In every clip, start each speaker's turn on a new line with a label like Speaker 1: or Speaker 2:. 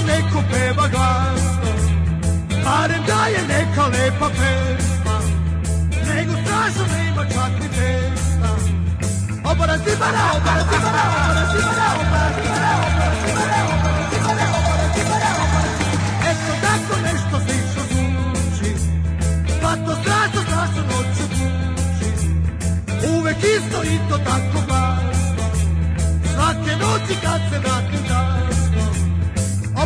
Speaker 1: nam neko peva glasno Barem da je neka lepa pesma Nego strašno nema čak ni pesma Obara cibara, obara cibara, obara cibara, obara cibara, obara cibara, obara cibara, obara cibara, obara cibara Eto tako nešto slično zvuči Pa to strašno, strašno noću tuči Uvek isto i to tako glasno Svake noći kad se vratim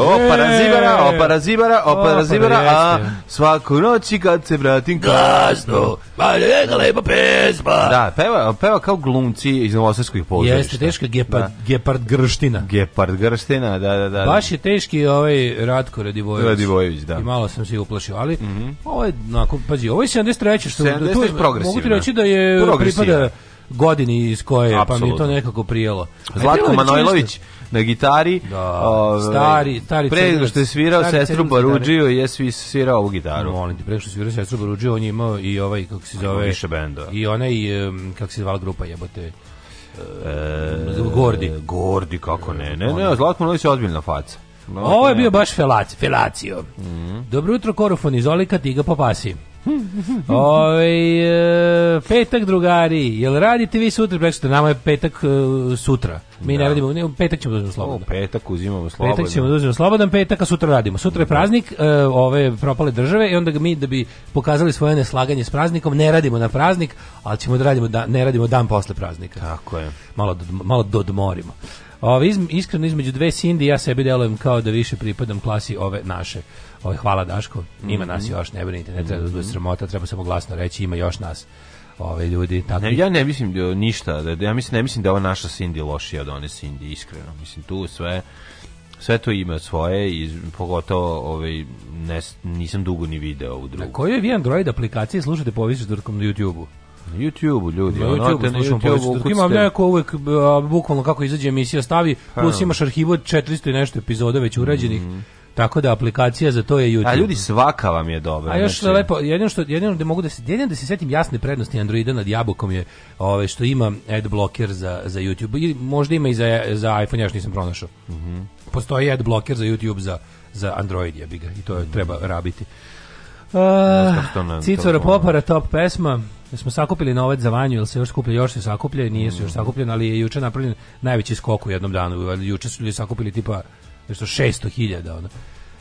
Speaker 2: E. Opa razibara, opa zibara, opa razibara, a svaku noći kad se vratim kasno, pa neka lepa
Speaker 3: pesma. Da, peva, peva kao glumci iz Novosavskog
Speaker 4: pozorišta. Jeste teška gepard, da. gepard grština.
Speaker 3: Gepard grština, da, da, da.
Speaker 4: Baš je teški ovaj Ratko Radivojević. Radivojević, da. I malo sam se uplašio, ali mm -hmm. ovo je, nakon, pazi, ovo je 73.
Speaker 3: što 73 tu, progresivno. Mogu
Speaker 4: ti reći da je pripada godini iz koje, Absolutno. pa mi je to nekako prijelo.
Speaker 3: Zlatko Manojlović, na gitari.
Speaker 4: Da, ove,
Speaker 3: ovaj, stari, stari pre nego što je svirao sestru Baruđio je svi svirao ovu gitaru.
Speaker 4: Molim te, pre nego što je svirao sestru Baruđio, on je imao i ovaj kako se zove
Speaker 3: više benda.
Speaker 4: I
Speaker 3: onaj
Speaker 4: um, kako se zvala grupa jebote. E, gordi.
Speaker 3: Gordi, kako ne. Ne, ne, Zlatko Mladić je ozbiljna faca.
Speaker 4: Ovo je bio baš felac, felacio. Mm -hmm. Dobro jutro, korofon iz Olika, ti ga popasi. Ove, ovaj, petak drugari, jel radite vi sutra preko nama je petak e, sutra. Mi da. ne radimo, ne, petak ćemo da uzmemo slobodno. petak
Speaker 3: uzimamo slobodno. Petak
Speaker 4: ćemo da uzmemo slobodan, petak a sutra radimo. Sutra je da. praznik e, ove propale države i onda ga mi da bi pokazali svoje neslaganje s praznikom, ne radimo na praznik, ali ćemo da radimo da, ne radimo dan posle praznika.
Speaker 3: Tako je.
Speaker 4: Malo malo dodmorimo. Da ove, iz, iskreno između dve Sindi ja sebi delujem kao da više pripadam klasi ove naše. Ovaj hvala Daško. Ima nas mhm. još, ne brinite, ne treba da bude mhm. sramota, treba samo glasno reći ima još nas. Ove ovaj, ljudi tako.
Speaker 3: Ne, ja ne mislim da ništa, da, da ja mislim ne mislim da je ova naša Cindy lošija od one Cindy iskreno. Mislim tu sve sve to ima svoje i pogotovo ovaj ne, nisam dugo ni video u drugu. Na
Speaker 4: kojoj vi Android aplikaciji slušate povisiš dotkom na YouTubeu? Na
Speaker 3: YouTubeu ljudi,
Speaker 4: na YouTube, ono, na YouTube imam neko uvek bukvalno kako izađe emisija stavi, pa plus da. imaš arhivu 400 i nešto epizoda već urađenih. Mm -hmm Tako da aplikacija za to je YouTube. A
Speaker 3: ljudi svaka vam je dobra. A
Speaker 4: još znači... lepo, jedino što jedino da mogu da se jedino da se setim jasne prednosti Androida nad Jabukom je ovaj što ima ad blocker za za YouTube ili možda ima i za za iPhone ja još nisam pronašao. Mm Postoji ad blocker za YouTube za za Android ja bi i to je, mhm. treba rabiti. Ah, uh, Cicora Popara, top pesma. Smo sakupili novac za vanju, ili se još skuplja, još se sakuplja, nije se još mhm. sakupljen, ali je juče napravljen najveći skok u jednom danu. Juče su ljudi sakupili tipa nešto 600.000 ono.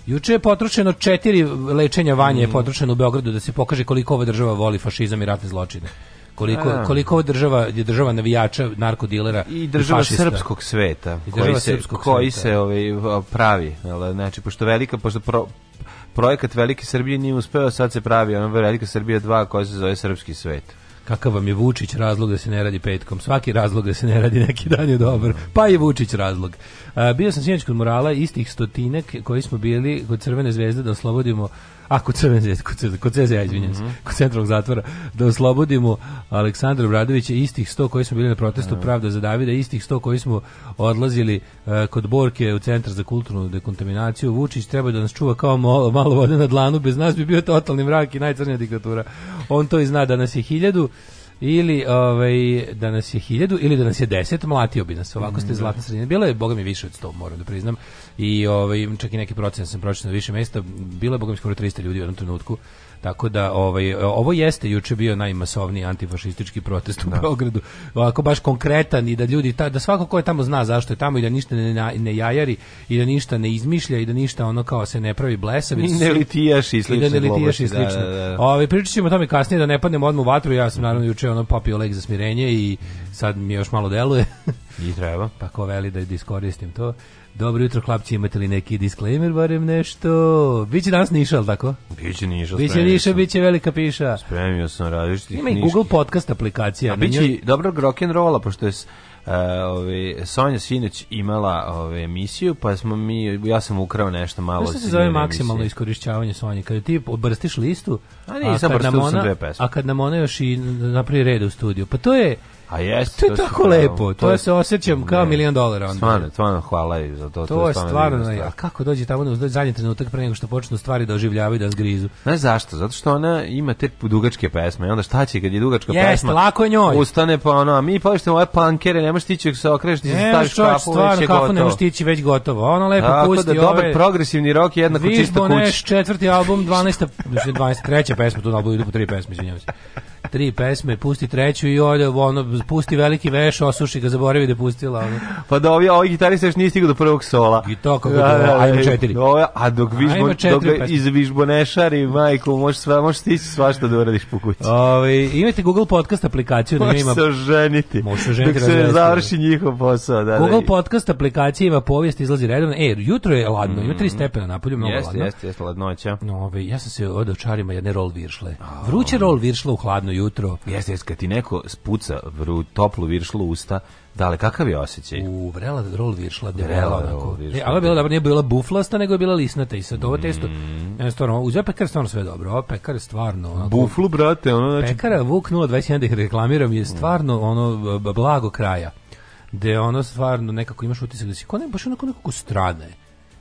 Speaker 4: Juče je potrošeno četiri lečenja vanje mm. je potrošeno u Beogradu da se pokaže koliko ova država voli fašizam i ratne zločine. Koliko, A. koliko ova država je država navijača, narkodilera i država
Speaker 3: i
Speaker 4: srpskog sveta
Speaker 3: I država
Speaker 4: koji se,
Speaker 3: srpskog koji sveta. se ovaj, pravi. Da? Znači, pošto velika, pošto pro, projekat Velike Srbije nije uspeo, sad se pravi ono Velika Srbija 2 koja se zove Srpski svet
Speaker 4: kakav vam je Vučić razlog da se ne radi petkom. Svaki razlog da se ne radi neki dan je dobar. Pa i Vučić razlog. A, bio sam sinoć kod murala istih stotinak koji smo bili kod Crvene zvezde da oslobodimo a kod CZ, kod, kod CZ, ja izvinjam se, mm -hmm. kod centralnog zatvora, da oslobodimo Aleksandra Obradovića, istih sto koji smo bili na protestu mm. Pravda za Davida, istih sto koji smo odlazili uh, kod Borke u Centar za kulturnu dekontaminaciju. Vučić treba da nas čuva kao malo, malo vode na dlanu, bez nas bi bio totalni mrak i najcrnija diktatura. On to i zna da nas je hiljadu, ili ovaj, da nas je 1000 ili da nas je 10 mlatio bi nas. Ovako ste mm, da. zlatna sredina. Bilo je, bogami više od 100 moram da priznam. I ovaj, čak i neki procent sam pročitao više mesta. Bilo je, bogami skoro 300 ljudi u jednom trenutku Tako da ovaj ovo jeste juče bio najmasovniji antifašistički protest u da. Beogradu. Ovako baš konkretan i da ljudi ta, da svako ko je tamo zna zašto je tamo i da ništa ne, ne jajari i da ništa ne izmišlja i da ništa ono kao se ne pravi blesavi.
Speaker 3: i ne
Speaker 4: litijaš i slično. I da ne litijaš i da, slično. Da, da, Ovaj pričaćemo o tome kasnije da ne padnemo odmah u vatru. Ja sam naravno juče ono popio lek za smirenje i sad mi još malo deluje.
Speaker 3: I treba.
Speaker 4: Pa ko veli da iskoristim to. Dobro jutro, hlapci, imate li neki disclaimer, barem nešto? Biće danas niša, ali tako?
Speaker 3: Biće niša,
Speaker 4: Biće niša, biće velika piša.
Speaker 3: Spremio sam različitih
Speaker 4: Ima i Google niški. podcast aplikacija.
Speaker 3: A biće njoj... dobrog rock'n'rolla, pošto je Uh, ove, Sonja Sinić imala ove, emisiju, pa smo mi, ja sam ukrao nešto malo.
Speaker 4: Što se zove maksimalno iskorišćavanje Sonje? Kada ti obrstiš listu,
Speaker 3: a, nisam, a, kad nam ona, sam dve
Speaker 4: a kad nam ona još i napravi red u studiju. Pa to je,
Speaker 3: A jeste,
Speaker 4: to je to tako lepo. To, to je, se osjećam kao ne, milion dolara onda.
Speaker 3: Stvarno, stvarno hvala i za to.
Speaker 4: To, to je stvarno, stvarno stvar. a kako dođe tamo na zadnji trenutak pre nego što počne stvari da oživljavaju da zgrizu.
Speaker 3: Znaš zašto? Zato što ona ima te dugačke pesme. I onda šta će kad je dugačka Jest,
Speaker 4: pesma? lako je njoj.
Speaker 3: Ustane pa ona, mi pa što pankere, nemaš ti tići se okreš, ti se staviš
Speaker 4: kapu, stvarno, već je kapu nemaš tići već gotovo. Ona lepo Tako pusti
Speaker 3: da, dobar progresivni rok je jednako čisto
Speaker 4: kući.
Speaker 3: četvrti
Speaker 4: album, 12. 23. treća pesma, tu na albumu idu po tri pesme, izvinjavam se tri pesme, pusti treću i ode, ono, pusti veliki veš, osuši ga, zaboravi da je pustila. Ono.
Speaker 3: Pa da ovi, ovi gitarista još nije stigao do prvog sola.
Speaker 4: I to kako da, da, ajmo da. četiri. Da,
Speaker 3: ove, a dok, vižbo, dok ga izvižbonešari, majko, možeš, sva, možeš stići svašta da uradiš po kući.
Speaker 4: Ove, ovaj, imate Google Podcast aplikaciju.
Speaker 3: Da možeš ima, se ženiti.
Speaker 4: Možeš
Speaker 3: se
Speaker 4: oženiti.
Speaker 3: Dok se završi njihov posao. Da,
Speaker 4: Google da, Podcast aplikacija ima povijest, izlazi redovno. E, jutro je ladno, mm. ima tri mm. stepena napolju, mnogo jeste, ladno. Jeste, jeste, ladnoća. No, ove, ovaj, ja sam se odočarima jedne rol viršle. Vruće rol viršle u hladnoj ujutro.
Speaker 3: Jeste, jeste, kad ti neko spuca vru, toplu viršlu usta, Dale, kakav je osjećaj?
Speaker 4: U vrela rol viršla, da vrela onako. E, ali je bila da. dobro, nije bila buflasta, nego je bila lisnata i sad ovo mm. testo, mm. stvarno, uz ovaj pekar stvarno sve dobro, ovo pekar stvarno...
Speaker 3: Onako, Buflu, brate, ono
Speaker 4: znači... Pekara Vuk 021, da ih reklamiram, je mm. stvarno ono blago kraja, gde ono stvarno nekako imaš utisak da si, ko ne, baš onako nekako strane,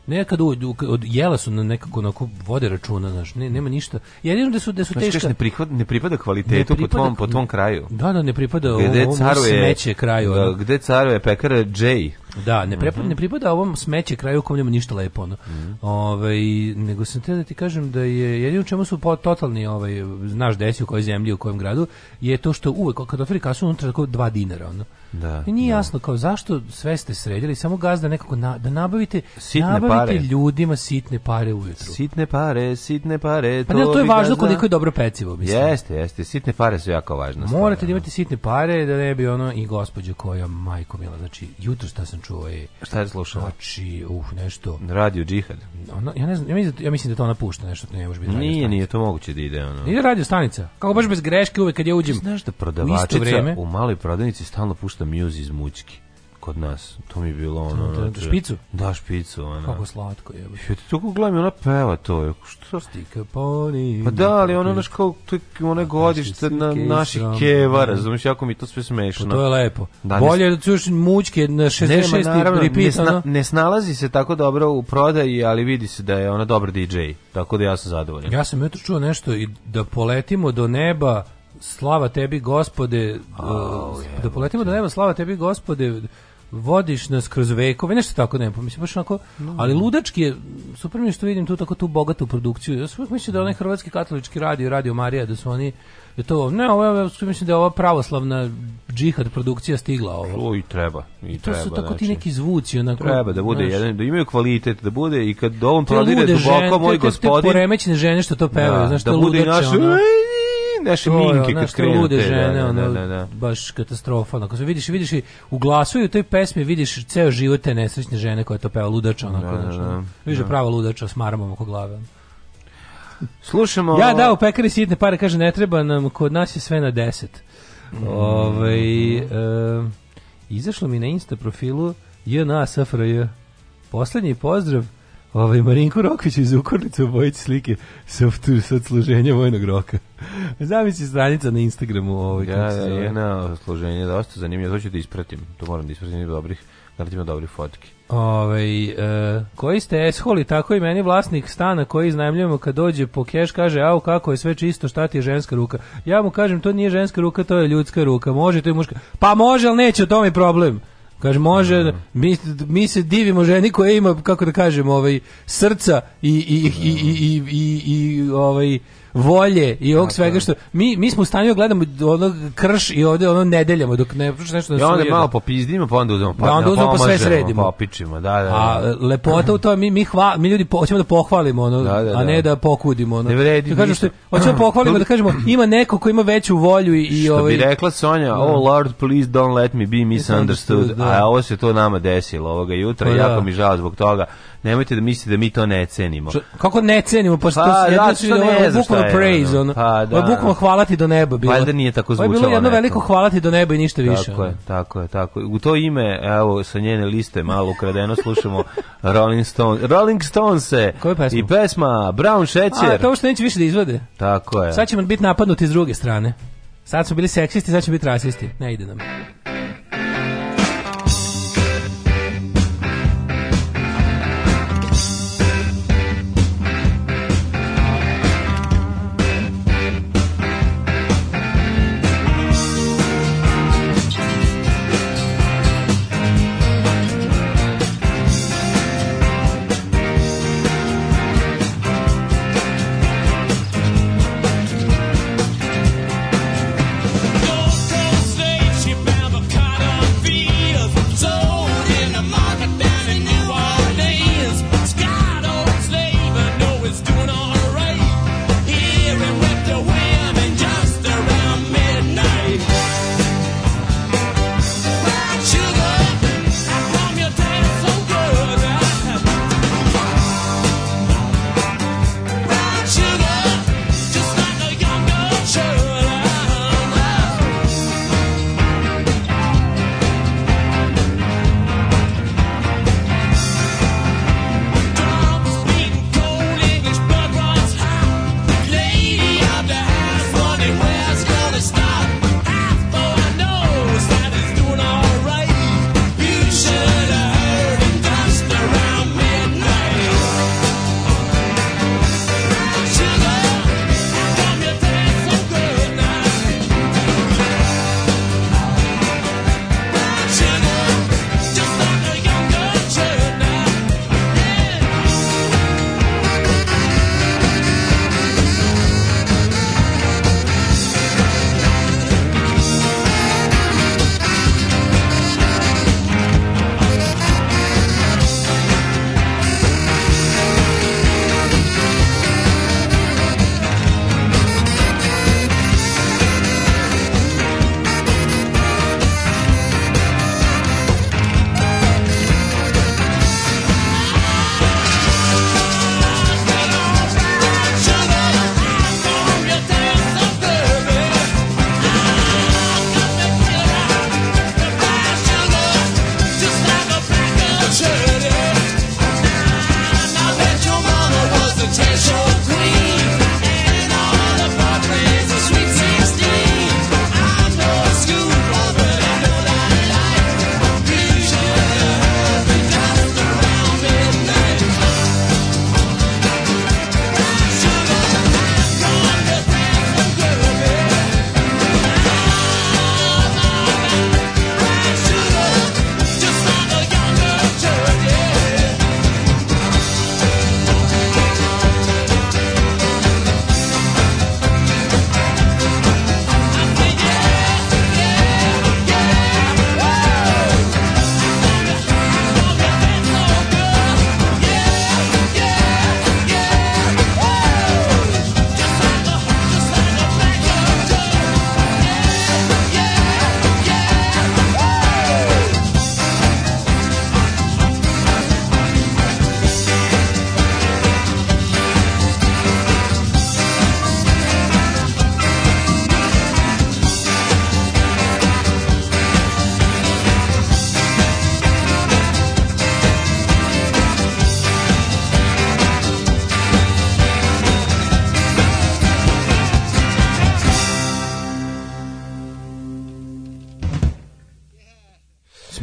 Speaker 4: nekad od, od jela su na nekako onako vode računa, znaš, ne, nema ništa. Jedino da su da su znači, teška.
Speaker 3: ne, pripada ne pripada kvalitetu ne pripada, po tvom po tom kraju.
Speaker 4: Da, da, ne pripada gde ovom, caruje, smeće kraju. Da,
Speaker 3: gde caruje pekara J.
Speaker 4: Da, ne, pripada, mm -hmm. ne pripada ovom smeće kraju kom nema ništa lepo. Ono. Mm -hmm. Ove, ovaj, nego sam te da ti kažem da je jedino čemu su po, totalni, ovaj, znaš desi u kojoj zemlji, u kojem gradu, je to što uvek kad oferi kasu unutra tako dva dinara. Ono.
Speaker 3: Da,
Speaker 4: I nije da. jasno kao zašto sve ste sredili, samo gazda nekako na, da nabavite,
Speaker 3: sitne nabavite pare.
Speaker 4: ljudima sitne pare ujutru.
Speaker 3: Sitne pare, sitne pare,
Speaker 4: pa to Pa ne, to je važno gazda... koliko je dobro pecivo, mislim.
Speaker 3: Jeste, jeste, sitne pare su jako važne.
Speaker 4: Morate stvar, da, da imate sitne pare da ne bi ono i gospođa koja majko mila, znači jutros šta sam čuo
Speaker 3: je šta je slušao?
Speaker 4: Znači, uh, nešto.
Speaker 3: Radio džihad.
Speaker 4: Ono, ja ne znam, ja mislim, da- ja mislim da to napušta nešto, ne može biti.
Speaker 3: Nije, stanica. nije to moguće da ide ono. Ide
Speaker 4: radio stanica. Kako baš bez greške uvek kad ja uđem.
Speaker 3: Znaš da prodavačica u, u maloj prodavnici stalno pušta pušta da muse iz mučki kod nas. To mi je bilo ono... Da, da, da
Speaker 4: znači, špicu?
Speaker 3: Da, špicu, ona.
Speaker 4: Kako slatko je.
Speaker 3: Ja ti tako gledam, ona peva to. Što?
Speaker 4: Stika poni...
Speaker 3: Pa da, ali ona, naš kao, to je godište na, naših keva, da. razumiješ, jako mi to sve smešno. Pa
Speaker 4: to je lepo.
Speaker 3: Da,
Speaker 4: Bolje je
Speaker 3: da
Speaker 4: čuješ mućke na 6.6. pripitano.
Speaker 3: Ne, snalazi se tako dobro u prodaji, ali vidi se da je ona dobar DJ. Tako da ja sam zadovoljan.
Speaker 4: Ja sam jutro čuo nešto i da poletimo do neba slava tebi gospode, e,
Speaker 3: oh,
Speaker 4: yeah. da poletimo do neba, slava tebi gospode, vodiš nas kroz vekove, nešto tako ne pa mislim, baš onako, ali ludački je, super mi što vidim tu tako tu bogatu produkciju, ja sve mislim da onaj hrvatski katolički radio, radio Marija, da su oni, je da to, ne, ovo, ja mislim da je ova pravoslavna džihad produkcija stigla ovo.
Speaker 3: O, i treba,
Speaker 4: i,
Speaker 3: I
Speaker 4: to
Speaker 3: treba,
Speaker 4: su tako znači, ti neki zvuci, onako.
Speaker 3: Treba da bude, znači, jedan, da imaju kvalitet, da bude i kad ovom prodire duboko, žen, moj gospodin. Te
Speaker 4: poremećene žene što to pevaju, da, znaš,
Speaker 3: da,
Speaker 4: da
Speaker 3: bude
Speaker 4: ludače, i naš, ono,
Speaker 3: naše
Speaker 4: minke kad krenu lude da, žene, da, ono, da, da, da, baš katastrofa. Ako se vidiš, vidiš i u glasu i u toj pesmi vidiš ceo život te nesrećne žene koja to peva ludača, onako, da, da, vidiš prava ludača s marmom oko glave.
Speaker 3: Slušamo...
Speaker 4: Ja da, u pekari sitne pare, kaže, ne treba nam, kod nas je sve na deset. Mm. Ove, ovaj, e, izašlo mi na Insta profilu JNA SFRJ. Poslednji pozdrav Ovaj Marinko Rokvić iz Ukornice u bojici slike sa sa odsluženja vojnog roka. Zamisli stranica na Instagramu ovaj
Speaker 3: ja, da, kako se da, zove. Jedna odsluženje dosta zanimljivo, to da ispratim. To moram da ispratim dobrih, da ima dobrih fotki. Ovaj e,
Speaker 4: koji ste esholi, tako i meni vlasnik stana koji iznajmljujemo kad dođe po keš kaže au kako je sve čisto, šta ti je ženska ruka. Ja mu kažem to nije ženska ruka, to je ljudska ruka. Može to je muška. Pa može, al neće, to mi problem. Kaže može, da, da, da. mi, mi se divimo ženi koja ima kako da kažem, ovaj srca i i i i i, i, i ovaj volje i ovog svega što mi mi smo u stanju da gledamo onog krš i ovde ono nedeljamo dok ne prođe nešto da se.
Speaker 3: Ja
Speaker 4: onda
Speaker 3: malo da. popizdimo pa onda uzmemo
Speaker 4: pa da, da onda pa uzmemo pa sve pa sredimo. Pa pičimo,
Speaker 3: da,
Speaker 4: da, da. A lepota u tome mi mi hva, mi ljudi hoćemo da pohvalimo ono, da, da, a ne da pokudimo ono.
Speaker 3: Ne vredi. Da što
Speaker 4: hoćemo pohvalimo da kažemo ima neko ko ima veću volju i i
Speaker 3: ovaj
Speaker 4: Što bi
Speaker 3: ovaj- rekla Sonja, oh lord please don't let me be misunderstood. A ovo se to nama desilo ovoga jutra, pa jako mi žao zbog toga nemojte da mislite da mi to ne cenimo. Što,
Speaker 4: kako ne cenimo? Pa što, pa, jedno da, što bukvalno praise, ono. Pa, da, bukvalno da. hvala ti do neba
Speaker 3: bilo. Valjda nije tako zvučalo. Ovo
Speaker 4: je bilo jedno veliko hvala ti do neba i ništa više.
Speaker 3: Tako je, tako je, tako je. U to ime, evo, sa njene liste malo ukradeno slušamo Rolling Stones. Rolling Stones se i pesma Brown Šećer. A,
Speaker 4: to što neće više da izvode.
Speaker 3: Tako je.
Speaker 4: Sad ćemo biti napadnuti s druge strane. Sad su bili seksisti, sad će biti rasisti. Ne ide nam.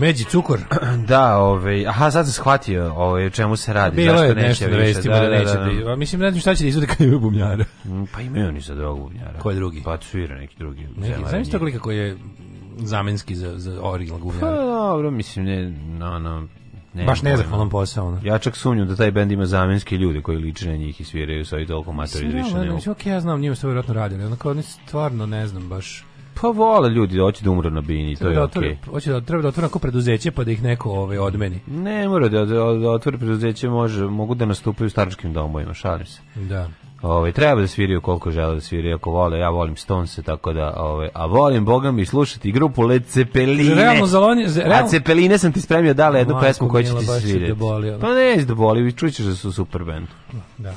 Speaker 3: Međi cukor. Da, ovaj, aha, sad sam shvatio ovaj, o čemu se radi.
Speaker 4: Bilo zašto je neće nešto da vestimo da, da, da, da, da. Mislim, ne znam šta će da izvode kad imaju bubnjara.
Speaker 3: Mm, pa imaju oni sad ovog bumljara.
Speaker 4: Ko drugi?
Speaker 3: Pa svira neki drugi.
Speaker 4: Neki, znaš što kolika koji je zamenski za, za original
Speaker 3: bubnjara? Pa, dobro, mislim, ne, no, no, ne,
Speaker 4: baš nezahvalan posao. Ne?
Speaker 3: Ja čak sumnjam da taj bend ima zamenske ljude koji liče na njih i sviraju sa i toliko matori da više da,
Speaker 4: ne mogu. Znači, ja znam, njima se vjerojatno radi, ali onako oni stvarno ne znam baš
Speaker 3: Pa vole ljudi hoće da umru na bini, to je da okej. Okay.
Speaker 4: Hoće da treba da otvore neko preduzeće pa da ih neko ovaj odmeni.
Speaker 3: Ne mora da da, da otvori preduzeće, može, mogu da nastupaju u staračkim domovima, šalim se.
Speaker 4: Da.
Speaker 3: Ove, ovaj, treba da sviraju koliko žele da sviraju, ako vole, ja volim Stonese, tako da, ove, ovaj, a volim, boga mi, slušati grupu Led Cepeline.
Speaker 4: Realno, zalonje,
Speaker 3: realno... A Cepeline sam ti spremio dala jednu pesmu koju će ti svirati. pa ne, doboli, čućeš da su super band.
Speaker 4: Da.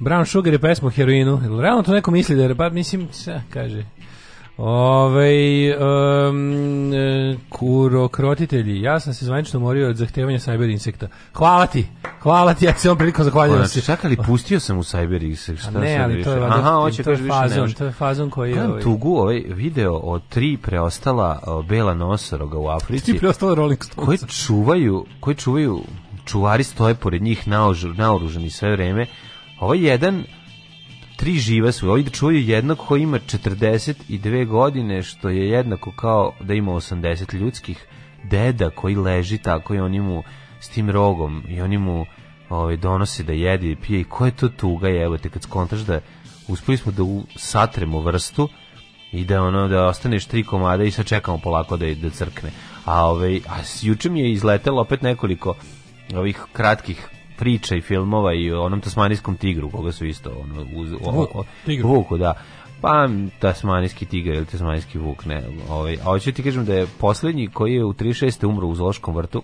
Speaker 4: Brown Sugar je pesmu heroinu. Realno to neko misli da je, pa mislim, sa, kaže, Ove, um, e, kurokrotitelji, ja sam se zvanično morio od zahtevanja cyber insekta. Hvala ti, hvala ti, ja se vam prilikom zahvaljujem da
Speaker 3: se. Čekali, pustio sam u cyber insekt,
Speaker 4: šta ne, ali to je, valjda, Aha, hoće to, je fazon, to je fazon koji je...
Speaker 3: Ovaj... Tugu ovaj video od tri preostala o, bela nosoroga u Africi. Tri
Speaker 4: preostala Rolling
Speaker 3: Stones. Koje čuvaju, koji čuvaju, čuvari stoje pored njih naožu, naoruženi sve vreme. Ovo ovaj jedan tri živa su, ovi da čuju jednog koji ima 42 godine, što je jednako kao da ima 80 ljudskih deda koji leži tako i oni mu s tim rogom i oni mu ovaj, donose da jede i pije i koja je to tuga jebote kad skontaš da uspeli smo da satremo vrstu i da ono da ostaneš tri komada i sad čekamo polako da da crkne. A ovaj a juče mi je izletelo opet nekoliko ovih kratkih priča i filmova i onom tasmanijskom tigru, koga su isto ono, uz, Vuku, da. Pa, tasmanijski tigar ili tasmanijski vuk, ne. Ovaj, a hoću da ti kažem da je poslednji koji je u 36. umro u Zološkom vrtu,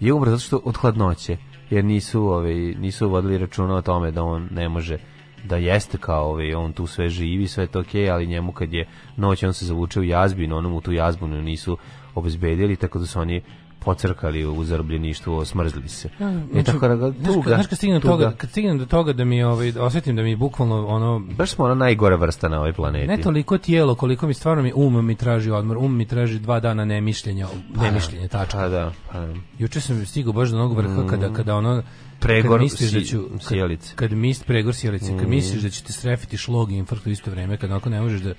Speaker 3: je umro zato što od hladnoće, jer nisu, ovaj, nisu vodili računa o tome da on ne može da jeste kao ovaj, on tu sve živi, sve to okej, okay, ali njemu kad je noć on se zavuče u jazbinu, onom u tu jazbinu nisu obezbedili, tako da su oni pocrkali u zarobljeništvu, smrzli se. Ja, da, e, I znači, tako
Speaker 4: da
Speaker 3: tuga. Znaš
Speaker 4: kad stignem, tuga. Toga, kad stignem do toga da mi ovaj, da osetim da mi bukvalno ono...
Speaker 3: Baš smo ona najgora vrsta na ovoj planeti.
Speaker 4: Ne toliko tijelo, koliko mi stvarno mi um mi traži odmor, um mi traži dva dana nemišljenja, um, pa, da. nemišljenje, tačka.
Speaker 3: Pa da, pa
Speaker 4: Juče sam stigao baš do onog vrha mm. kada, kada ono... Pregor kad misliš da ću, sjelice. Kad, kad misliš pregor sjelice, mm. kad misliš da će te srefiti šlog i infarkt u isto vreme, kad ako ne možeš da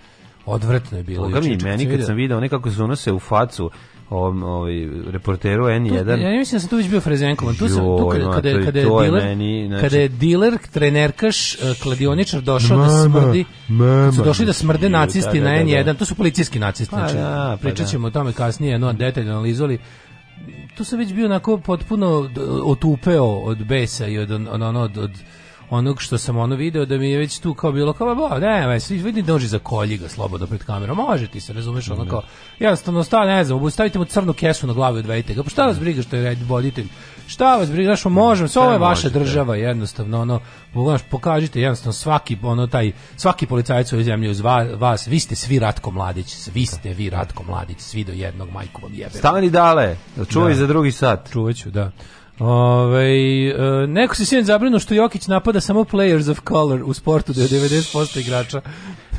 Speaker 4: Odvratno je bilo.
Speaker 3: Boga mi, meni kad sam video nekako se unose u facu ovom ovaj reporteru N1.
Speaker 4: ja ne mislim da sam tu već bio Frezenkovan. Tu sam tu kada kada kada je dealer, meni, znači... kada je dealer, trenerkaš, eh, kladioničar došao
Speaker 3: da
Speaker 4: mama, da smrdi. Mama, su došli da smrde nacisti da, da, na da, da. N1. To su policijski nacisti, pa znači.
Speaker 3: Pa,
Speaker 4: pričaćemo o
Speaker 3: tome
Speaker 4: kasnije, no detaljno analizovali tu sam već bio onako potpuno otupeo od besa i od, od, od, od onog što sam ono video da mi je već tu kao bilo kao ba, ne, ne, svi vidi dođi za kolji ga slobodno pred kamerom. Može ti se, razumeš, ono kao jednostavno sta, ne znam, obustavite mu crnu kesu na glavu i odvedite ga. Pa šta vas briga što je red voditelj? Šta vas briga što možem, Sve ovo je vaša država jednostavno ono pogledaš, pokažite jednostavno svaki ono taj svaki policajac u zemlji uz vas, vi ste svi Ratko Mladić, svi ste vi Ratko Mladić, svi do jednog majkovog vam jebe.
Speaker 3: Stani dale, čuvaj da. za drugi sat.
Speaker 4: Čuvaću, da. Ove, e, neko se sinoć zabrinuo što Jokić napada samo players of color u sportu da je 90% igrača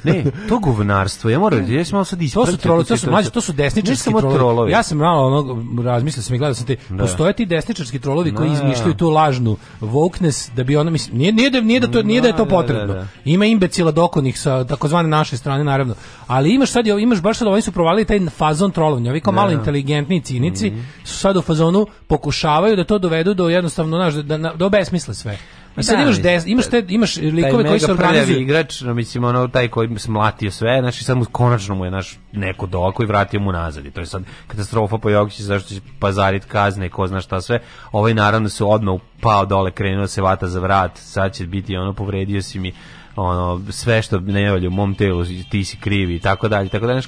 Speaker 3: Ne, to govnarstvo, ja moram reći, ja sam sad isprati.
Speaker 4: To su trolovi, to su mlađi, to su desničarski trolovi. trolovi.
Speaker 3: Ja sam malo ono, razmislio da sam i gledao da sam te, da. postoje ti desničarski trolovi koji da. izmišljaju tu lažnu
Speaker 4: wokeness, da bi ona, mislim, nije, nije, da, nije, da, to, nije da je to potrebno. Ima imbecila dokonih sa takozvane naše strane, naravno. Ali imaš sad, imaš baš sad, oni su provalili taj fazon trolovanja, ovi kao malo inteligentni cinici mhm. su sad u fazonu pokušavaju da to dovedu do jednostavno, znaš, da, da, da obesmisle sve. I sad da, imaš, des, imaš, te, imaš likove koji se
Speaker 3: organizuju.
Speaker 4: Taj
Speaker 3: igrač, no, mislim, ono, taj koji smlatio sve, znači, samo konačno mu je naš neko doko i vratio mu nazad. I to je sad katastrofa po Jokiću, zašto će pazarit kazne, ko zna šta sve. Ovaj, naravno, se odmah upao dole, krenuo se vata za vrat, sad će biti, ono, povredio si mi ono sve što ne valja u mom telu ti si krivi i tako dalje tako dalje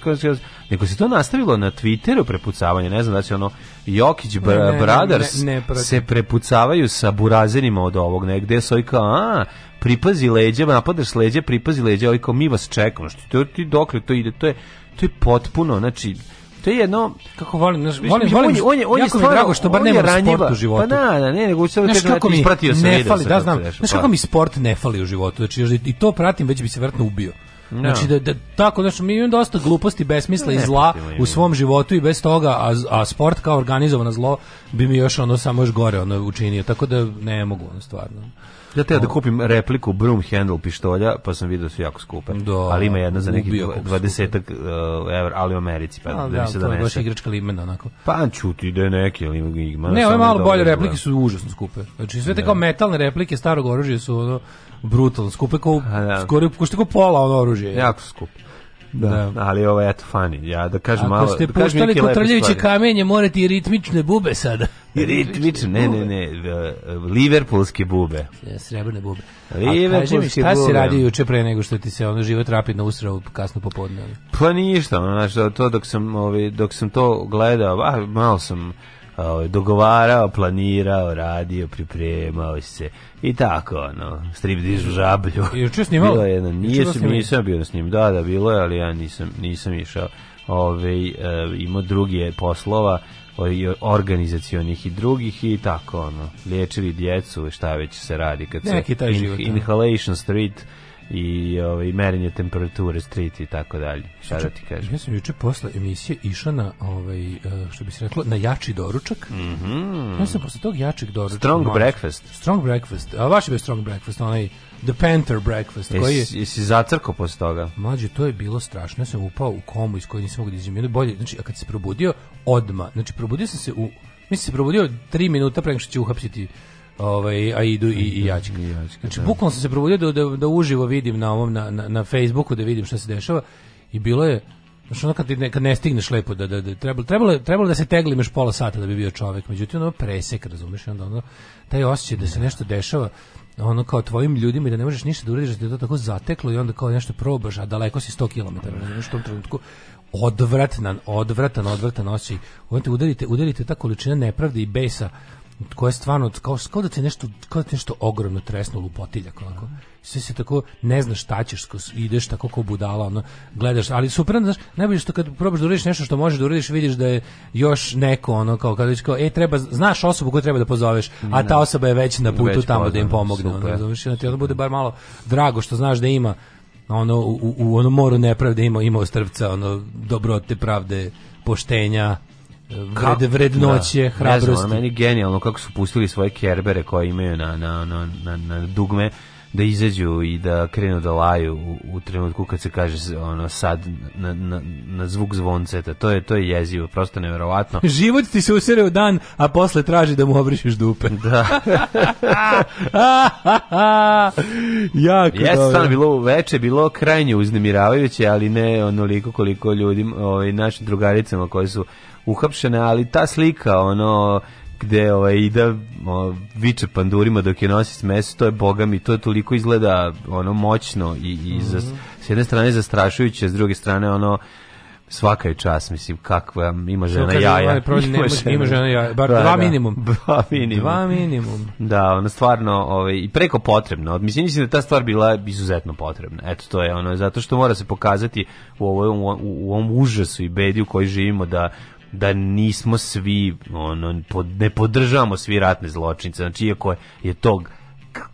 Speaker 3: neko se to nastavilo na Twitteru prepucavanje ne znam da će ono Jokić br ne, Brothers ne, ne, se prepucavaju sa burazenima od ovog negde, su kao, a, pripazi leđa, napadaš s leđa, pripazi leđa, ovaj kao, mi vas čekamo, što to, ti dokle to ide, to je, to je potpuno, znači, to je jedno
Speaker 4: kako volim znaš, volim volim on je on je on je stvarno, drago što bar nema ranjiva,
Speaker 3: sport u pa životu pa da da ne nego
Speaker 4: se
Speaker 3: znači kako mi ispratio sam ne
Speaker 4: fali da znam znači kako mi sport ne fali u životu znači i to pratim već bi se verovatno ubio No. Da. Znači da, da tako znači mi imamo dosta gluposti, besmisla i zla u svom životu i bez toga a, a sport kao organizovano zlo bi mi još ono samo još gore ono učinio. Tako da ne mogu ono stvarno.
Speaker 3: Ja te da kupim repliku Broom Handle pištolja, pa sam video da su jako skupe. Do, da, ali ima jedna za neki 20 uh, evra, ali u Americi, pa ali,
Speaker 4: da, da, mi se da, da donese. igračka
Speaker 3: limena,
Speaker 4: onako.
Speaker 3: Pa čuti da je neki,
Speaker 4: ali ima Ne, ove
Speaker 3: malo
Speaker 4: bolje replike su užasno skupe. Znači, sve te kao metalne replike starog oružja su ono, brutalno, skupe kao, da. skoro, košta kao pola ono oružje.
Speaker 3: Jako skupo. Da, da, ali ovo je eto fani. Ja da kažem Ako malo, ste
Speaker 4: da kažem neki lepo. kamenje, morate i ritmične bube sada.
Speaker 3: Ritmične, ne, ne, ne, liverpulske
Speaker 4: bube. Ja, e, srebrne
Speaker 3: bube. Liverpulske bube.
Speaker 4: Šta si radio juče pre nego što ti se ono život rapidno usrao kasno popodne?
Speaker 3: Pa ništa,
Speaker 4: ono, znaš,
Speaker 3: da, to dok sam, ovi, ovaj, dok sam to gledao, a, malo sam Ovaj, dogovarao, planirao, radio, pripremao se i tako, ono, strip dižu žablju.
Speaker 4: I učeo snimao?
Speaker 3: Bilo je, nisam, nisam bio s njim, da, da, bilo je, ali ja nisam, nisam išao. Ove, ovaj, e, imao drugi poslova, ovaj, organizacionih i drugih i tako, ono, liječili djecu, šta već se radi. Kad se Neki
Speaker 4: taj in, život. Da.
Speaker 3: Inhalation Street, i ovaj merenje temperature street i tako dalje. Šta da ti kažem? Ja
Speaker 4: da sam juče posle emisije išao na ovaj eh, što bi se reklo na jači doručak.
Speaker 3: Mhm.
Speaker 4: Mm ja sam posle tog jačeg doručka
Speaker 3: strong malo, breakfast.
Speaker 4: Strong breakfast. A vaš je bio strong breakfast, onaj The Panther breakfast es, koji je
Speaker 3: jesi zacrko posle toga.
Speaker 4: Mlađe to je bilo strašno. Ja sam upao u komu iz koje nisam mogao da izađem. Bolje, znači a kad se probudio odma, znači probudio sam se u mislim se probudio 3 minuta pre nego što će uhapsiti ovaj, a idu i, i jačka. I jačka znači, da.
Speaker 3: bukvalno sam se probudio da, da, da uživo vidim na ovom, na, na, na Facebooku, da vidim šta se dešava i bilo je, Znaš, ono kad, ne, kad ne stigneš lepo, da, da, da
Speaker 4: trebalo, trebalo, trebalo da se teglimeš pola sata da bi bio čovek, međutim, ono presek, razumeš, onda ono, taj osjećaj da se nešto dešava, ono kao tvojim ljudima i da ne možeš ništa da uradiš, da je to tako zateklo i onda kao nešto probaš, a daleko si 100 km, razumeš, u tom trenutku, odvratan, odvratan, odvratan osjećaj. Onda te udarite, udelite ta količina nepravde i besa koje je stvarno kao, kao da te nešto kao da te nešto ogromno tresnulo u potiljak onako sve se tako ne znaš šta ćeš skos, ideš tako kao budala ono gledaš ali super znaš najbolje što kad probaš da uradiš nešto što možeš da uradiš vidiš da je još neko ono kao kad kao e treba znaš osobu koju treba da pozoveš a ta da. osoba je već na putu već tamo da im pomogne super. ono razumeš ti ono bude bar malo drago što znaš da ima ono u, u, u onom moru nepravde ima ima ostrvca ono dobrote pravde poštenja vred, vrednoće, da, hrabrosti. znam,
Speaker 3: meni genijalno kako su pustili svoje kerbere koje imaju na, na, na, na, na dugme da izađu i da krenu da laju u, u trenutku kad se kaže ono sad na, na, na zvuk zvonceta. To je to je jezivo, prosto neverovatno.
Speaker 4: Život ti se usere u dan, a posle traži da mu obrišeš dupe.
Speaker 3: Da.
Speaker 4: jako
Speaker 3: Jeste dobro. Stano, bilo veče, bilo krajnje uznemiravajuće, ali ne onoliko koliko ljudi, ovaj, našim drugaricama koje su uhapšena, ali ta slika, ono, gde ovaj, ide da, viče pandurima dok je nosi smes, to je bogam i to je toliko izgleda ono moćno i, i mm -hmm. za, s jedne strane zastrašujuće, s druge strane ono svaka je čas, mislim, kakva ima žena
Speaker 4: Što jaja. Ovaj, ima, prođe, ima, žena, ima
Speaker 3: žena jaja,
Speaker 4: bar da, dva, da, minimum.
Speaker 3: dva minimum. Dva minimum. Da, ono stvarno, ovaj, i preko potrebno. Mislim, mislim da ta stvar bila izuzetno potrebna. Eto, to je ono, zato što mora se pokazati u ovom, u, u ovom užasu i bedi u kojoj živimo da da nismo svi ono ne podržavamo svi ratne zločince znači iako je, tog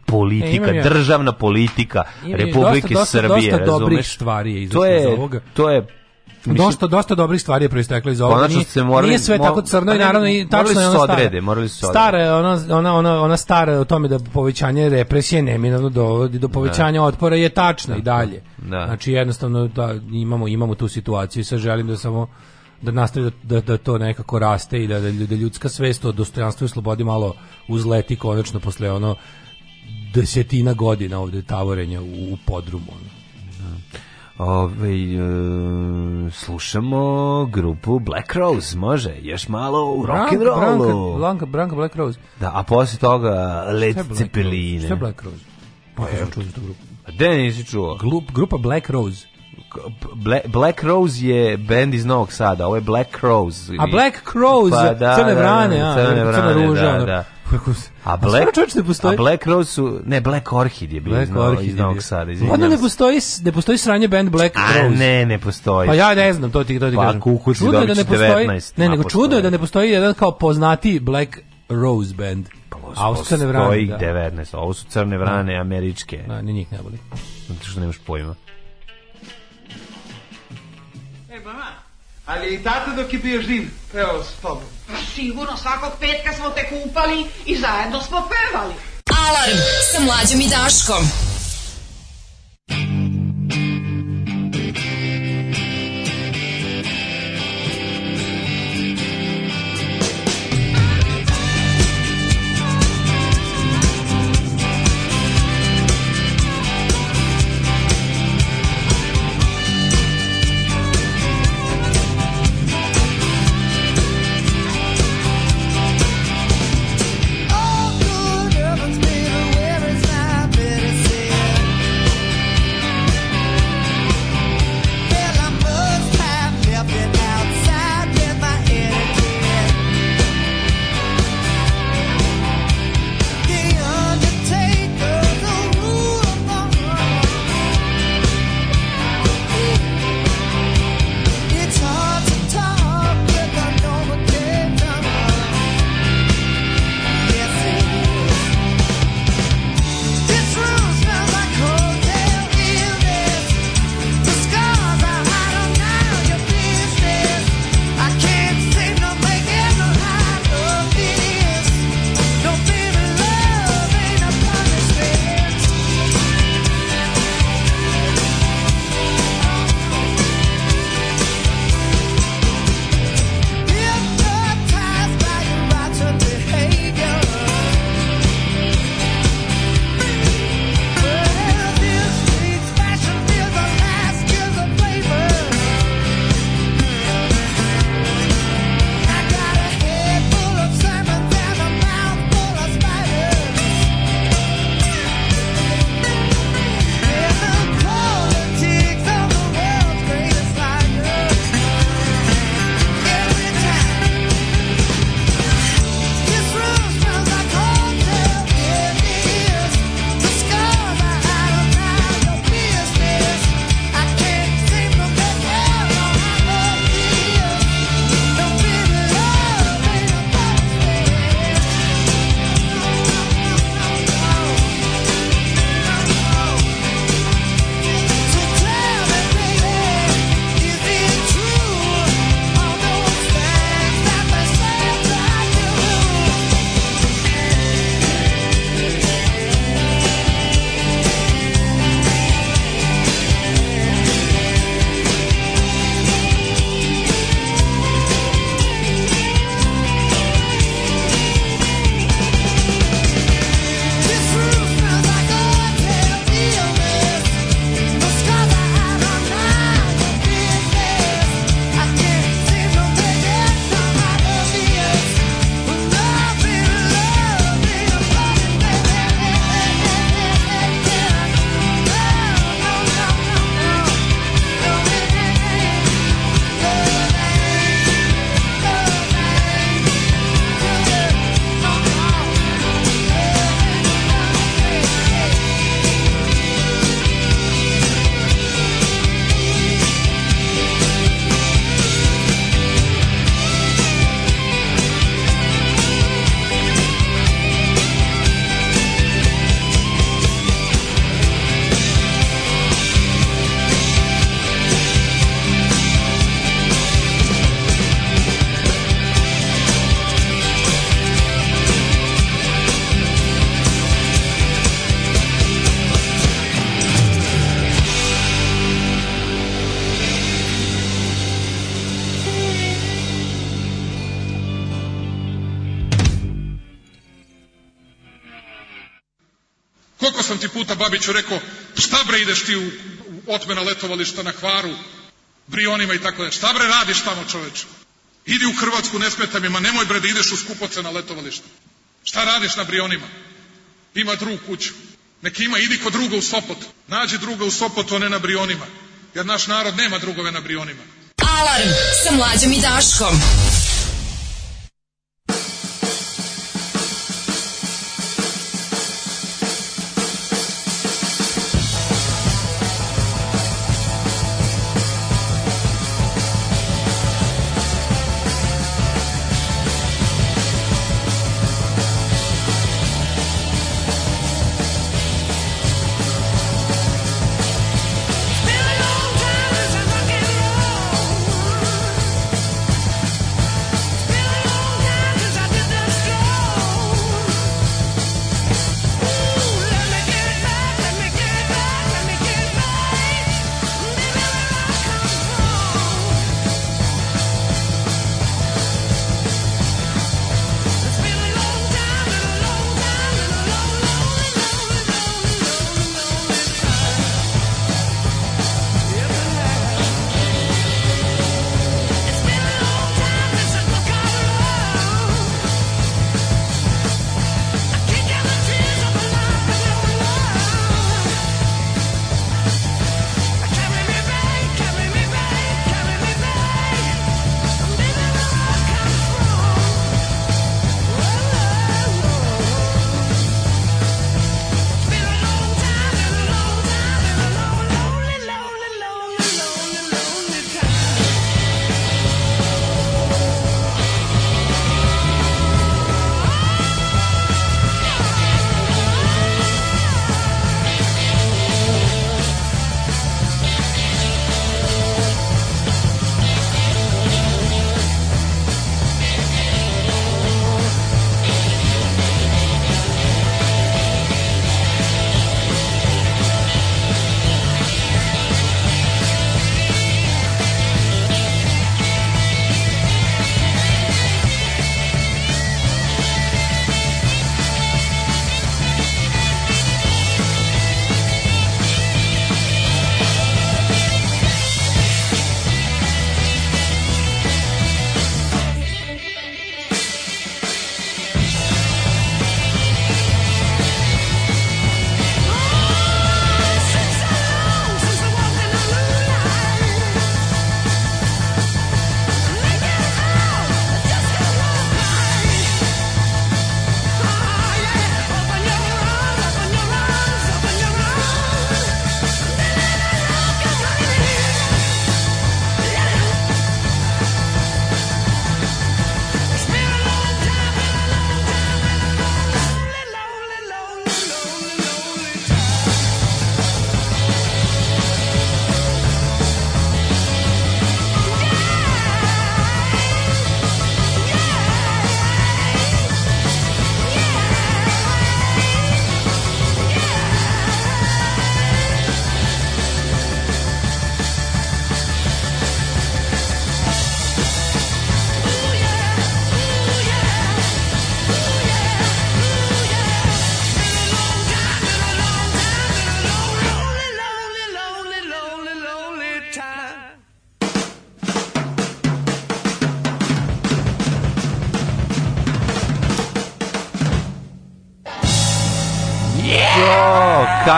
Speaker 3: politika, e, državna politika imam Republike dosta,
Speaker 4: Srbije,
Speaker 3: dosta, dosta
Speaker 4: dobrih
Speaker 3: razumeš?
Speaker 4: stvari je to je, iz ovoga.
Speaker 3: To je Mislim,
Speaker 4: dosta, dosta dobrih stvari je proisteklo iz ovoga. Nije, se
Speaker 3: morali,
Speaker 4: nije sve mor, tako crno i pa naravno i tačno je ono odrede, morali su
Speaker 3: stara,
Speaker 4: ona, ona, ona, ona stara o tome da povećanje represije neminovno dovodi do da. povećanja da. otpora je tačno da. i dalje.
Speaker 3: Da.
Speaker 4: Znači jednostavno da, imamo, imamo tu situaciju i sad želim da samo da nastavi da, da, da, to nekako raste i da, da, da ljudska svest o dostojanstvu i slobodi malo uzleti konačno posle ono desetina godina ovde tavorenja u, u podrumu.
Speaker 3: Da. Ove, e, slušamo grupu Black Rose, može, još malo u
Speaker 4: rock'n'rollu. Branka, Branka, Black Rose.
Speaker 3: Da, a posle toga Led Zeppeline. Šta
Speaker 4: je Black Rose? Pa, ja e, sam čuo za tu grupu. A gde nisi čuo? Glup, grupa Black Rose.
Speaker 3: Black Rose je band iz Novog Sada, ovo je Black Rose.
Speaker 4: A Black Crows, pa, da, crne vrane, da,
Speaker 3: da,
Speaker 4: crne vrane, crne ruža, da, da.
Speaker 3: A Black,
Speaker 4: a,
Speaker 3: a Black Rose su, ne, Black Orchid je bio Black iz, Orchid iz Novog Sada.
Speaker 4: Pa onda ne postoji, ne postoji sranje band Black a, Rose.
Speaker 3: ne, ne postoji.
Speaker 4: Pa ja ne znam, to ti, to ti
Speaker 3: pa, kažem. Pa čudo
Speaker 4: je da ne postoji, 19, ne, nego čudo je da ne postoji jedan kao poznati Black Rose band.
Speaker 3: Pa, a da. ovo su crne vrane. Postoji 19, ovo su crne vrane američke.
Speaker 4: Da, ni njih
Speaker 3: ne
Speaker 4: boli.
Speaker 3: Zato što nemaš pojma
Speaker 5: mama. Ali i tata dok je bio živ peo s tobom.
Speaker 6: Pa sigurno svakog petka smo te kupali i zajedno smo pevali.
Speaker 7: Alarm sa mlađom i Daškom.
Speaker 8: puta Babiću rekao, šta bre ideš ti u, u otmena letovališta na Hvaru, Brionima i tako da, šta bre radiš tamo čoveče? Idi u Hrvatsku, ne smeta mi, ma nemoj bre da ideš u skupoce na letovalište. Šta radiš na Brionima? Ima drug kuću. Neki ima, idi kod druga u Sopot. Nađi druga u Sopotu, a ne na Brionima. Jer naš narod nema drugove na Brionima. Alarm sa mlađom i Daškom.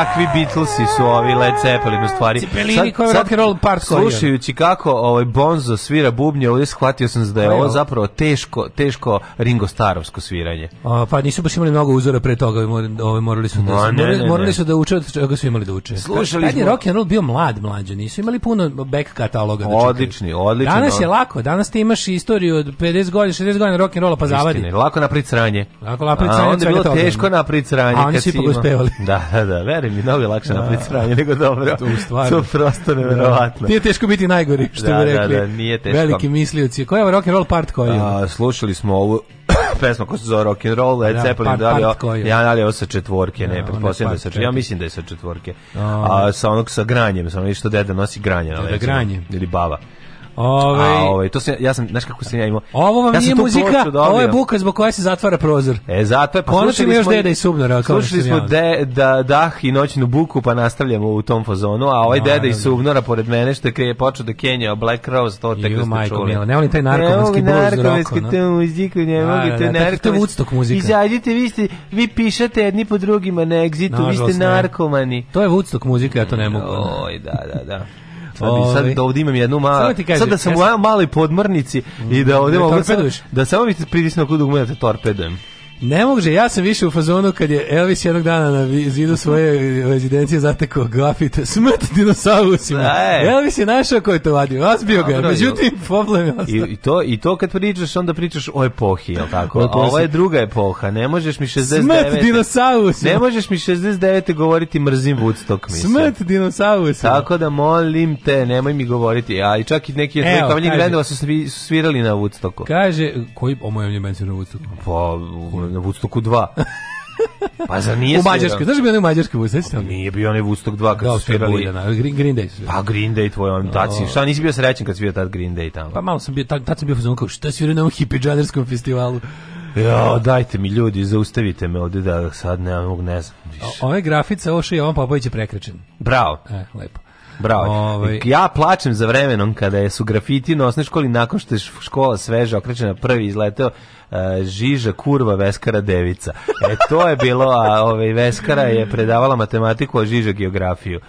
Speaker 3: Rock. kakvi Beatlesi su ovi Led
Speaker 4: Zeppelin u
Speaker 3: stvari.
Speaker 4: Cipelini koji rock and roll
Speaker 3: part Slušajući kako ovaj Bonzo svira bubnje, ovdje shvatio sam da je pa ovo zapravo teško, teško Ringo Starovsko sviranje.
Speaker 4: A, pa nisu baš imali mnogo uzora pre toga, ove morali su da, ne, morali, ne, morali su da uče od čega su imali da uče. Slušali Tad je rock and roll bio mlad, mlađe, nisu imali puno back kataloga
Speaker 3: da Odlični, odlični.
Speaker 4: Danas je lako, danas ti imaš istoriju od 50 godina, 60 godina rock and rolla pa zavadi. Istine,
Speaker 3: lako na pricranje.
Speaker 4: Lako
Speaker 3: na pricranje.
Speaker 4: A onda
Speaker 3: je
Speaker 4: bilo
Speaker 3: teško na pricranje. A oni su ipak uspevali. Da, da, da, veruj mi mnogo je lakše da. napraviti sranje nego dobro. To, stvarno. to prosto da. neverovatno.
Speaker 4: Nije teško biti najgori, što
Speaker 3: da,
Speaker 4: bi rekli.
Speaker 3: Da, da, da nije teško.
Speaker 4: Veliki mislioci. Koja je rock and roll part koji je? A,
Speaker 3: slušali smo ovu pesma
Speaker 4: koja
Speaker 3: se zove rock and roll, Led Zeppelin, da li je, ja da li sa četvorke, ne, pretpostavljam da sa ja mislim da je sa četvorke. A sa onog sa granjem, sa onog što deda nosi granje na leđima. Granje. Ili baba. Ove, ovaj- A, ove, ovaj, to se, ja sam, znaš kako sam ja
Speaker 4: imao... Ovo vam
Speaker 3: ja nije
Speaker 4: muzika, ovo je buka zbog koja se zatvara prozor.
Speaker 3: E, zato je...
Speaker 4: Pa Konačno još deda i subnora.
Speaker 3: Slušali smo de, da, dah i noćnu buku, pa nastavljamo u tom fazonu, a ovaj deda i Subnora pored mene što je počeo da Kenja Black Rose, to tek ste majko, čuli. Milo, ne
Speaker 4: oni
Speaker 3: taj
Speaker 4: narkomanski blues rock. Ne volim narkomanski
Speaker 3: tu muziku,
Speaker 4: ne da,
Speaker 3: volim da, to
Speaker 4: narkomanski.
Speaker 3: Da, to je muzika. Izađite, vi, ste, vi pišete jedni po drugima na egzitu, vi ste narkomani.
Speaker 4: To je Woodstock muzika, ja to ne mogu.
Speaker 3: Oj, da, da, da. Da, da, sad, sad ovaj. ovdje imam jednu malu, sad da sam u maloj podmornici i da mm. ovdje da mogu, da samo mi pritisnu kod dugme da te torpedujem.
Speaker 4: Ne može, ja sam više u fazonu kad je Elvis jednog dana na zidu svoje rezidencije zatekao grafite smrt dinosaurusima. Da, e. Elvis je našao koji je to vadio, razbio ga, međutim problem je
Speaker 3: ostao. I, I, to, I to kad pričaš, onda pričaš o epohi, jel tako? A ovo je druga epoha, ne možeš mi 69...
Speaker 4: Smrt dinosaurusima!
Speaker 3: Ne možeš mi 69. govoriti mrzim Woodstock,
Speaker 4: mislim. Smrt dinosaurusima!
Speaker 3: Tako da molim te, nemoj mi govoriti, a i čak i neki od tvojih omiljenih bendova su svirali na Woodstocku.
Speaker 4: Kaže, koji omiljenih bend su na Woodstocku? Pa,
Speaker 3: na Woodstocku 2. pa za nije
Speaker 4: U
Speaker 3: Mađarskoj, znaš
Speaker 4: bi onaj u Mađarskoj
Speaker 3: Woodstock? Nije bio
Speaker 4: onaj Woodstock 2 kad da,
Speaker 3: su svirali. Da, Green,
Speaker 4: Green Day.
Speaker 3: Svirali. Pa Green Day tvoje on, šta nisi bio srećen kad si tad Green Day tamo?
Speaker 4: Pa malo sam bio, tad, sam bio fazon kao, šta sviraju na ovom hippie festivalu?
Speaker 3: Jo, dajte mi ljudi, zaustavite me ovde da sad ne mogu, ne znam.
Speaker 4: više. Ove grafice, ovo što je Jovan Popović je prekrečen.
Speaker 3: Bravo.
Speaker 4: E, lepo.
Speaker 3: Bravo. Ove... Ovaj- ja plačem za vremenom kada je su grafiti na osnovnoj školi nakon što je škola sveža okrečena, prvi izleteo E, Žiža kurva Veskara devica. E to je bilo, a ovaj Veskara je predavala matematiku, a Žiža geografiju.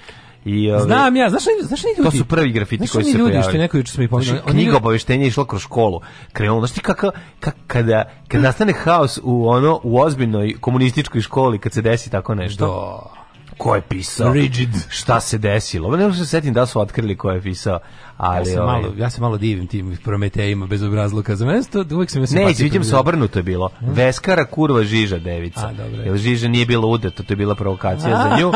Speaker 3: I ove, ovaj,
Speaker 4: Znam ja, znaš li, znaš li ljudi? To
Speaker 3: su prvi grafiti koji se ljudi pojavili. što neko juče sam ih
Speaker 4: pomenuo. knjiga obaveštenja
Speaker 3: išla kroz školu. Krenulo, znaš ti kaka, kak, kada, kada nastane haos u ono, u ozbiljnoj komunističkoj školi, kad se desi tako nešto.
Speaker 4: Do
Speaker 3: da. ko je pisao,
Speaker 4: Rigid.
Speaker 3: šta se desilo. Ne možem se setim da su otkrili ko je pisao, Ali, ja, se
Speaker 4: ovaj, malo, ja
Speaker 3: se
Speaker 4: malo divim tim Prometejima bez obrazluka. Za mene to uvek se mi
Speaker 3: Ne, vidim se obrnuto je bilo. Hmm? Veskara kurva Žiža devica. A, dobro. Jer Žiža nije bila ude to je bila provokacija za nju.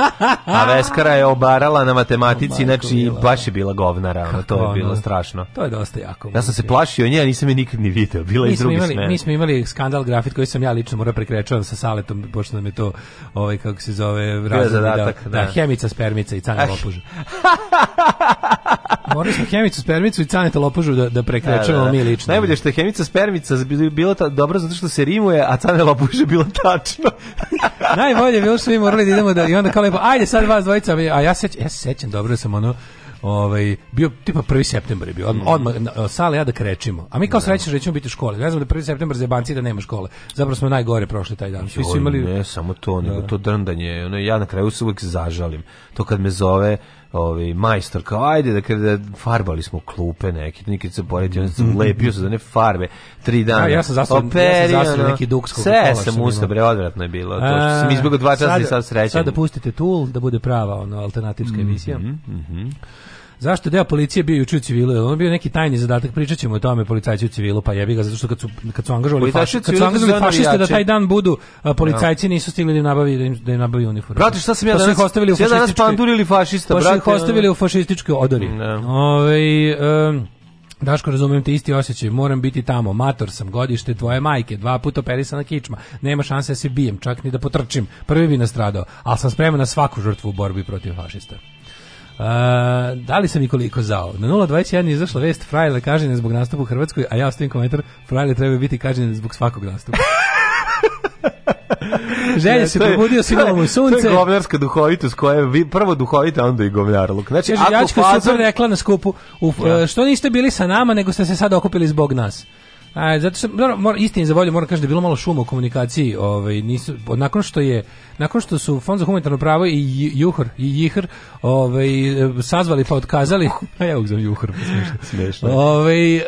Speaker 3: A Veskara je obarala na matematici, znači baš je bila govnara. Kako, to je bilo strašno.
Speaker 4: To je dosta jako.
Speaker 3: Ja sam se plašio nje, nisam je nikad ni video. Bila je iz druge
Speaker 4: smene. Mi smo imali skandal grafit koji sam ja lično morao prekrečavam sa Saletom, pošto nam je to ovaj kako se zove, razredak,
Speaker 3: da, da,
Speaker 4: hemica, spermica i cana lopuža. Morali smo Hemicu Spermicu i Caneta Lopužu da, da prekrečemo da, da, da, mi lično.
Speaker 3: Najbolje što
Speaker 4: je
Speaker 3: Hemica Spermica bila ta, dobro zato što se rimuje, a Cane Lopuža je bilo tačno.
Speaker 4: Najbolje je bilo što mi morali da idemo da, i onda kao lepo, ajde sad vas dvojica, a ja se ja sećam, dobro sam ono, ovaj bio tipa 1. septembar je bio odmah, mm. odmah sale ja da krećemo a mi kao srećno da ćemo biti u školi ne znam da 1. septembar zebanci da nema škole zapravo smo najgore prošli taj dan
Speaker 3: svi imali ne samo to da. nego to drndanje ono ja na kraju se uvek zažalim to kad me zove ovaj majstor kao ajde da kada da, farbali smo klupe neke nikad se boriti on sam mhm. lepio se za ne farbe tri dana ja,
Speaker 4: ja sam
Speaker 3: zastao
Speaker 4: ja sam neki duk
Speaker 3: sve se usta bre odvratno je bilo to što e, sam izbjegao dva časa i sad srećan sad da
Speaker 4: pustite Tool da bude prava ona alternativska mhm, emisija
Speaker 3: mm -hmm.
Speaker 4: Zašto je deo policije bio juče u civilu? On bio neki tajni zadatak, pričat ćemo o tome policajci u civilu, pa jebi ga, zato što kad su, kad su angažovali, faši, kad su angažovali fašiste da taj dan budu, a, policajci da. nisu stigli da, nabavi, da, im, da im nabavi uniformu.
Speaker 3: Brate, šta sam ja pa danas, ostavili
Speaker 4: u
Speaker 3: ja danas
Speaker 4: pandurili
Speaker 3: fašista, brate. Pa su
Speaker 4: ih ostavili u fašističkoj odori. Ne. Da. Ove, ovaj, um, Daško, razumijem te isti osjećaj, moram biti tamo, mator sam, godište tvoje majke, dva puta operisana kičma, nema šanse da se bijem, čak ni da potrčim, prvi bi nastradao, ali sam spreman na svaku žrtvu u borbi protiv fašista. Uh, da li sam i koliko zao? Na 021 je izašla vest Frajle kažnjen zbog nastupa u Hrvatskoj, a ja ostavim komentar Frajle treba biti kažnjen zbog svakog nastupa. Želje se probudio sigurno
Speaker 3: mu sunce. To je govnarska duhovitost koja je prvo duhovita, onda i govnarluk. Znači, Kaže, ako Jačka fazom... super rekla
Speaker 4: na skupu, uf, ja. Da. E, što niste bili sa nama, nego ste se sad okupili zbog nas. A, zato sam, dobro, mora, istin za volju moram kažem da bilo malo šuma u komunikaciji. Ovaj, nisu, nakon što je, nakon što su Fond za humanitarno pravo i Juhor i Jihar ovaj, sazvali pa otkazali. ja ga Juhor, pa smešno. Ovaj, uh,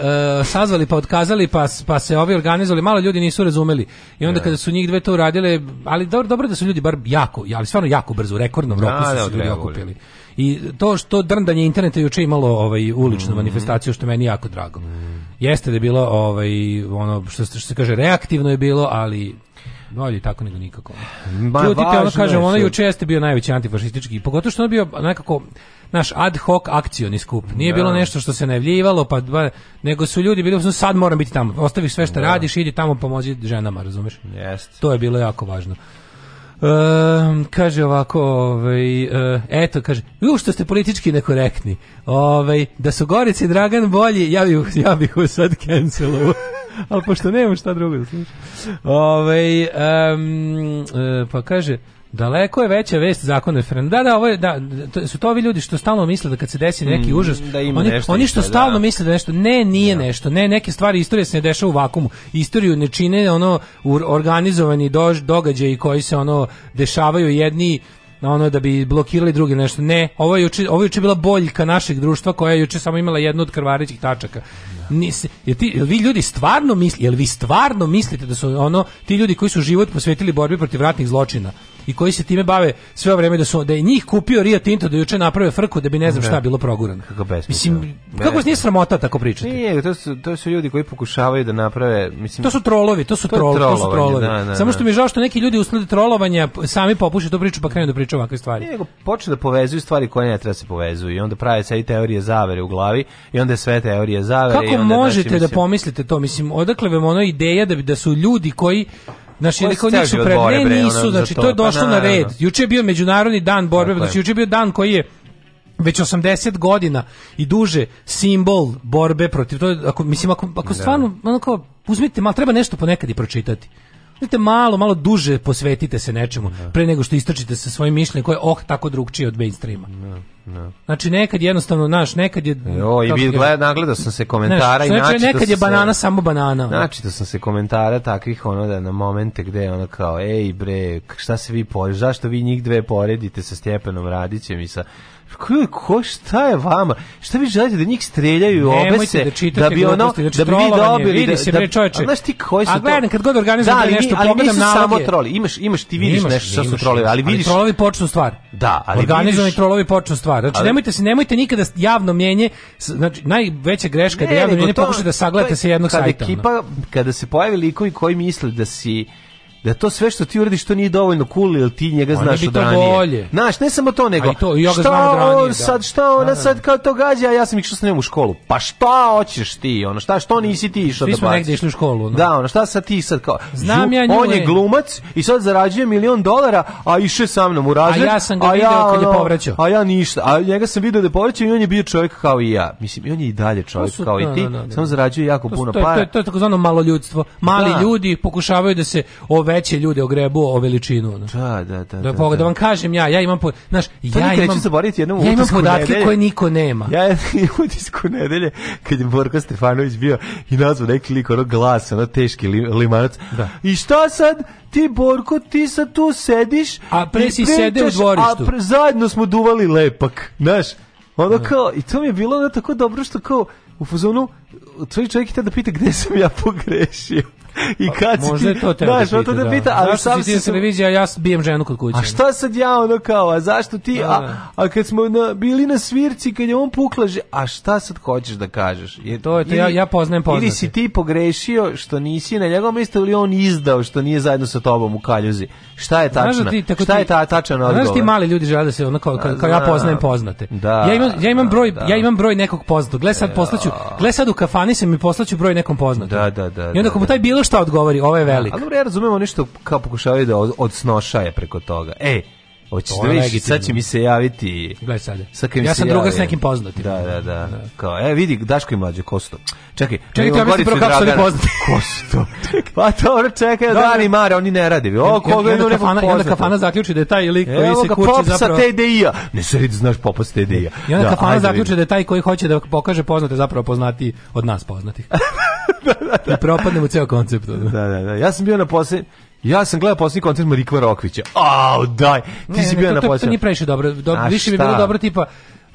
Speaker 4: sazvali pa otkazali pa, pa se ovi organizovali, malo ljudi nisu razumeli. I onda ja. Da. kada su njih dve to uradile, ali dobro, dobro da su ljudi bar jako, ali stvarno jako brzo, u rekordnom da, roku su da, se ljudi okupili. I to što drndanje interneta juče imalo ovaj uličnu mm -hmm. manifestaciju što meni jako drago. Mm. Jeste da je bilo ovaj ono što, što se kaže reaktivno je bilo, ali bolje tako nego nikako. Ma, Čutite, ono kažem, ono juče jeste bio najveći antifašistički, pogotovo što je bio nekako naš ad hoc akcioni skup. Nije da. bilo nešto što se najavljivalo, pa nego su ljudi bili su sad moram biti tamo. Ostavi sve što da. radiš, idi tamo pomozi ženama, razumeš?
Speaker 3: Jeste.
Speaker 4: To je bilo jako važno. Um, kaže ovako, ovaj, uh, eto, kaže, u što ste politički nekorektni. Ovaj, da su Gorici Dragan bolji, ja bih ja bih sad cancelovao. Ali pošto nemam šta drugo da slušam. Ovaj, um, uh, pa kaže, Daleko je veća vest zakona Fernanda. Da, da, ovo je, da, su to ovi ljudi što stalno misle da kad se desi neki mm, užas, da oni, nešto oni što da. stalno da. misle da nešto, ne, nije da. nešto, ne, neke stvari istorije se ne dešava u vakumu. Istoriju ne čine ono organizovani dož, događaji koji se ono dešavaju jedni na ono da bi blokirali drugi nešto. Ne, ovo je juče, ovo je juče bila boljka našeg društva koja je juče samo imala jednu od krvarićih tačaka. Nisi, jel, ti, jel vi ljudi stvarno mislite, jel vi stvarno mislite da su ono ti ljudi koji su život posvetili borbi protiv ratnih zločina, i koji se time bave sve vrijeme da su da je njih kupio Rio Tinto da juče naprave frku da bi ne znam da. šta bilo progurano.
Speaker 3: Kako besmisleno. Mislim kako vas
Speaker 4: nije sramota tako pričati? Nije,
Speaker 3: to su to su ljudi koji pokušavaju da naprave, mislim
Speaker 4: To su trolovi, to su to trolovi, to su trolovi. Da, da, Samo da. što mi je žao što neki ljudi usled trolovanja sami popuše tu priču pa krenu da pričaju ovakve stvari. Nije,
Speaker 3: nego počnu da povezuju stvari koje ne treba da se povezuju i onda prave sve teorije zavere u glavi i onda je sve teorije zavere.
Speaker 4: Kako
Speaker 3: onda,
Speaker 4: znači, možete znači, mislim, da pomislite to? Mislim, odakle vam ono ideja da da su ljudi koji Naši ili kao njih pre, ne nisu, znači to je pa došlo na red. Juče je bio međunarodni dan borbe, znači juče je bio dan koji je već 80 godina i duže simbol borbe protiv to je, ako mislim ako, ako da. stvarno ono uzmite malo treba nešto ponekad i pročitati Znate, malo, malo duže posvetite se nečemu, da. pre nego što istrčite sa svojim mišljenjem koje je oh tako drugčije od mainstreama. Da, da. Znači nekad jednostavno, naš, nekad je...
Speaker 3: Jo, e, i vid, gleda, nagledao sam se komentara znaš,
Speaker 4: i znači, da nekad je banana se, samo banana.
Speaker 3: Znači da sam se komentara takvih ono da na momente gde ono kao, ej bre, šta se vi pored, zašto vi njih dve poredite sa Stjepanom Radićem i sa ko, šta je vama? Šta vi želite da njih streljaju ne, obese da, čitate da bi ono da, da bi vi dobili vidi
Speaker 4: se bre da- da- čoveče. Znaš ti koji su A gledam kad god organizujem da, nešto ali pogledam na
Speaker 3: samo troli. Imaš imaš ti vidiš imaš, nešto što su
Speaker 4: trolovi,
Speaker 3: ali vidiš
Speaker 4: ali trolovi počnu stvar. Da, ali
Speaker 3: organizovani
Speaker 4: trolovi počnu stvar. Znači ali... nemojte se nemojte nikada javno mjenje, znači najveća greška je da javno mnjenje pokušate da sagledate sa jednog sajta. Kada ekipa
Speaker 3: kada se pojavi likovi koji misle da si da to sve što ti uradiš to nije dovoljno cool jer ti njega Oni znaš bi to ranije. Bolje. Znaš, ne samo to, nego to, ja da. šta on ranije, sad, šta ona da, da, sad kao to gađa, a ja sam išao s njom u školu. Pa šta hoćeš ti, ono, šta, što nisi ti išao
Speaker 4: da baciš? smo negde išli u školu.
Speaker 3: No. Da, ono, šta sad ti sad kao, Znam ja on je e. glumac i sad zarađuje milion dolara, a išao sa mnom u razred.
Speaker 4: A ja sam ga a video kad je
Speaker 3: povraćao. A ja ništa, a njega sam video da je povraćao i on je bio čovjek kao i ja. Mislim, i on je i dalje čovjek su, kao i ti, da, da, samo zarađuje jako puno para.
Speaker 4: To je to to je, malo ljudstvo. Mali ljudi pokušavaju da se veće ljude ogrebu o veličinu. Ono.
Speaker 3: Da, da,
Speaker 4: da. Da, da, da. da, vam kažem ja, ja imam, po, znaš, ja imam, zaboraviti jednom ja imam podatke nedelje. koje niko nema.
Speaker 3: Ja
Speaker 4: imam utisku
Speaker 3: nedelje kad je Borko Stefanović bio i nazvao neki lik, ono glas, ono teški limanac. Da. I šta sad? ti Borko, ti sad tu sediš
Speaker 4: a pre si sede u dvorištu a pre,
Speaker 3: zajedno smo duvali lepak znaš, ono da. kao, i to mi je bilo ono tako dobro što kao u fazonu tvoj čovjek je da pita gde sam ja pogrešio I pa, kad si Možda to te Znaš, da, to da, da pita, ali
Speaker 4: zašto sam
Speaker 3: si
Speaker 4: ti se televizija, ja bijem ženu kod kuće.
Speaker 3: A šta
Speaker 4: sad
Speaker 3: ja ono kao, a zašto ti, da, a, da. a kad smo na, bili na svirci, kad je on puklaže, a šta sad hoćeš da kažeš?
Speaker 4: Je, to je to, ili, ja, ja poznajem poznate.
Speaker 3: Ili si ti pogrešio što nisi na njegovom mjestu ili on izdao što nije zajedno sa tobom u kaljuzi. Šta je tačno? ti, šta je ta, tačan odgovor? Znaš
Speaker 4: ti mali ljudi žele da se ono kao, kao, kao ja poznajem poznate. Da, ja, imam, ja, imam broj, da. ja imam broj nekog poznatog. Gle sad poslaću, gle sad u kafani se mi poslaću broj nekom
Speaker 3: poznatom. Da, da, da. I
Speaker 4: onda ako mu taj bilo bilo šta odgovori, ovo je da, velik.
Speaker 3: Ali ja razumemo ništa kao pokušavaju da od, odsnošaje preko toga. Ej, Hoćeš da vidiš, sad će mi se javiti.
Speaker 4: Gledaj sad. sad ja sam druga s nekim poznatim.
Speaker 3: Da, da, da, da, Kao, e, vidi, Daško i mlađe, Kosto.
Speaker 4: Čekaj, čekaj, to mislim prvo kako su poznati.
Speaker 3: Kosto. Pa dobro, čekaj, da, da, da. Dani Mare, oni ne rade. O, koga je neko poznat. I onda
Speaker 4: kafana zaključi da je taj lik koji e, se kurči zapravo...
Speaker 3: Evo ga TDI-a. Ne sredi vidi, znaš popa s TDI-a.
Speaker 4: I onda kafana zaključi da je taj koji hoće da pokaže poznate zapravo poznati od nas poznatih. da, da, da. I propadne ceo
Speaker 3: koncept. Da, da, da. Ja sam bio na posljednjem Ja sam gledao poslednji koncert Marikva Rokvića. Au, daj. Ti ne, si bio na poslednjem.
Speaker 4: To nije previše dobro. Do, više bi bilo dobro tipa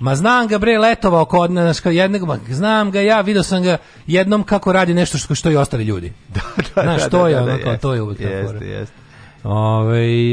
Speaker 4: Ma znam ga bre letovao kod nas jednog, ma znam ga ja, video sam ga jednom kako radi nešto što što i ostali ljudi.
Speaker 3: da, da, Znaš,
Speaker 4: da, da, to je da, da, ono, kao, jest, to je uvek jest, tako. Jeste,
Speaker 3: jeste.
Speaker 4: Ove, ovaj,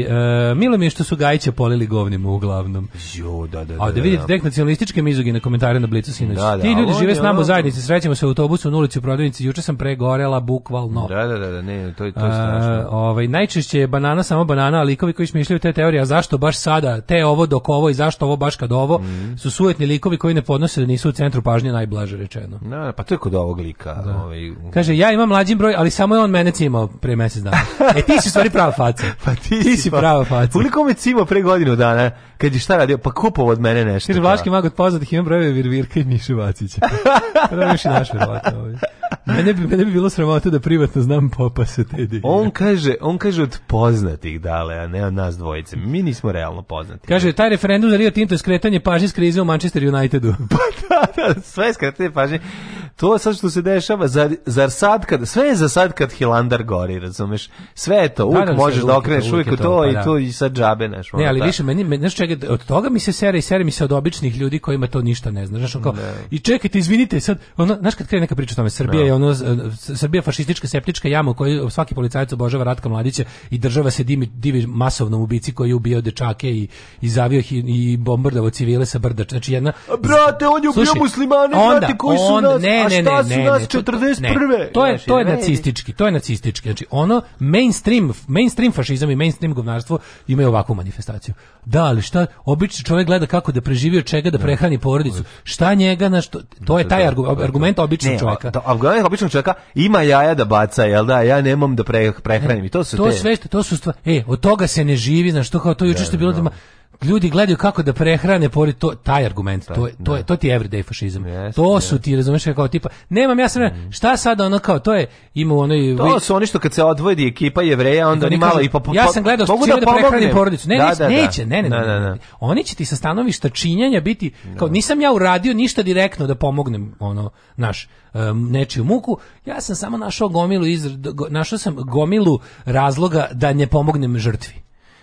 Speaker 4: e, milo mi je što su Gajića polili govnima uglavnom.
Speaker 3: Jo, da, da, da. A da, da,
Speaker 4: da vidite da. tek nacionalističke mizogine komentare na Blicu sinoć. Da, da, Ti ljudi žive s nama u zajednici, srećemo se u autobusu u ulici u prodavnici, juče sam pregorela bukvalno.
Speaker 3: Da, da, da, ne, to, je, to je strašno. E, Ovaj,
Speaker 4: najčešće je banana samo banana, a likovi koji smišljaju te teorije, a zašto baš sada, te ovo dok ovo i zašto ovo baš kad ovo, mm su sujetni likovi koji ne podnose da nisu u centru pažnje najblaže rečeno.
Speaker 3: Da, pa to je kod ovog lika. Da.
Speaker 4: Ovaj... Kaže, ja imam mlađi broj, ali samo je on mene cimao pre mesec dana. E ti si stvari prava faca faca. pa ti, ti si pa, prava faca.
Speaker 3: Koliko me cimo pre godinu dana, kad je šta radio, pa kupovo od mene nešto. Kaže,
Speaker 4: da. Vlaški mag od poznatih imam brojeve Virvirka i Miše Vacića. Praviš i naš verovatno ovdje. Mene bi, mene bi bilo sramota da privatno znam popa se te divine.
Speaker 3: On kaže, on kaže od poznatih dale, a ne od nas dvojice. Mi nismo realno poznati.
Speaker 4: Kaže, taj referendum za Rio Tinto je skretanje pažnje s krize u Manchester Unitedu.
Speaker 3: pa da, da, sve skretanje pažnje To sad što se dešava, zar, zar sad kad, sve je za sad kad Hilandar gori, razumeš? Sve je to, pa uvijek da, možeš da okreneš, uvijek to, to pa i da. to i sad džabe naš.
Speaker 4: Ne, ali ta. Da. više, meni, meni, čega, od toga mi se sere i sere mi se od običnih ljudi kojima to ništa ne zna. Znaš, kao, ne. I čekajte, izvinite, sad, ono, znaš kad krene neka priča o tome, Srbija no. je ono, Srbija fašistička septička jama u kojoj svaki policajac obožava Ratka Mladića i država se dimi, divi masovnom ubici koji je ubio dečake i, i zavio i, i bombardovao civile sa brda. Znači jedna...
Speaker 3: Brate, on je ubio muslimane, brate, koji su nas... Ne, ne, ne, ne, ne, nas 41.
Speaker 4: To je to je nacistički, to je nacistički. Znači ono mainstream, mainstream fašizam i mainstream govnarstvo imaju ovakvu manifestaciju. Da, ali šta obično čovjek gleda kako da preživi od čega da, da prehrani porodicu. Šta njega na što to je da, taj da, argument običnog čovjeka. Da, argument
Speaker 3: običnog čovjeka ima jaja da baca, jel da, ja nemam da prehranim i to
Speaker 4: su to sve što to su
Speaker 3: stvari.
Speaker 4: E, od toga se ne živi, znači što kao to juče što bilo da ljudi gledaju kako da prehrane pored to taj argument to da, je, to je da. to ti everyday fašizam yes, to su yes. ti razumeš kao tipa nemam ja sam mhm. mm. šta sad ono kao to je ima onaj
Speaker 3: to su oni što kad se odvoji ekipa jevreja onda oni malo i pa
Speaker 4: ja sam gledao
Speaker 3: mogu
Speaker 4: da, da
Speaker 3: prehrane porodicu
Speaker 4: ne da, neće, da, da, neće ne ne, ne, ne, ne, oni će ti sa stanovišta činjenja biti kao nisam ja uradio ništa direktno da pomognem ono naš nečiju muku. Ja sam samo našao gomilu iz našao sam gomilu razloga da ne pomognem žrtvi.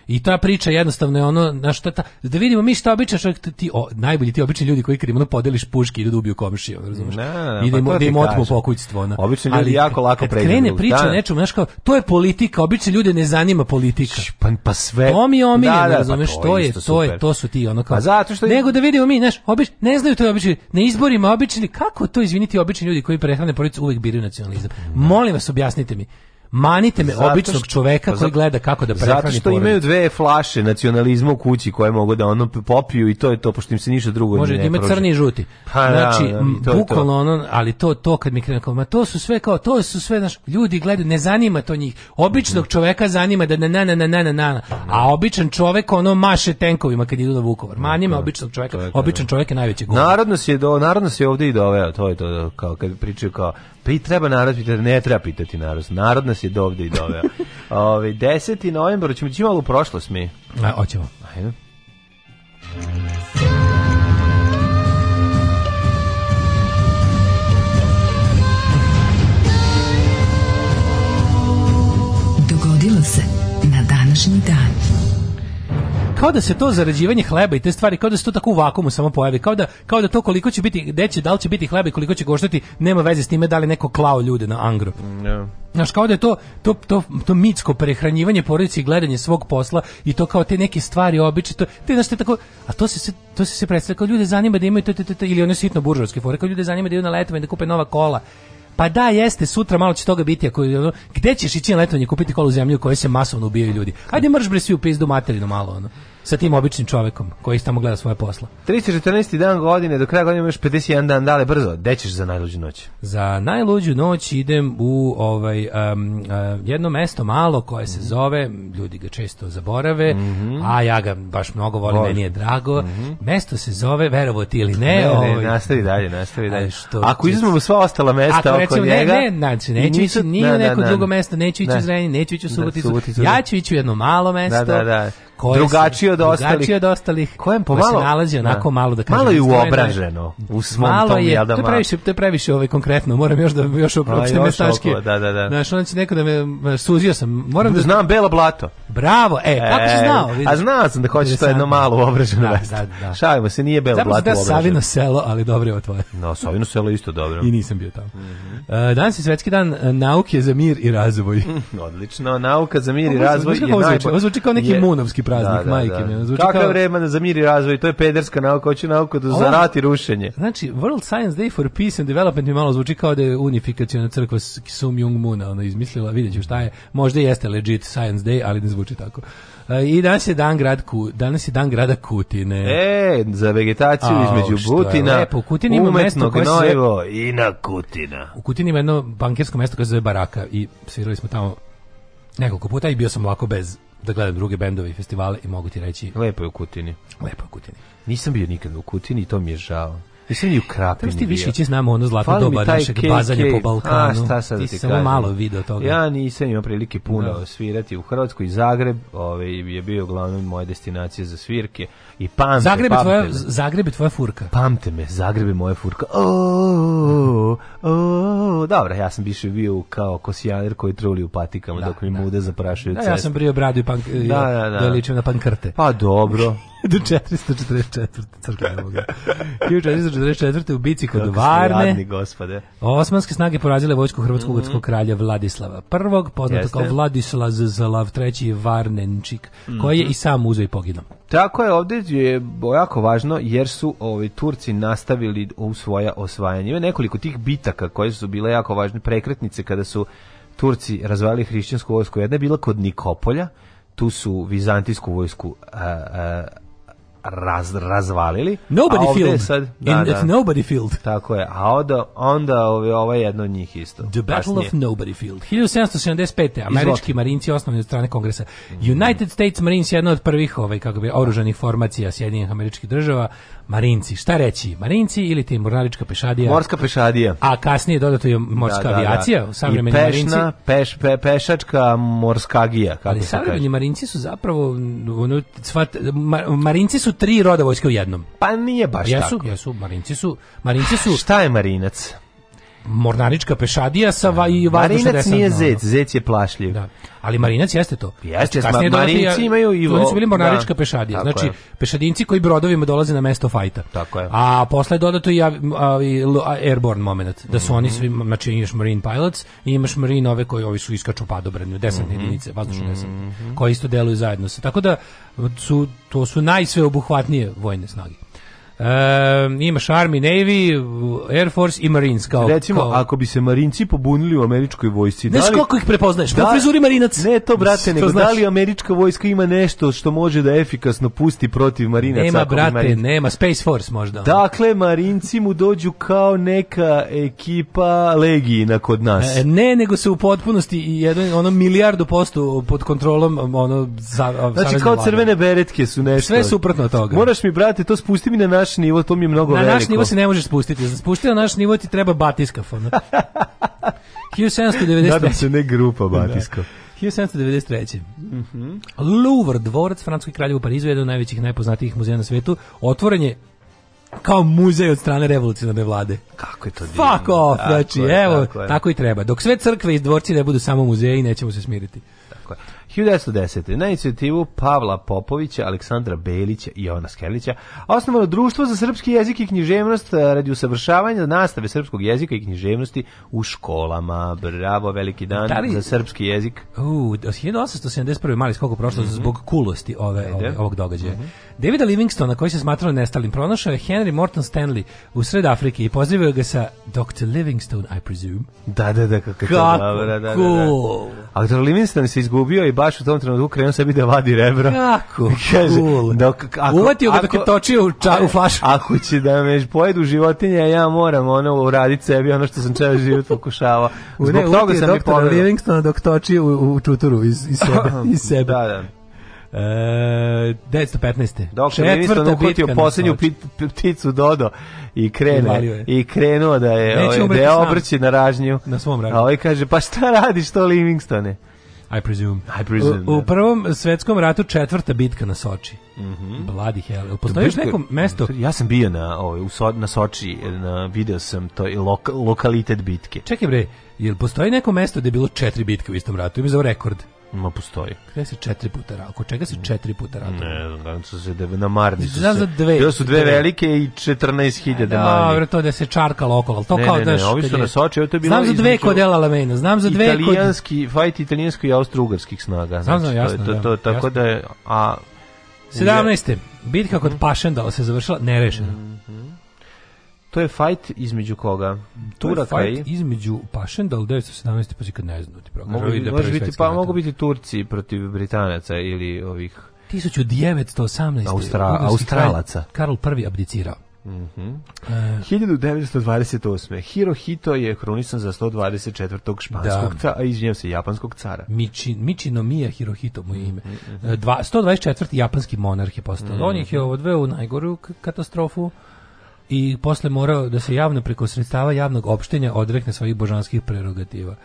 Speaker 4: I ta priča jednostavno je ono na šta ta, da vidimo mi šta običan čovjek ti o, najbolji ti obični ljudi koji krimno podeliš puške i idu da ubiju komšiju, razumeš? Idemo pa da im otmu pokućstvo, ona.
Speaker 3: Obični ljudi Ali, jako lako pređu.
Speaker 4: Krene priča da, da. nečemu, znaš kao, to je politika, obični ljude ne zanima politika.
Speaker 3: Pa, pa sve.
Speaker 4: Omi, omi, da, da, pa razumeš, pa to, je, to je, to su ti ono kao. A pa zato što nego da vidimo mi, znaš, obič, ne znaju to obični, na izborima obični, kako to izviniti obični ljudi koji prehrane porodicu uvek biraju nacionalizam. Da. Molim vas objasnite mi. Manite me zato običnog čoveka pa koji gleda kako da prehrani Zato
Speaker 3: što imaju dve flaše nacionalizma u kući koje mogu da ono popiju i to je to, pošto im se ništa drugo
Speaker 4: Može, ne Može, ima crni i žuti. Ha, pa da, znači, da, bukvalno ono, ali to, to kad mi krenu, kao, ma to su sve kao, to su sve, naš, ljudi gledaju, ne zanima to njih. Običnog čoveka zanima da na na na na na na a običan čovek ono maše tenkovima kad idu do Vukovar. Manima običnog čoveka, običan da. čovek je najveći
Speaker 3: govor. Narodno je, do, narodno se ovde i doveo, to je to, da, kao kad pričaju kao, Pa i treba narod pitati, ne treba pitati narod. Narod nas je dovde i doveo. Ove, ovaj, 10. novembra, ćemo ići malo u prošlost mi.
Speaker 4: A, hoćemo. Ajde. Dogodilo se na današnji dan kao da se to zarađivanje hleba i te stvari kao da se to tako u vakumu samo pojavi, kao da kao da to koliko će biti, gde će, da li će biti hleba i koliko će koštati, nema veze s time da li neko klao ljude na Angro. Yeah. Mm, znaš, kao da je to, to, to, to mitsko prehranjivanje porodice i gledanje svog posla i to kao te neke stvari običaje, to, te, znaš, te tako, a to se, to se, se predstavlja kao ljude zanima da imaju to, to, to, to ili one sitno buržovske fore, kao ljude zanima da idu na letovanje da kupe nova kola Pa da, jeste, sutra malo će toga biti. Ako, ono, gde ćeš ići na letovanje kupiti kolu zemlju koje se masovno ubijaju ljudi? Ajde mrš bre svi u pizdu materinu malo. Ono sa tim običnim čovekom koji tamo gleda svoje posla.
Speaker 3: 314. dan godine, do kraja godine imaš 51 dan, dale brzo, gde ćeš za najluđu noć?
Speaker 4: Za najluđu noć idem u ovaj, um, jedno mesto malo koje se mhm. zove, ljudi ga često zaborave, mm -hmm. a ja ga baš mnogo volim, meni je drago. Mm -hmm. Mesto se zove, verovo ti ili ne. Ne,
Speaker 3: ovaj, ne, nastavi dalje, nastavi dalje. Što ako izmemo sva ostala mesta ako oko recimo, njega...
Speaker 4: Ne, ne, znači, neću ići
Speaker 3: ni u da, da,
Speaker 4: neko
Speaker 3: da.
Speaker 4: drugo mesto, neću ići u Zrenje, neću ići u Suboticu. Ja ću ići u jedno malo mesto da, da, da koje drugačije od ostalih. Drugačije od ostalih. Kojem pomalo se nalazi da. onako malo da kažem.
Speaker 3: Malo
Speaker 4: je
Speaker 3: uobraženo u svom malo tom, je, jel da
Speaker 4: malo.
Speaker 3: To
Speaker 4: previše, to previše ovaj, konkretno, moram još da još opšte mestački. Da, da, da. Znaš, onda će neko da me, suzio sam, moram da...
Speaker 3: Znam Bela Blato.
Speaker 4: Bravo, e, kako e, si znao? Vidim.
Speaker 3: A
Speaker 4: znao
Speaker 3: sam da hoćeš to jedno malo uobraženo da, da, da. Šalimo se, nije Bela Zapravo Blato da
Speaker 4: uobraženo. Savino selo, ali dobro je ovo tvoje.
Speaker 3: No, Savino selo isto dobro.
Speaker 4: I nisam bio tamo. Mhm. E, danas je svetski dan e, nauke za mir i razvoj.
Speaker 3: Odlično, nauka za mir i razvoj je najbolje. Ovo
Speaker 4: zvuči kao neki munovski praznik, da, da,
Speaker 3: majke da. mi. Zvuči Kakav kao... vremena za mir i razvoj, to je pederska nauka, hoće nauku da zarati rušenje.
Speaker 4: Znači, World Science Day for Peace and Development mi malo zvuči kao da je unifikaciona crkva Sum Jung-muna, ona izmislila, vidjet šta je, možda jeste legit Science Day, ali ne zvuči tako. E, I danas je dan grad Ku, danas je dan grada Kutine.
Speaker 3: E, za vegetaciju A, između Butina, lepo. U Kutini ima
Speaker 4: mesto koje se
Speaker 3: i na Kutina.
Speaker 4: U Kutini ima jedno bankirsko mesto koje se zove Baraka i svirali smo tamo nekoliko puta i bio sam lako bez da gledam druge bendove i festivale i mogu ti reći...
Speaker 3: Lepo je u Kutini.
Speaker 4: Lepo je u Kutini.
Speaker 3: Nisam bio nikad u Kutini i to mi je žao. Jesi li u Krapini?
Speaker 4: Ti više će znamo ono zlatno doba našeg
Speaker 3: K
Speaker 4: -K. bazanja po Balkanu. A, šta da ti, ti samo malo video toga.
Speaker 3: Ja nisam imao prilike puno no. Da. svirati u Hrvatskoj. Zagreb ovaj, je bio glavnom moje destinacije za svirke. I pamte,
Speaker 4: Zagreb, pamte tvoja, me. Zagreb je tvoja furka.
Speaker 3: Pamte me, Zagreb je moja furka. O, o, dobro, ja sam više bio kao kosijaner koji truli u patikama da, dok mi da. mude zaprašuju da,
Speaker 4: Ja sam brio bradu i pank, da, da, da. da ličim na pankrte.
Speaker 3: Pa dobro,
Speaker 4: 1444. Crkve ne mogu. 1444. u bici kod Varne.
Speaker 3: Jadni, gospode.
Speaker 4: Osmanske snage porazile vojsku hrvatskog mm -hmm. kralja Vladislava I, poznato Jeste. kao Vladislav Zlav III Varnenčik, mm -hmm. koji je mhm. i sam uzeo i poginuo.
Speaker 3: Tako je, ovdje je jako važno jer su ovi Turci nastavili u svoja osvajanja. Ima nekoliko tih bitaka koje su bile jako važne prekretnice kada su Turci razvali hrišćansku vojsku. Jedna je bila kod Nikopolja, tu su vizantijsku vojsku a, a, raz, razvalili.
Speaker 4: Nobody field. Sad, da, In, da. It's da. nobody field.
Speaker 3: Tako je. A onda, onda ovaj, ovo je jedno od njih isto.
Speaker 4: The Battle Kasnije. of Nobody Field. 1775. Američki Izvolite. marinci osnovni od strane kongresa. United States Marines je jedna od prvih ovaj, kako bi, oružanih formacija Sjedinjenih američkih država. Marinci, šta reći? Marinci ili ti mornarička pešadija?
Speaker 3: Morska pešadija.
Speaker 4: A kasnije dodato je morska da, da, da. avijacija, da. savremeni pešna, Marinci.
Speaker 3: Peš, pe, pešačka morskagija,
Speaker 4: kako Ali se savremeni kaže. Marinci su zapravo ono, cvat, ma, Marinci su tri roda vojske u jednom.
Speaker 3: Pa nije baš
Speaker 4: jesu,
Speaker 3: tako.
Speaker 4: Jesu, Marinci su, Marinci su.
Speaker 3: Šta je Marinac?
Speaker 4: mornarička pešadija sa va, i
Speaker 3: vazdušne Marinac nije zec, zec je plašljiv. Da.
Speaker 4: Ali Marinac jeste to.
Speaker 3: Jeste, znači, Marinci imaju i Oni su
Speaker 4: bili mornarička da. pešadija. Tako znači,
Speaker 3: je.
Speaker 4: pešadinci koji brodovima dolaze na mesto fajta.
Speaker 3: Tako je.
Speaker 4: A posle je dodato i, a, a, i airborne moment. Da su mm -hmm. oni svi, znači imaš marine pilots i imaš marine ove koji ovi su iskaču padobranu, desetne mm -hmm. jedinice, vazdušne mm -hmm. koji isto deluju zajedno. Tako da su, to su najsveobuhvatnije vojne snage. Um, ima Army, Navy, Air Force i Marines kao.
Speaker 3: Recimo,
Speaker 4: kao...
Speaker 3: ako bi se Marinci pobunili u američkoj vojsci,
Speaker 4: da
Speaker 3: li...
Speaker 4: koliko ih prepoznaješ? Da, po frizuri Marinac.
Speaker 3: Ne to brate, nego znaš... da li američka vojska ima nešto što može da efikasno pusti protiv Marinaca?
Speaker 4: Nema brate, Marinci... nema Space Force možda.
Speaker 3: Dakle, Marinci mu dođu kao neka ekipa Legijina kod nas.
Speaker 4: E, ne, nego se u potpunosti jedan ono milijardu posto pod kontrolom ono za,
Speaker 3: Znači kao crvene beretke su nešto.
Speaker 4: Sve suprotno toga.
Speaker 3: Moraš mi brate to spustiti mi
Speaker 4: na naš
Speaker 3: naš nivo, to mi je mnogo na veliko.
Speaker 4: Na naš
Speaker 3: nivo
Speaker 4: se ne možeš spustiti. Za spuštiti na naš nivo ti treba batiskaf. Ono. 1793. Nadam se
Speaker 3: ne grupa batiskaf. Da.
Speaker 4: 1793. Mm -hmm. Louvre, dvorac francuskih kralja u Parizu, jedan od najvećih najpoznatijih muzeja na svetu, otvoren je kao muzej od strane revolucionarne vlade.
Speaker 3: Kako je to divno.
Speaker 4: Fuck off, znači, evo, tako, je. tako i treba. Dok sve crkve i dvorci ne budu samo muzeji, nećemo se smiriti.
Speaker 3: 1910. na inicijativu Pavla Popovića, Aleksandra Belića i Jovana Skerlića osnovano društvo za srpski jezik i književnost eh, radi usavršavanja nastave srpskog jezika i književnosti u školama. Bravo, veliki dan da li, za srpski jezik.
Speaker 4: U, 1871. mali skoko prošlo mm -hmm. zbog kulosti ove, ove ovog događaja. Mm -hmm. Davida Livingstona, koji se smatrao nestalim, pronašao je Henry Morton Stanley u sred Afrike i pozdravio ga sa Dr. Livingstone, I presume.
Speaker 3: Da, da, da, kako, kako? Da, da, da, da. Cool. A Dr. Livingstone se izgubio i baš u tom trenutku krenuo sebi da vadi rebra.
Speaker 4: Kako Kaže, cool. Dok, ako, Uvatio ga dok je točio u, ča, u flašu.
Speaker 3: Ako će da me pojedu životinje, ja moram ono uraditi sebi ono što sam čeo život pokušavao.
Speaker 4: Zbog ne, toga sam i povedao. Livingstona dok toči u, u čuturu
Speaker 3: iz, iz sebe.
Speaker 4: iz sebe.
Speaker 3: da, da. E, 915. Doktor Livingstone uhvatio poslednju pticu Dodo i krene i, krenuo da je, ovaj, da je na ražnju.
Speaker 4: Na svom ražnju. A
Speaker 3: ovaj kaže, pa šta radiš to Livingstone?
Speaker 4: I presume. I presume. U, u da. prvom svetskom ratu četvrta bitka na Soči. Mhm. Mm Bloody hell. Postoji još neko
Speaker 3: mesto? Ja sam bio na ovaj so, na Soči, na video sam to i loka, lokalitet bitke.
Speaker 4: Čekaj bre, jel postoji neko mesto gde je bilo četiri bitke u istom ratu? Ima za rekord.
Speaker 3: Ma postoji.
Speaker 4: Kada se četiri puta radi? Oko čega se mm. četiri puta
Speaker 3: radi? Ne znam, da su
Speaker 4: se
Speaker 3: deve, na Marni su se. Dve, bilo su dve, dve velike i 14.000
Speaker 4: da, manje. Dobro, to da se čarkalo okolo, ali to ne, kao
Speaker 3: ne,
Speaker 4: ne, daš... Ne,
Speaker 3: ovi su na Soči, to je bilo... Znam
Speaker 4: za dve kod El Alamena, znam za dve italijanski, kod... Italijanski,
Speaker 3: fajt italijansko i austro-ugarskih snaga. Znam, znam, znači, jasno. To, da. to, to, tako jasno. da je... A,
Speaker 4: 17. Bitka kod mhm. Pašendala se završila nerešeno. Mm
Speaker 3: To je fight između koga?
Speaker 4: Turaka to je fight i... između Pašendal 917, pa si kad ne znam. Da ti
Speaker 3: mogu, da može biti, pa mogu biti Turci protiv Britanaca ili ovih...
Speaker 4: 1918.
Speaker 3: Austra, Australaca.
Speaker 4: Karl I abdicirao. Mm -hmm. 1928. Hirohito je krunisan za 124. španskog, da. a izvinjam se, japanskog cara. Michi, Michino Miya Hirohito mu ime. Mm -hmm. Dva, 124. japanski monarh je postao. Mm -hmm. On ih je mhm. odveo u najgoru katastrofu i posle morao da se javno preko sredstava javnog opštenja odrekne svojih božanskih prerogativa.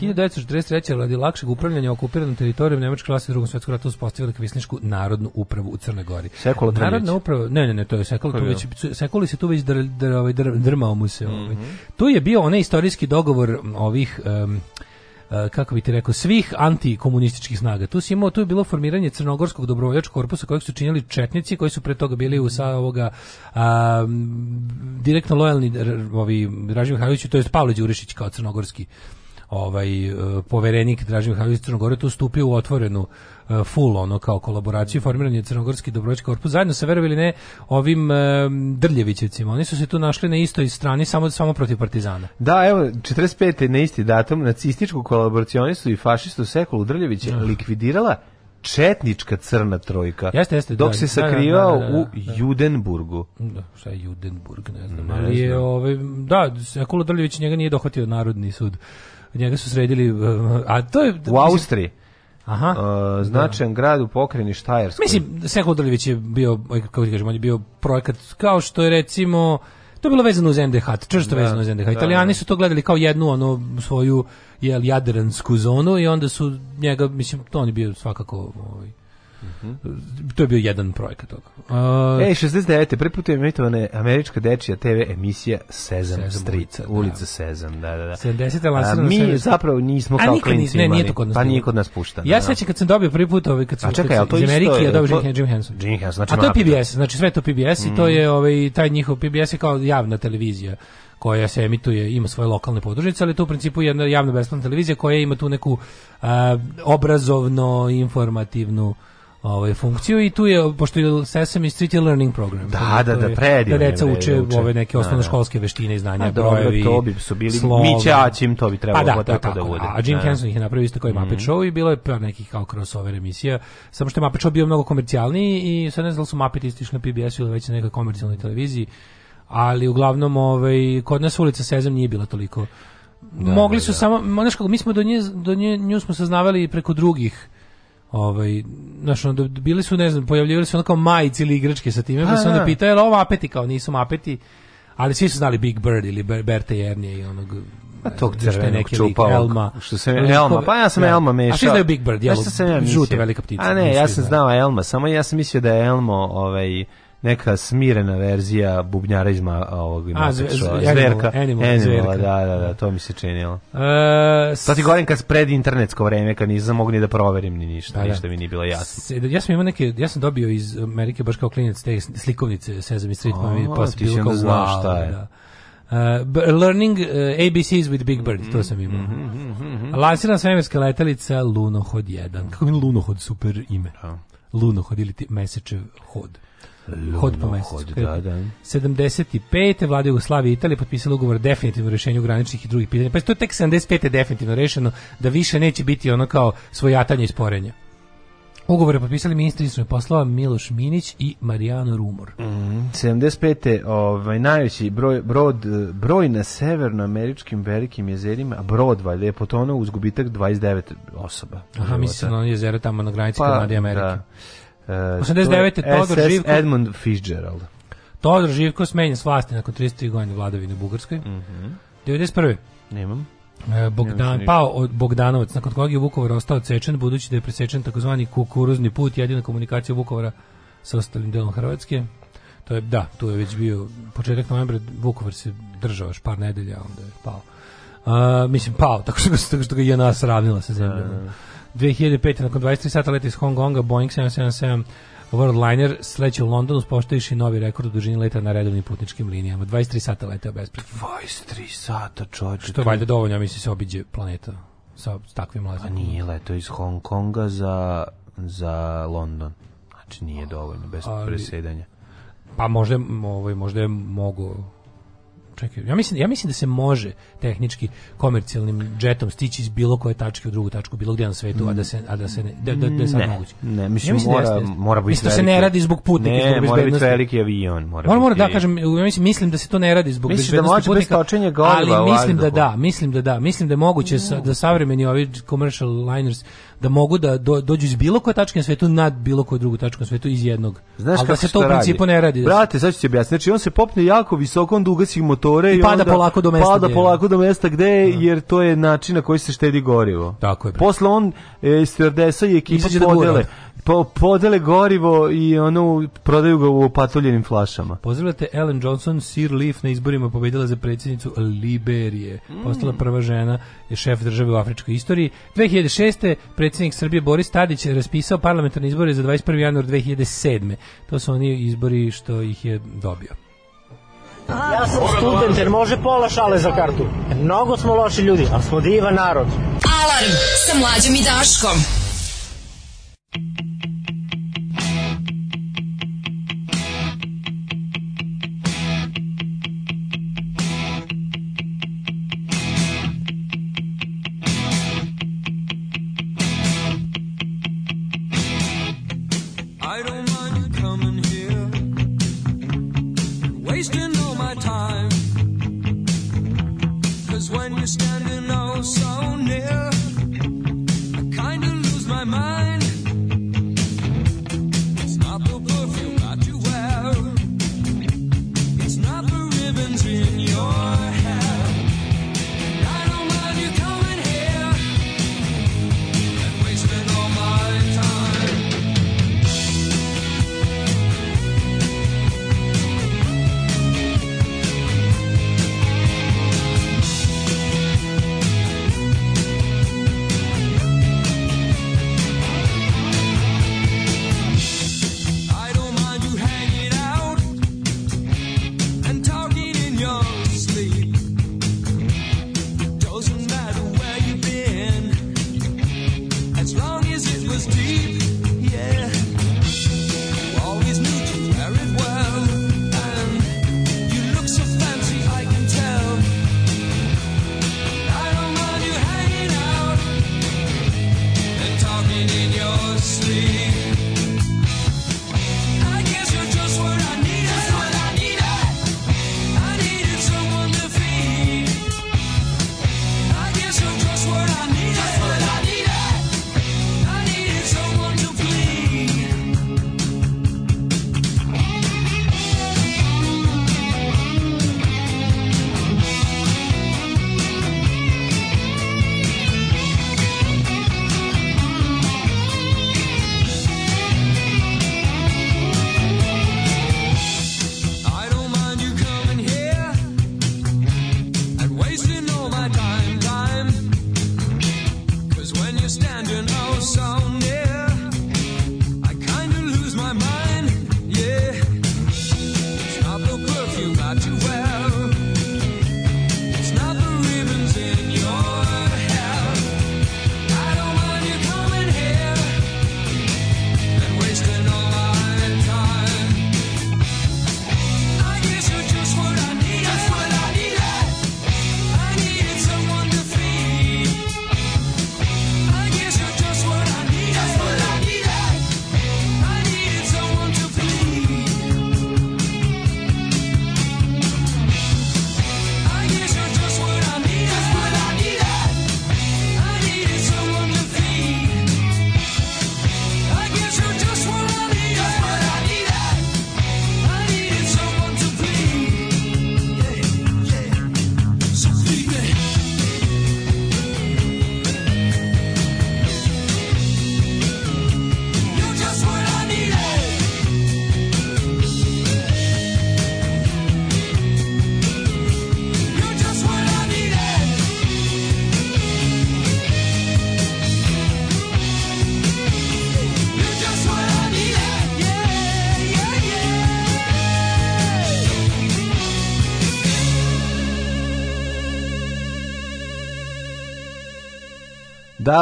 Speaker 4: 1943. Mhm. radi lakšeg upravljanja okupiranom teritorijom Nemačke vlasti u drugom svjetskom ratu uspostavili kvisničku narodnu upravu u Crnoj Gori.
Speaker 3: Sekula
Speaker 4: Narodna uprava, ne, ne, ne, to je Sekula, tu već, Sekuli se tu već dr, dr, ovaj, dr, drmao mu se. Mm -hmm. Tu je bio onaj istorijski dogovor ovih... Um, E, kako bi ti rekao, svih antikomunističkih snaga. Tu, si imao, tu je bilo formiranje Crnogorskog dobrovoljačkog korpusa kojeg su činili četnici koji su pre toga bili u sa ovoga a, direktno lojalni ovi Dražen Hajoviću, to je Pavle Đurišić kao crnogorski ovaj e, poverenik Dražen Hajović Crnogore tu stupio u otvorenu E, full ono kao kolaboraciju formiranje crnogorski dobrovoljački korpus zajedno sa verovali ne ovim e, Drljevićevcima oni su se tu našli na istoj strani samo samo protiv partizana
Speaker 3: da evo 45. na isti datum nacističku kolaboracionistu i fašistu Sekulu drljević je da. likvidirala četnička crna trojka.
Speaker 4: Jeste, jeste,
Speaker 3: dok da, se da, da, sakrivao da, da, u Judenburgu.
Speaker 4: Da, šta je Judenburg, ne znam, ne ali je ovaj da, Sekula Drljević njega nije dohvatio narodni sud. Njega su sredili e, a to je
Speaker 3: u Austriji. Aha. Uh, značajan da. grad u pokrajini Štajerskoj.
Speaker 4: Mislim, Seko Udaljević je bio, ovaj, kako ti kažem, on je bio projekat kao što je recimo... To je bilo vezano uz NDH, čvrsto da, vezano uz NDH. Da, Italijani da. su to gledali kao jednu ono svoju jel, jadransku zonu i onda su njega, mislim, to on je bio svakako ovaj, Mm -hmm. To je bio jedan projekat toga.
Speaker 3: Uh, Ej, 69. Prvi put je imitovana američka dečija TV emisija Sezam, Street, ulica, da. ulica da. Sezam, da, da, da. 70. lansirana Mi sezam... zapravo nismo A, kao
Speaker 4: klinci ne, nije to
Speaker 3: kod nas pa nije kod nas pušta. Ja
Speaker 4: da, sećam kad sam dobio prvi put ovaj, kad sam, A čekaj, kad sam iz Amerike, ja dobio Jim, Jim Henson.
Speaker 3: Jim
Speaker 4: Henson, znači A to je PBS, znači sve to PBS mm. i to mhm. je ovaj, taj njihov PBS je kao javna televizija koja se emituje, ima svoje lokalne podružnice, ali to u principu jedna javna besplatna televizija koja ima tu neku a, obrazovno informativnu ovaj funkciju i tu je pošto je Sesame Street learning program. Da,
Speaker 3: da, da,
Speaker 4: da
Speaker 3: predivno.
Speaker 4: Da deca uče ove neke osnovne da, da. školske veštine i znanja, brojevi. Dobro, to bi
Speaker 3: su bili Miće Aćim, to bi pa trebalo da, tako da, da bude.
Speaker 4: A Jim Henson ih je napravio isto kao i Muppet mhm. Show i bilo je par nekih kao crossover emisija, samo što je Muppet Show bio mnogo komercijalniji i sad ne znam su Muppet istišli na PBS-u ili već na nekoj komercijalnoj televiziji, ali uglavnom ovaj, kod nas ulica Sesame nije bila toliko da, Mogli su da, da. samo, mi smo do nje, do nje, nju smo saznavali preko drugih ovaj znači onda bili su ne znam pojavljivali su ono kao majice ili igračke sa time pa se onda da. pita jel ovo apeti kao nisu apeti ali svi su znali Big Bird ili Berta Jernije i onog a
Speaker 3: pa tog crvenog čupa Elma. Što se Elma, pa ja sam ja. Da. Elma mešao.
Speaker 4: A što je da je Big Bird, jelo, ja žuta velika ptica. A
Speaker 3: ne, ja sam znao Elma, samo ja sam mislio da je Elmo ovaj, neka smirena verzija bubnjara iz
Speaker 4: ovog A,
Speaker 3: zverka. Animal, zverka. Da, da, da, to mi se činilo. E, to ti govorim kad pred internetsko vreme, kad nisam mogu ni da proverim ni ništa, da, da. ništa mi nije bilo jasno. S,
Speaker 4: ja sam imao neke, ja sam dobio iz Amerike baš kao klinac te slikovnice Sesame Street, pa mi
Speaker 3: pa ti bilo kao znaš wow, šta je. Da.
Speaker 4: Uh, learning uh, e, ABCs with Big Bird, to mhm, sam imao. Mm -hmm, Lansirana svemirska letelica Lunohod 1.
Speaker 3: Kako mi je Lunohod super ime? Da. Lunohod ili ti mesečev hod. Hod po mesecu.
Speaker 4: Da, da. 75. vlada Jugoslavije i Italije potpisala ugovor definitivno rešenju graničnih i drugih pitanja. Pa to je tek 75. definitivno rešeno da više neće biti ono kao svojatanje i Ugovor je potpisali ministri su poslova Miloš Minić i Marijano Rumor.
Speaker 3: Mm, 75. Ovaj, najveći broj, brod, broj na severnoameričkim velikim jezerima, a brod valjda je potonuo uz gubitak 29 osoba.
Speaker 4: Aha, mislim na jezera tamo na granici pa, Kanade i Amerike. Da.
Speaker 3: 89. Uh, Todor Živko. Edmund Fitzgerald.
Speaker 4: Todor Živko smenja s vlasti nakon 33 godine vladavine u Bugarskoj. Mm -hmm. 91.
Speaker 3: Nemam.
Speaker 4: E, Bogdan, pao od Bogdanovac, nakon kog je Vukovar ostao cečen, budući da je presečen takozvani kukuruzni put, jedina komunikacija Vukovara sa ostalim delom Hrvatske. To je, da, tu je već bio početak novembra, Vukovar se držao još par nedelja, onda je pao. A, mislim, pao, tako što, tako što ga je nas ravnila sa zemljom. Da, da, da. 2005. nakon 23 sata leta iz Hong Konga Boeing 777 Worldliner sleće u Londonu spoštojuši novi rekord u dužini leta na redovnim putničkim linijama. 23 sata leteo besprekidno.
Speaker 3: 23 sata, čovječe.
Speaker 4: Što je valjda dovoljno, misli se obiđe planeta sa takvim
Speaker 3: letom. A nije leto iz Hong Konga za, za London. Znači nije dovoljno, bez Ali, presedanja.
Speaker 4: Pa možda, ovaj, možda je mogo čekaj, ja mislim, ja mislim da se može tehnički komercijalnim jetom stići iz bilo koje tačke u drugu tačku bilo gdje na svetu, a da se a da se
Speaker 3: ne,
Speaker 4: da, da, da je sad
Speaker 3: ne, moguće. Ne, mislim,
Speaker 4: ja mislim da
Speaker 3: mora, da jeste, mora
Speaker 4: biti mislim da se ne radi zbog putnika, ne, zbog mora
Speaker 3: biti veliki avion, mora.
Speaker 4: Mora, mora da kažem, ja mislim, mislim da se to ne radi zbog mislim da može putnika, bez točenja goriva, ali mislim da da, mislim da da, mislim da je moguće sa, da savremeni ovi commercial liners da mogu da do, dođu iz bilo koje tačke na svetu nad bilo koju drugu tačku na svetu iz jednog. Znaš Ali da se to u principu radi? ne radi. Da
Speaker 3: brate, sad ću ti objasniti. Znači on se popne jako visoko, on ugasi motore i, i
Speaker 4: pada onda polako do mesta. Pada
Speaker 3: gdje polako do mesta gde je, da. jer to je način na koji se štedi gorivo.
Speaker 4: Tako je.
Speaker 3: Brate. Posle on e, stewardesa i ekipa da podele po, podele gorivo i ono prodaju ga u opatuljenim flašama.
Speaker 4: Pozdravljate Ellen Johnson, Sir Leaf na izborima pobedila za predsjednicu Liberije. Mm. Postala prva žena, je šef države u afričkoj istoriji. 2006. predsjednik Srbije Boris Tadić raspisao parlamentarne izbore za 21. januar 2007. To su oni izbori što ih je dobio. Ja sam student jer može pola šale za kartu. Mnogo smo loši ljudi, ali smo divan narod. Alarm sa mlađim i Daškom. Thank you.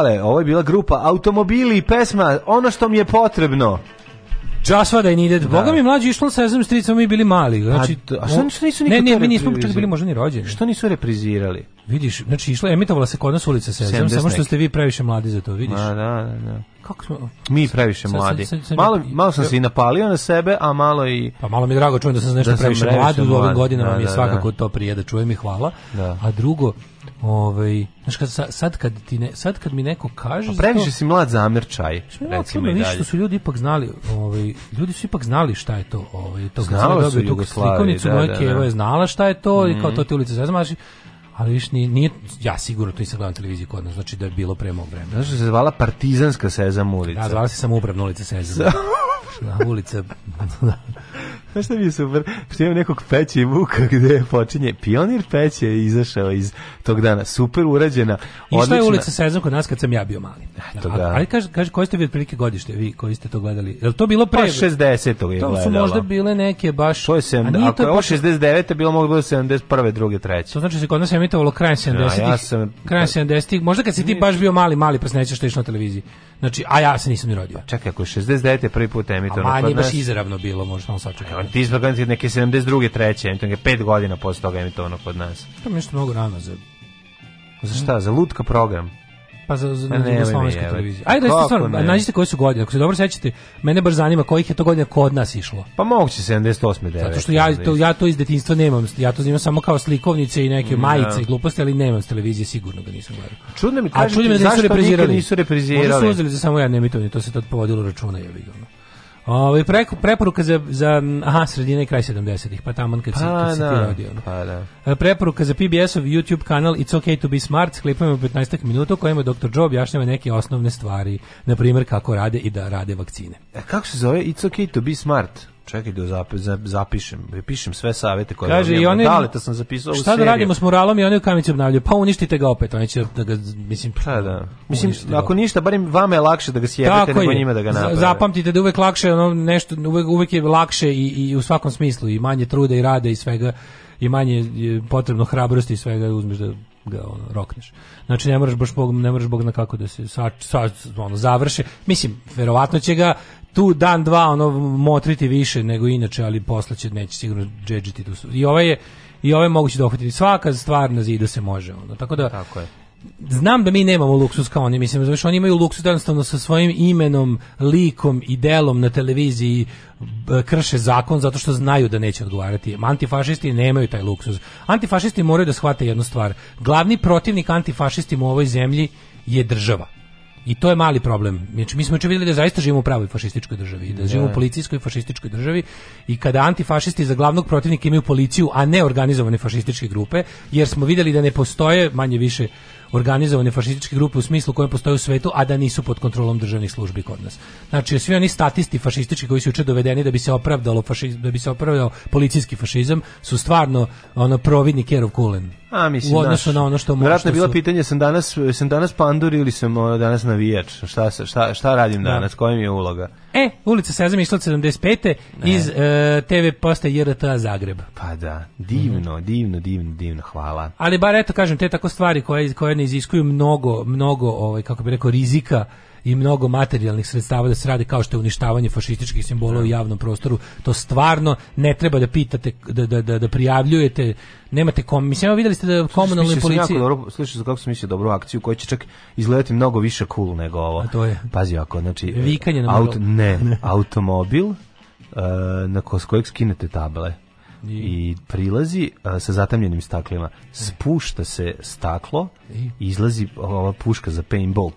Speaker 3: dale, ovo je bila grupa Automobili i pesma Ono što mi je potrebno.
Speaker 4: Just what I needed. Da. Boga mi mlađi išlo sa Sesame Street, smo mi bili mali. Znači, a,
Speaker 3: a što nisu nikad... Ne,
Speaker 4: ne, mi nismo čak bili možda ni rođeni.
Speaker 3: Što nisu reprizirali?
Speaker 4: Vidiš, znači išla je emitovala se kod nas ulica Sezam, samo što ste vi previše mladi za to, vidiš. Da, da,
Speaker 3: da. da. Kako smo? Mi previše mladi. Sam, sam, sam, malo, malo sam se i napalio na sebe, a malo i...
Speaker 4: Pa malo mi je drago čujem da sam nešto da previše, previše mladi u ovim godinama da, mi je da, svakako da. to prije da čujem i hvala. Da. A drugo, ovaj, znači kad, sad, kad ti ne, sad kad mi neko kaže... A
Speaker 3: pa previše to, si mlad za Amir čaj,
Speaker 4: recimo i dalje. Što su ljudi ipak znali, ovaj, ljudi su ipak znali šta je to. Ovaj, to Znalo su Jugoslavije, da, da, da. je znala šta je to, i kao mhm. to ti ulica Sezam, ali viš nije, nije ja sigurno to nisam gledao na televiziji kod nas, znači da je bilo pre mog vremena. Znaš
Speaker 3: da se zvala Partizanska Sezam ulica? Da,
Speaker 4: zvala se samoupravna ulica Sezam. Na da, ulica... Znaš
Speaker 3: šta mi je super? Što imam nekog peće i vuka gde počinje. Pionir peće je izašao iz tog dana. Super urađena. Odlična. I
Speaker 4: šta je ulica Sezam kod nas kad sam ja bio mali? Eto da. Ali kaži, kaži, koji ste vi otprilike godište, vi koji ste to gledali? Je to bilo pre?
Speaker 3: Pa
Speaker 4: 60. je to gledalo. To su možda bile neke baš... To je
Speaker 3: 7, a ako
Speaker 4: je
Speaker 3: ovo 69. bilo moglo bilo
Speaker 4: 71. 2. 3. To znači da se kod nas emitovalo krajem 70-ih. Da, ja, ja sam krajem 70-ih. Možda kad si ti baš bio mali, mali pa se što da išlo na televiziji. Znači, a ja se nisam ni rodio.
Speaker 3: Čekaj, ako je 69. prvi put emitovano. A manje
Speaker 4: baš izravno bilo, možda on sačekao.
Speaker 3: Ti izbogati neke 72. treće, emitovano je 5 godina posle toga emitovano kod nas.
Speaker 4: To je što mnogo rano
Speaker 3: za... Za šta? Za lutka program?
Speaker 4: Pa za, za, za e, jugoslovensku televiziju. Ajde, da stvarno, nađite koje su godine. Ako se dobro sećate, mene baš zanima kojih je to godina kod nas išlo.
Speaker 3: Pa moguće 78. 9.
Speaker 4: Zato što ja to, ja to iz detinjstva nemam. Ja to znam samo kao slikovnice i neke da. majice i gluposti, ali nemam s televizije, sigurno ga nisam
Speaker 3: gledao. Čudno mi da kažete, da nisu reprezirali. Nisu
Speaker 4: reprezirali. Možda su uzeli za samo ja, ne mi to, to se tad povodilo računa, je li Ovaj preko preporuka za za aha sredine i kraj 70-ih, pa tamo kad, pa si, kad si ti
Speaker 3: da, rodio. Pa da.
Speaker 4: E, preporuka za PBS-ov YouTube kanal It's okay to be smart s klipovima 15 minuta u kojima doktor Joe objašnjava neke osnovne stvari, na primjer kako rade i da rade vakcine.
Speaker 3: A e,
Speaker 4: kako
Speaker 3: se zove It's okay to be smart? Čekaj da zap, zapišem, da pišem sve savete koje
Speaker 4: Kaže, i one, dale,
Speaker 3: to sam zapisao šta
Speaker 4: u Šta
Speaker 3: da radimo s
Speaker 4: muralom i oni u kamici obnavljaju? Pa uništite ga opet, oni će da ga, mislim...
Speaker 3: Pa da. Mislim, ako ništa, barem vama je lakše da ga sjebete nego njima da ga naprave.
Speaker 4: Zapamtite da uvek lakše, ono, nešto, uvek, uvek je lakše i, i u svakom smislu, i manje truda i rada i svega i manje potrebno hrabrosti i svega uzmeš da ga ono, rokneš. Znači ne moraš baš bog, ne moraš bog na kako da se sa, sa, ono, završe. Mislim, verovatno će ga tu dan dva ono motriti više nego inače, ali posle će neće sigurno džedžiti tu. I ovaj je i ove ovaj moguće dohvatiti. Da Svaka stvar na zidu se može. Ono. Tako da
Speaker 3: Tako je
Speaker 4: znam da mi nemamo luksus kao oni, mislim, znaš, oni imaju luksus jednostavno sa svojim imenom, likom i delom na televiziji e, krše zakon zato što znaju da neće odgovarati. Antifašisti nemaju taj luksus. Antifašisti moraju da shvate jednu stvar. Glavni protivnik antifašistima u ovoj zemlji je država. I to je mali problem. Znači, mi smo juče videli da zaista živimo u pravoj fašističkoj državi, da živimo u da. policijskoj fašističkoj državi i kada antifašisti za glavnog protivnika imaju policiju, a ne organizovane fašističke grupe, jer smo videli da ne postoje manje više organizovane fašističke grupe u smislu koje postoje u svetu, a da nisu pod kontrolom državnih službi kod nas. Znači, svi oni statisti fašistički koji su juče dovedeni da bi se opravdalo fašizam, da bi se opravdao policijski fašizam su stvarno ono providni Kerov Kulen.
Speaker 3: A, mislim, u odnosu
Speaker 4: naš, na ono što može.
Speaker 3: Vratno je da bilo su... pitanje, sam danas, sam danas pandur ili sam danas navijač? Šta, šta, šta radim da. danas? Koja mi je uloga?
Speaker 4: E, ulica Sezam išla 75. Ne. iz e, TV postaje JRTA Zagreb.
Speaker 3: Pa da, divno, mm. divno, divno, divno, hvala.
Speaker 4: Ali bar eto, kažem, te tako stvari koje, koje ne iziskuju mnogo, mnogo, ovaj, kako bi rekao, rizika i mnogo materijalnih sredstava da se radi kao što je uništavanje fašističkih simbola u da. javnom prostoru. To stvarno ne treba da pitate, da, da, da, da prijavljujete, nemate kom... Mislim, videli ste da komunalne Sliši, policije... Dobro,
Speaker 3: slušao kako sam mislio dobru akciju koja će čak izgledati mnogo više cool nego ovo.
Speaker 4: A to je.
Speaker 3: Pazi ako, znači...
Speaker 4: Vikanje
Speaker 3: na auto, Ne, automobil uh, na kojeg skinete table i prilazi a, sa zatamljenim staklima. E. Spušta se staklo, i e. izlazi ova puška za paintball.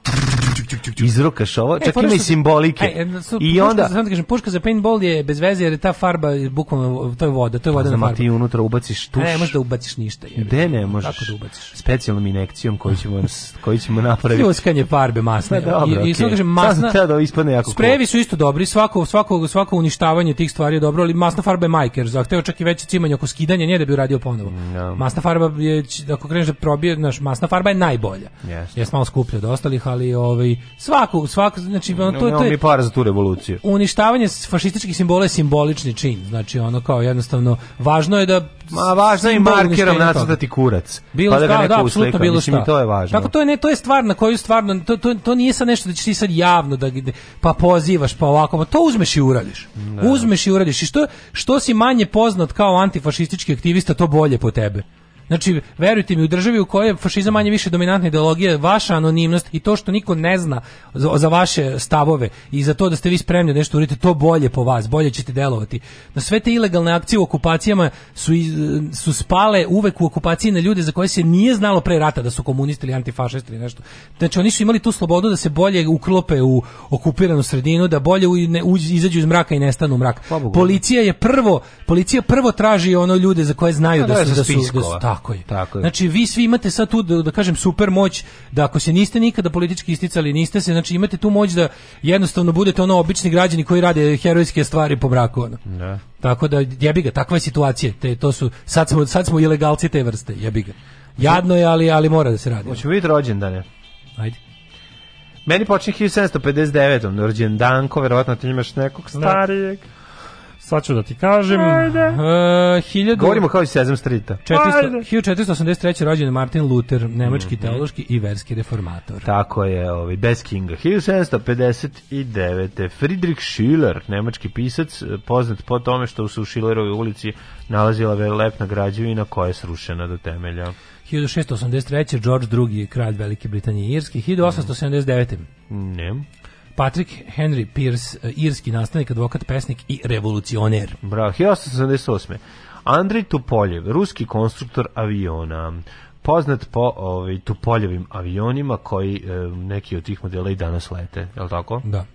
Speaker 3: Izrokaš ovo, e, čak ima i simbolike. E,
Speaker 4: su,
Speaker 3: I
Speaker 4: onda... Sam kažem, puška za paintball je bez veze jer je ta farba, bukvalno, to je voda, to je pa
Speaker 3: voda
Speaker 4: na
Speaker 3: farba. unutra ubaciš tuš. Ne,
Speaker 4: možeš da ubaciš ništa.
Speaker 3: Jer, De ne, možeš. Kako da ubaciš? Specijalnom inekcijom koju ćemo, koju ćemo napraviti.
Speaker 4: uskanje farbe masne. Da, dobro, I, i okay. kažem, masna,
Speaker 3: sam da ispadne jako Sprevi
Speaker 4: su isto dobri, svako, svako, svako uništavanje tih stvari je dobro, ali masna farba je majker, zahteva čak i veće cimanje oko skidanja nje da bi uradio ponovo. No. Mm, da. Masna farba je ako kreneš da probije, znaš, masna farba je najbolja.
Speaker 3: Yes.
Speaker 4: Jeste malo skuplja od ostalih, ali ovaj svaku svaku znači ono, to, no,
Speaker 3: to
Speaker 4: je mi
Speaker 3: para za tu revoluciju.
Speaker 4: Uništavanje fašističkih simbola je simbolični čin. Znači ono kao jednostavno važno je da
Speaker 3: Ma važno je markerom nacrtati kurac.
Speaker 4: Bilo pa da ga neko
Speaker 3: da,
Speaker 4: apsolutno
Speaker 3: bilo Mislim, šta. I to je važno.
Speaker 4: Tako to je ne, to je stvar na koju stvarno to, to, to nije sad nešto da ćeš ti sad javno da pa pozivaš pa ovako, pa to uzmeš i uradiš. Da. Uzmeš i uradiš i što što si manje poznat kao antifašistički aktivista, to bolje po tebe. Znači, verujte mi, u državi u kojoj je fašizam manje više dominantna ideologija, vaša anonimnost i to što niko ne zna za, za vaše stavove i za to da ste vi spremni da nešto uraditi, to bolje po vas, bolje ćete delovati. Na sve te ilegalne akcije u okupacijama su, su spale uvek u okupaciji na ljude za koje se nije znalo pre rata da su komunisti ili antifašisti ili nešto. Znači, oni su imali tu slobodu da se bolje uklope u okupiranu sredinu, da bolje u, ne, u, izađu iz mraka i nestanu u mrak. Pa, policija je prvo, policija prvo traži ono ljude za koje znaju pa, da, da, da su, da su, da su, da su Tako je.
Speaker 3: Tako je.
Speaker 4: Znači vi svi imate sad tu da, da kažem super moć da ako se niste nikada politički isticali, niste se, znači imate tu moć da jednostavno budete ono obični građani koji rade herojske stvari po braku ono. Da. Tako da jebi ga, takva je situacija. Te to su sad smo sad smo ilegalci te vrste, jebi ga. Jadno je, ali ali mora da se radi.
Speaker 3: Hoćemo vidjeti rođendane.
Speaker 4: Ajde.
Speaker 3: Meni počne 1759. rođendanko, verovatno ti imaš nekog da. starijeg. Ne.
Speaker 4: Sad ću da ti kažem. Ajde. E, uh, 1000...
Speaker 3: Govorimo kao iz Sezam Streeta.
Speaker 4: 400, 1483. rođen Martin Luther, nemački mm -hmm. teološki i verski reformator.
Speaker 3: Tako je, ovaj, bez Kinga. 1659. Friedrich Schiller, nemački pisac, poznat po tome što se u Schillerovoj ulici nalazila velelepna građevina koja je srušena do temelja.
Speaker 4: 1683. George II. kralj Velike Britanije i Irske. 1879.
Speaker 3: Mm. Ne.
Speaker 4: Patrick Henry Pierce, e, irski nastavnik, advokat, pesnik i revolucioner.
Speaker 3: Bravo, 1878. Andrej Tupoljev, ruski konstruktor aviona poznat po ovaj Tupoljevim avionima koji e, neki od tih modela i danas lete, je
Speaker 4: li
Speaker 3: tako?
Speaker 4: Da.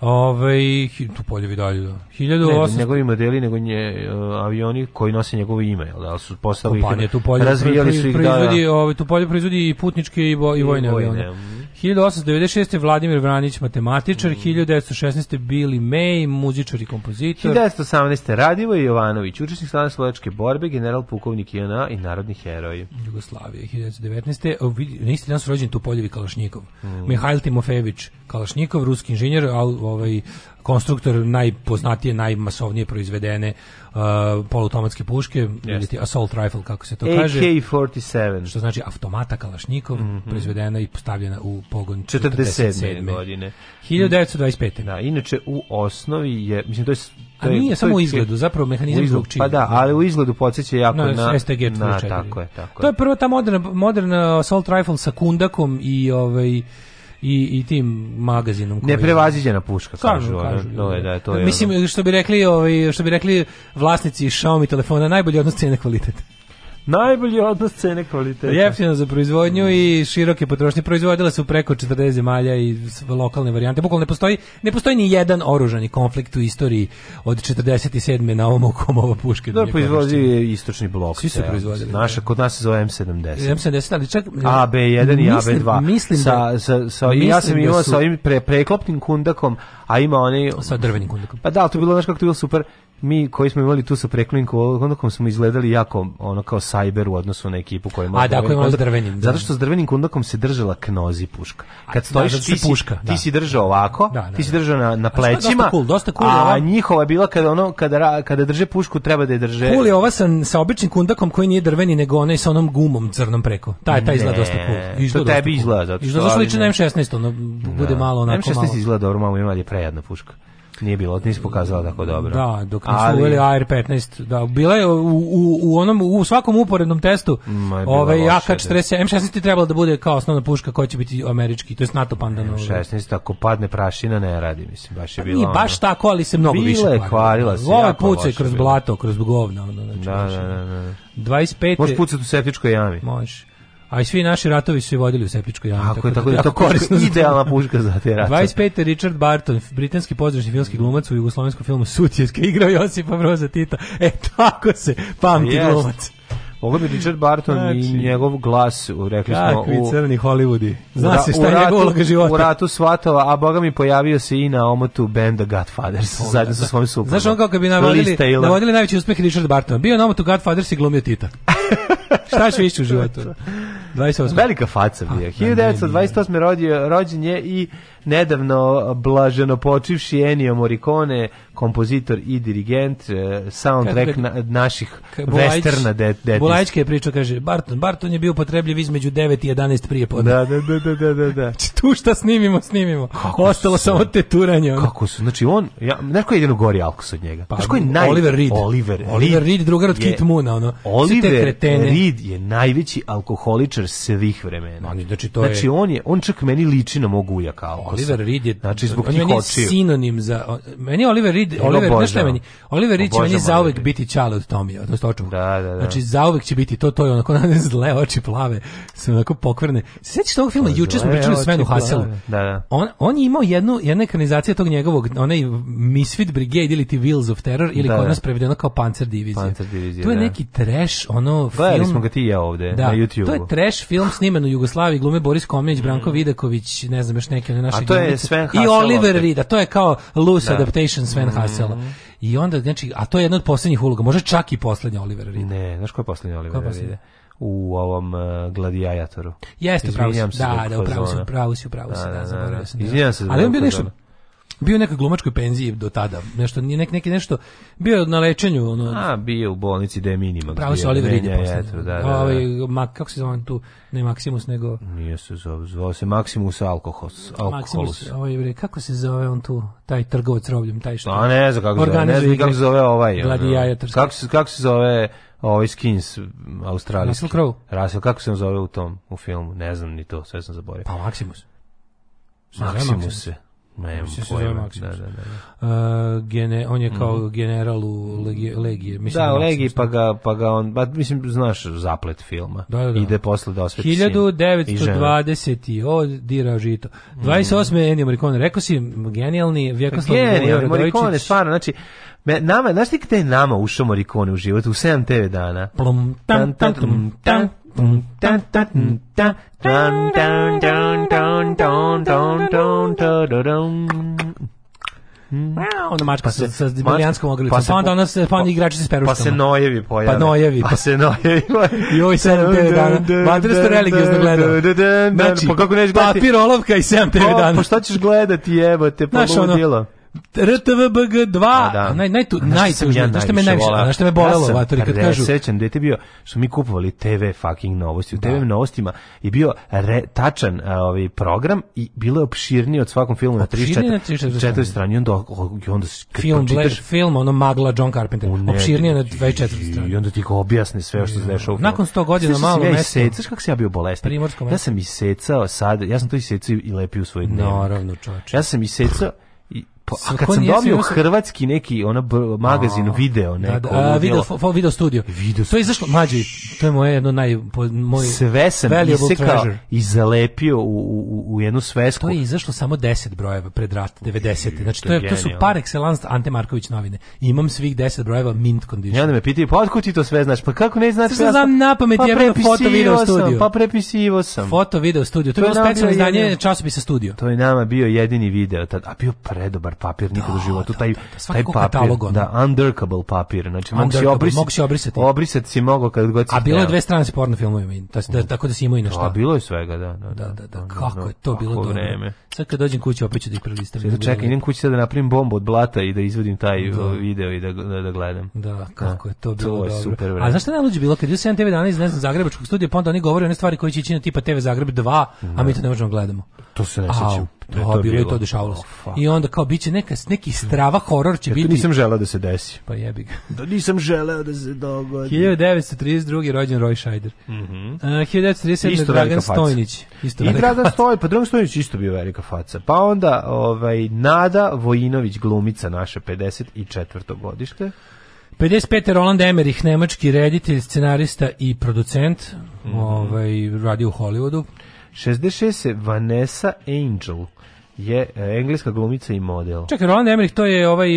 Speaker 4: Ove, ovaj, tu poljevi dalje, da. 1800... Ne,
Speaker 3: njegovi modeli, nego nje, uh, avioni koji nose njegovo ime, jel da, su postavili Kompanija, tu polje razvijali su ih, da, da. Ove,
Speaker 4: ovaj, tu polje proizvodi i putničke i, bo, i vojne, i vojne avione. Mm. 1896. Vladimir Vranić, matematičar, mm. 1916. Billy May, muzičar i kompozitor.
Speaker 3: 1918. Radivo Jovanović, učesnik slane slovačke borbe, general pukovnik JNA i narodni heroj.
Speaker 4: Jugoslavije, 1919. Na isti dan su rođeni Tupoljevi Kalašnjikov. Mm. Mihajl Timofević Kalašnjikov, ruski inženjer, ovaj konstruktor najpoznatije, najmasovnije proizvedene uh, poluautomatske puške, ili assault rifle kako se to
Speaker 3: ak
Speaker 4: kaže.
Speaker 3: AK-47.
Speaker 4: Što znači automata Kalašnikov, mm -hmm. proizvedena i postavljena u pogon
Speaker 3: 47. godine.
Speaker 4: 1925.
Speaker 3: Da, inače u osnovi je, mislim to
Speaker 4: je to
Speaker 3: A nije
Speaker 4: je, samo u izgledu, zapravo mehanizam izgled, zbog čini.
Speaker 3: Pa da, ali u izgledu podsjeća jako no, na... STG na, tako je, tako
Speaker 4: To je prva ta moderna, moderna assault rifle sa kundakom i ovaj i, i tim magazinom koji
Speaker 3: Neprevaziđena puška
Speaker 4: kažu, kažu, kažu to
Speaker 3: da. da, to
Speaker 4: je. Mislim što bi rekli, ovaj što bi rekli vlasnici Xiaomi telefona najbolji odnos cena kvalitet.
Speaker 3: Najbolji odnos cene kvaliteta.
Speaker 4: Jeftino za proizvodnju i široke potrošnje. Proizvodila se preko 40 zemalja i lokalne varijante. Bukvalno ne postoji, ne postoji ni jedan oružani konflikt u istoriji od 47. na ovom okom ovo puške.
Speaker 3: Da, proizvodi je istočni blok.
Speaker 4: Svi su proizvodili.
Speaker 3: Naša, da. kod nas se zove M70. M70,
Speaker 4: ali čak...
Speaker 3: AB1 i AB2.
Speaker 4: Mislim Sa, da-
Speaker 3: sa, sa, mislim ja sam da imao sa ovim pre, preklopnim kundakom, a ima onaj...
Speaker 4: Sa drvenim kundakom.
Speaker 3: Pa da, to je bilo, znaš kako to je bilo super mi koji smo imali tu sa preklinku, onda smo izgledali jako ono kao sajber u odnosu na ekipu koja
Speaker 4: ima. A da, koji
Speaker 3: s drvenim. Da. Zato što s drvenim kundakom se držala knozi puška. Kad da, stojiš da, ti, si, puška, da. ti si držao ovako, da, da, ti si držao na, na plećima. A cool, dosta cool, a njihova je bila kada ono kada kada drže pušku treba da je drže.
Speaker 4: Cool je ova sa sa običnim kundakom koji nije drveni nego onaj sa onom gumom crnom preko. Taj taj izgleda dosta cool.
Speaker 3: Izgleda to tebi
Speaker 4: izgleda zato što. Izgleda slično na M16, ono bude malo onako malo.
Speaker 3: M16 izgleda dobro,
Speaker 4: malo ima
Speaker 3: je prejadna puška. Nije bilo, nisi pokazala tako dobro.
Speaker 4: Da, dok nismo Ali... uveli AR-15, da, bila je u, u, u, onom, u svakom uporednom testu ovaj, AK-47, M16 trebala da bude kao osnovna puška koja će biti američki, to je NATO pandan.
Speaker 3: M16, ako padne prašina, ne radi, mislim, baš je bilo Nije
Speaker 4: baš ono... tako, ali se mnogo Bile, više kvarila.
Speaker 3: kvarila se, Ovo
Speaker 4: pucaj kroz bilo. blato, kroz govna, ono, znači,
Speaker 3: da, da, da, da. 25.
Speaker 4: Možeš
Speaker 3: pucati u septičkoj jami.
Speaker 4: Možeš. A i svi naši ratovi su i vodili u septičkoj jami. Tako, tako, da- tako
Speaker 3: da, je to korisno. Idealna puška za te ratove. 25.
Speaker 4: Richard Barton, britanski pozdrašni filmski glumac u jugoslovenskom filmu Sutjeska, igrao Josipa Broza Tita. E, tako se pamti pa Jest. glumac.
Speaker 3: Ovo bi Richard Barton znači, i njegov glas, rekli smo...
Speaker 4: Kakvi u, crni Hollywoodi. Zna u, se šta je njegov života. U
Speaker 3: ratu svatova, a boga mi pojavio se i na omotu benda Godfathers, oh, zajedno sa da. svojim suprugom.
Speaker 4: Znaš on kao kad bi navodili, navodili najveći uspeh Richard Bartona. Bio na omotu Godfathers i glumio Tita. šta ćeš više u životu? 28.
Speaker 3: Velika faca bio. 1928. Rodio, rođen je i nedavno blaženo počivši Ennio Morricone, kompozitor i dirigent, e, soundtrack na, naših westerna de, detinstva. Bulajička
Speaker 4: je priča, kaže, Barton, Barton je bio potrebljiv između 9 i 11 prije podne. Da,
Speaker 3: da, da, da, da, da.
Speaker 4: Znači, tu šta snimimo, snimimo. Kako Ostalo samo teturanje.
Speaker 3: Ono. Kako su, znači on, ja, znaš je jedino gori alkos od njega?
Speaker 4: Pa, je naj...
Speaker 3: Oliver Reed.
Speaker 4: Oliver, Oliver Reed, drugar od Kit Moona, ono. Oliver
Speaker 3: Reed je najveći alkoholičar muzičar svih vremena.
Speaker 4: On, znači, to
Speaker 3: znači je... on je, on čak meni liči na mog uja kao.
Speaker 4: Oliver Reed je, znači, zbog on meni je sinonim za, meni je Oliver Reed, Oliver, znaš šta meni, Oliver Reed će meni zauvek biti čale od Tomija, to što očom.
Speaker 3: Da, da, da.
Speaker 4: Znači, zauvek će biti to, to je onako na zle oči plave, se onako pokvrne. se tog filma, juče smo pričali o Svenu Haselu.
Speaker 3: Da, da. On,
Speaker 4: on je imao jednu, jedna ekranizacija tog njegovog, onaj Misfit Brigade ili The Wheels of Terror, ili da, kod da. nas prevedeno kao Panzer Division. Panzer Divizija, To je da. neki trash, ono film. Gledali smo ga ti ja ovde, da, na YouTube. To je trash Flash film sniman u Jugoslaviji, glume Boris Komić, Branko mm. Vidaković, ne znam baš neke od naših. A to je Sven I Oliver Reed, to je kao loose da. adaptation Sven mm -hmm. I onda, znači, a to je jedna od poslednjih uloga, može čak i poslednja Oliver Reed.
Speaker 3: Ne, znaš ko je poslednja Oliver Reed? u ovom uh, gladijatoru.
Speaker 4: Jeste, pravo da, da, si. Da, da, upravo si, upravo si, da, zaboravio da. sam. Izvinjam
Speaker 3: se.
Speaker 4: Ali on bio nešto bio neka nekoj glumačkoj penziji do tada, nešto nek neki nešto bio na lečenju, ono.
Speaker 3: A bio u bolnici da je minimum.
Speaker 4: Pravo se Oliver ide posle. Jetru, da, da, Ovaj mak kako se zove tu, ne Maximus nego
Speaker 3: Nije se zove, zvao se Maximus Alkohols, Alkoholus.
Speaker 4: Ovaj bre, kako se zove on tu, taj trgovac robljem, taj
Speaker 3: što. A pa ne znam kako se zove, ne znam kako se zove ovaj.
Speaker 4: Gladijatorski.
Speaker 3: Kako se kako se zove ovaj Skins australijski. Russell Crowe. Russell kako se on zove u tom u filmu, ne znam ni to, sve sam zaboravio.
Speaker 4: Pa Maximus.
Speaker 3: Maximus se.
Speaker 4: Ne, mislim se zove da, Maximus. Da, da, da. Uh, gene, on je kao mm. general u Legije, Legije mislim
Speaker 3: da, u Legiji pa da. ga, pa ga on, ba, pa mislim, znaš zaplet filma. Da, da, da. Ide posle da osveti
Speaker 4: 1920. od Dira Žito. 28. Mm. Ennio Morricone, rekao si genijalni
Speaker 3: Vjekoslav pa Genijalni Morricone, stvarno, znači, Me, nama, znaš ti kada je nama ušao Morikone u život? U 7 TV dana. Plum, tam, tam, tam, tam,
Speaker 4: Wow, mačka pa se, sa italijanskom ogrilicom. Pa, se, pa onda ona se pa
Speaker 3: onda pa- igrači se speru. Pa se nojevi
Speaker 4: pojave. Pa nojevi,
Speaker 3: pa, pa
Speaker 4: se nojevi. I oj 7 TV dana. Vatrno da ste religiozno gledao. Znači,
Speaker 3: pa kako neš gledati?
Speaker 4: Papir olovka i 7 TV pa, dana. Pa
Speaker 3: šta ćeš gledati, jebote, pa ludilo.
Speaker 4: RTVBG2, da. naj naj tu naj tu, znaš šta me najviše, znaš šta me bolelo,
Speaker 3: ja vatori kad
Speaker 4: kažu. sećam
Speaker 3: dete bio što mi kupovali TV fucking novosti, u da. TV novostima i bio re, tačan a, ovaj program i bilo je opširnije od svakom filmu na 34 četiri
Speaker 4: strane i onda i onda se film čitaš, film ono magla John Carpenter, opširnije na 24 strane.
Speaker 3: I onda ti kao objasni sve što se dešava.
Speaker 4: Nakon 100 godina malo mesto. Sećaš
Speaker 3: kako se ja bio bolestan? Ja sam isecao sad, ja sam to isecao i lepio u svoj dnevnik. Naravno,
Speaker 4: čoveče.
Speaker 3: Ja sam isecao Pa, a kad sam dobio hrvatski neki ono magazin a, video da, neko da, a,
Speaker 4: video, fo, video studio. Video to je izašlo mlađi. To je moje jedno naj moj sve sam isekao
Speaker 3: i zalepio u, u, u jednu svesku.
Speaker 4: To je izašlo samo 10 brojeva pred rat 90. Znači to, je, to, su par excellence Ante Marković novine. imam svih 10 brojeva mint condition.
Speaker 3: Ja da me pitaju pa otkud ti to sve znaš? Pa kako ne znaš? Ja
Speaker 4: znam na pamet pa je foto video studio.
Speaker 3: Pa prepisivo sam.
Speaker 4: Foto video studio. To, to je bilo specijalno izdanje časopisa studio.
Speaker 3: To je nama bio jedini video tad, a bio predobar Da, da, da, papir nikad u životu, taj, taj papir, da, undurkable papir, znači mogu se obrisati, mogu se obrisati. Obrisati si mogao kad god si A
Speaker 4: bilo je dve strane sa porno filmovima, to da, mhm. tako da se imao i nešto. A
Speaker 3: bilo
Speaker 4: je
Speaker 3: svega, da,
Speaker 4: da, da, da, kako je to bilo dobro. Vreme. Sad kad dođem kući opet ću da ih prelistam.
Speaker 3: Sada čekaj, idem kući sad da napravim bombu od blata i da izvodim taj ovaj, video i da,
Speaker 4: da,
Speaker 3: gledam.
Speaker 4: Da, kako je to bilo dobro. super A znaš šta najluđe bilo? Kad ju 7 TV danas ne znam, Zagrebačkog studija, pa onda oni govore one stvari koje će ići na tipa TV Zagreb 2, a mi to ne možemo gledamo.
Speaker 3: To se ne
Speaker 4: sećam. To je to, bilo, bilo. to dešavalo Oh, I onda kao biće neka neki strava horor će ja, biti.
Speaker 3: nisam želeo da se desi.
Speaker 4: Pa jebi ga.
Speaker 3: Da nisam želeo da
Speaker 4: se dogodi. 1932. rođen Roy Scheider. Mhm. Mm uh, 1937. Dragan Stojnić.
Speaker 3: Isto I Dragan Stojnić, pa Dragan Stojnić isto bio velika faca. Pa onda ovaj Nada Vojinović glumica naše 54. godište.
Speaker 4: 55. Roland Emmerich, nemački reditelj, scenarista i producent, mm -hmm. ovaj, radi u Hollywoodu.
Speaker 3: 66. Vanessa Angel je e, engleska glumica i model.
Speaker 4: Čekaj, Roland Emmerich, to je ovaj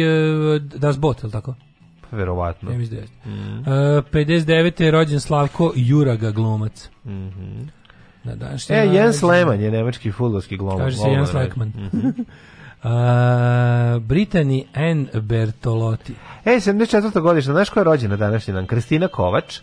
Speaker 4: uh, Das Boot, ili tako?
Speaker 3: Pa verovatno. Mm.
Speaker 4: Uh, 59. je rođen Slavko Juraga glumac. Mm
Speaker 3: -hmm. Na današnji e, Jens Lehmann je nemački futbolski glumac.
Speaker 4: Kaže se Jens ovaj. Lehmann. Mm -hmm. Uh, e, Britani N. Bertolotti.
Speaker 3: E, 74. godišnja, znaš ko je rođena današnji dan? Kristina Kovač,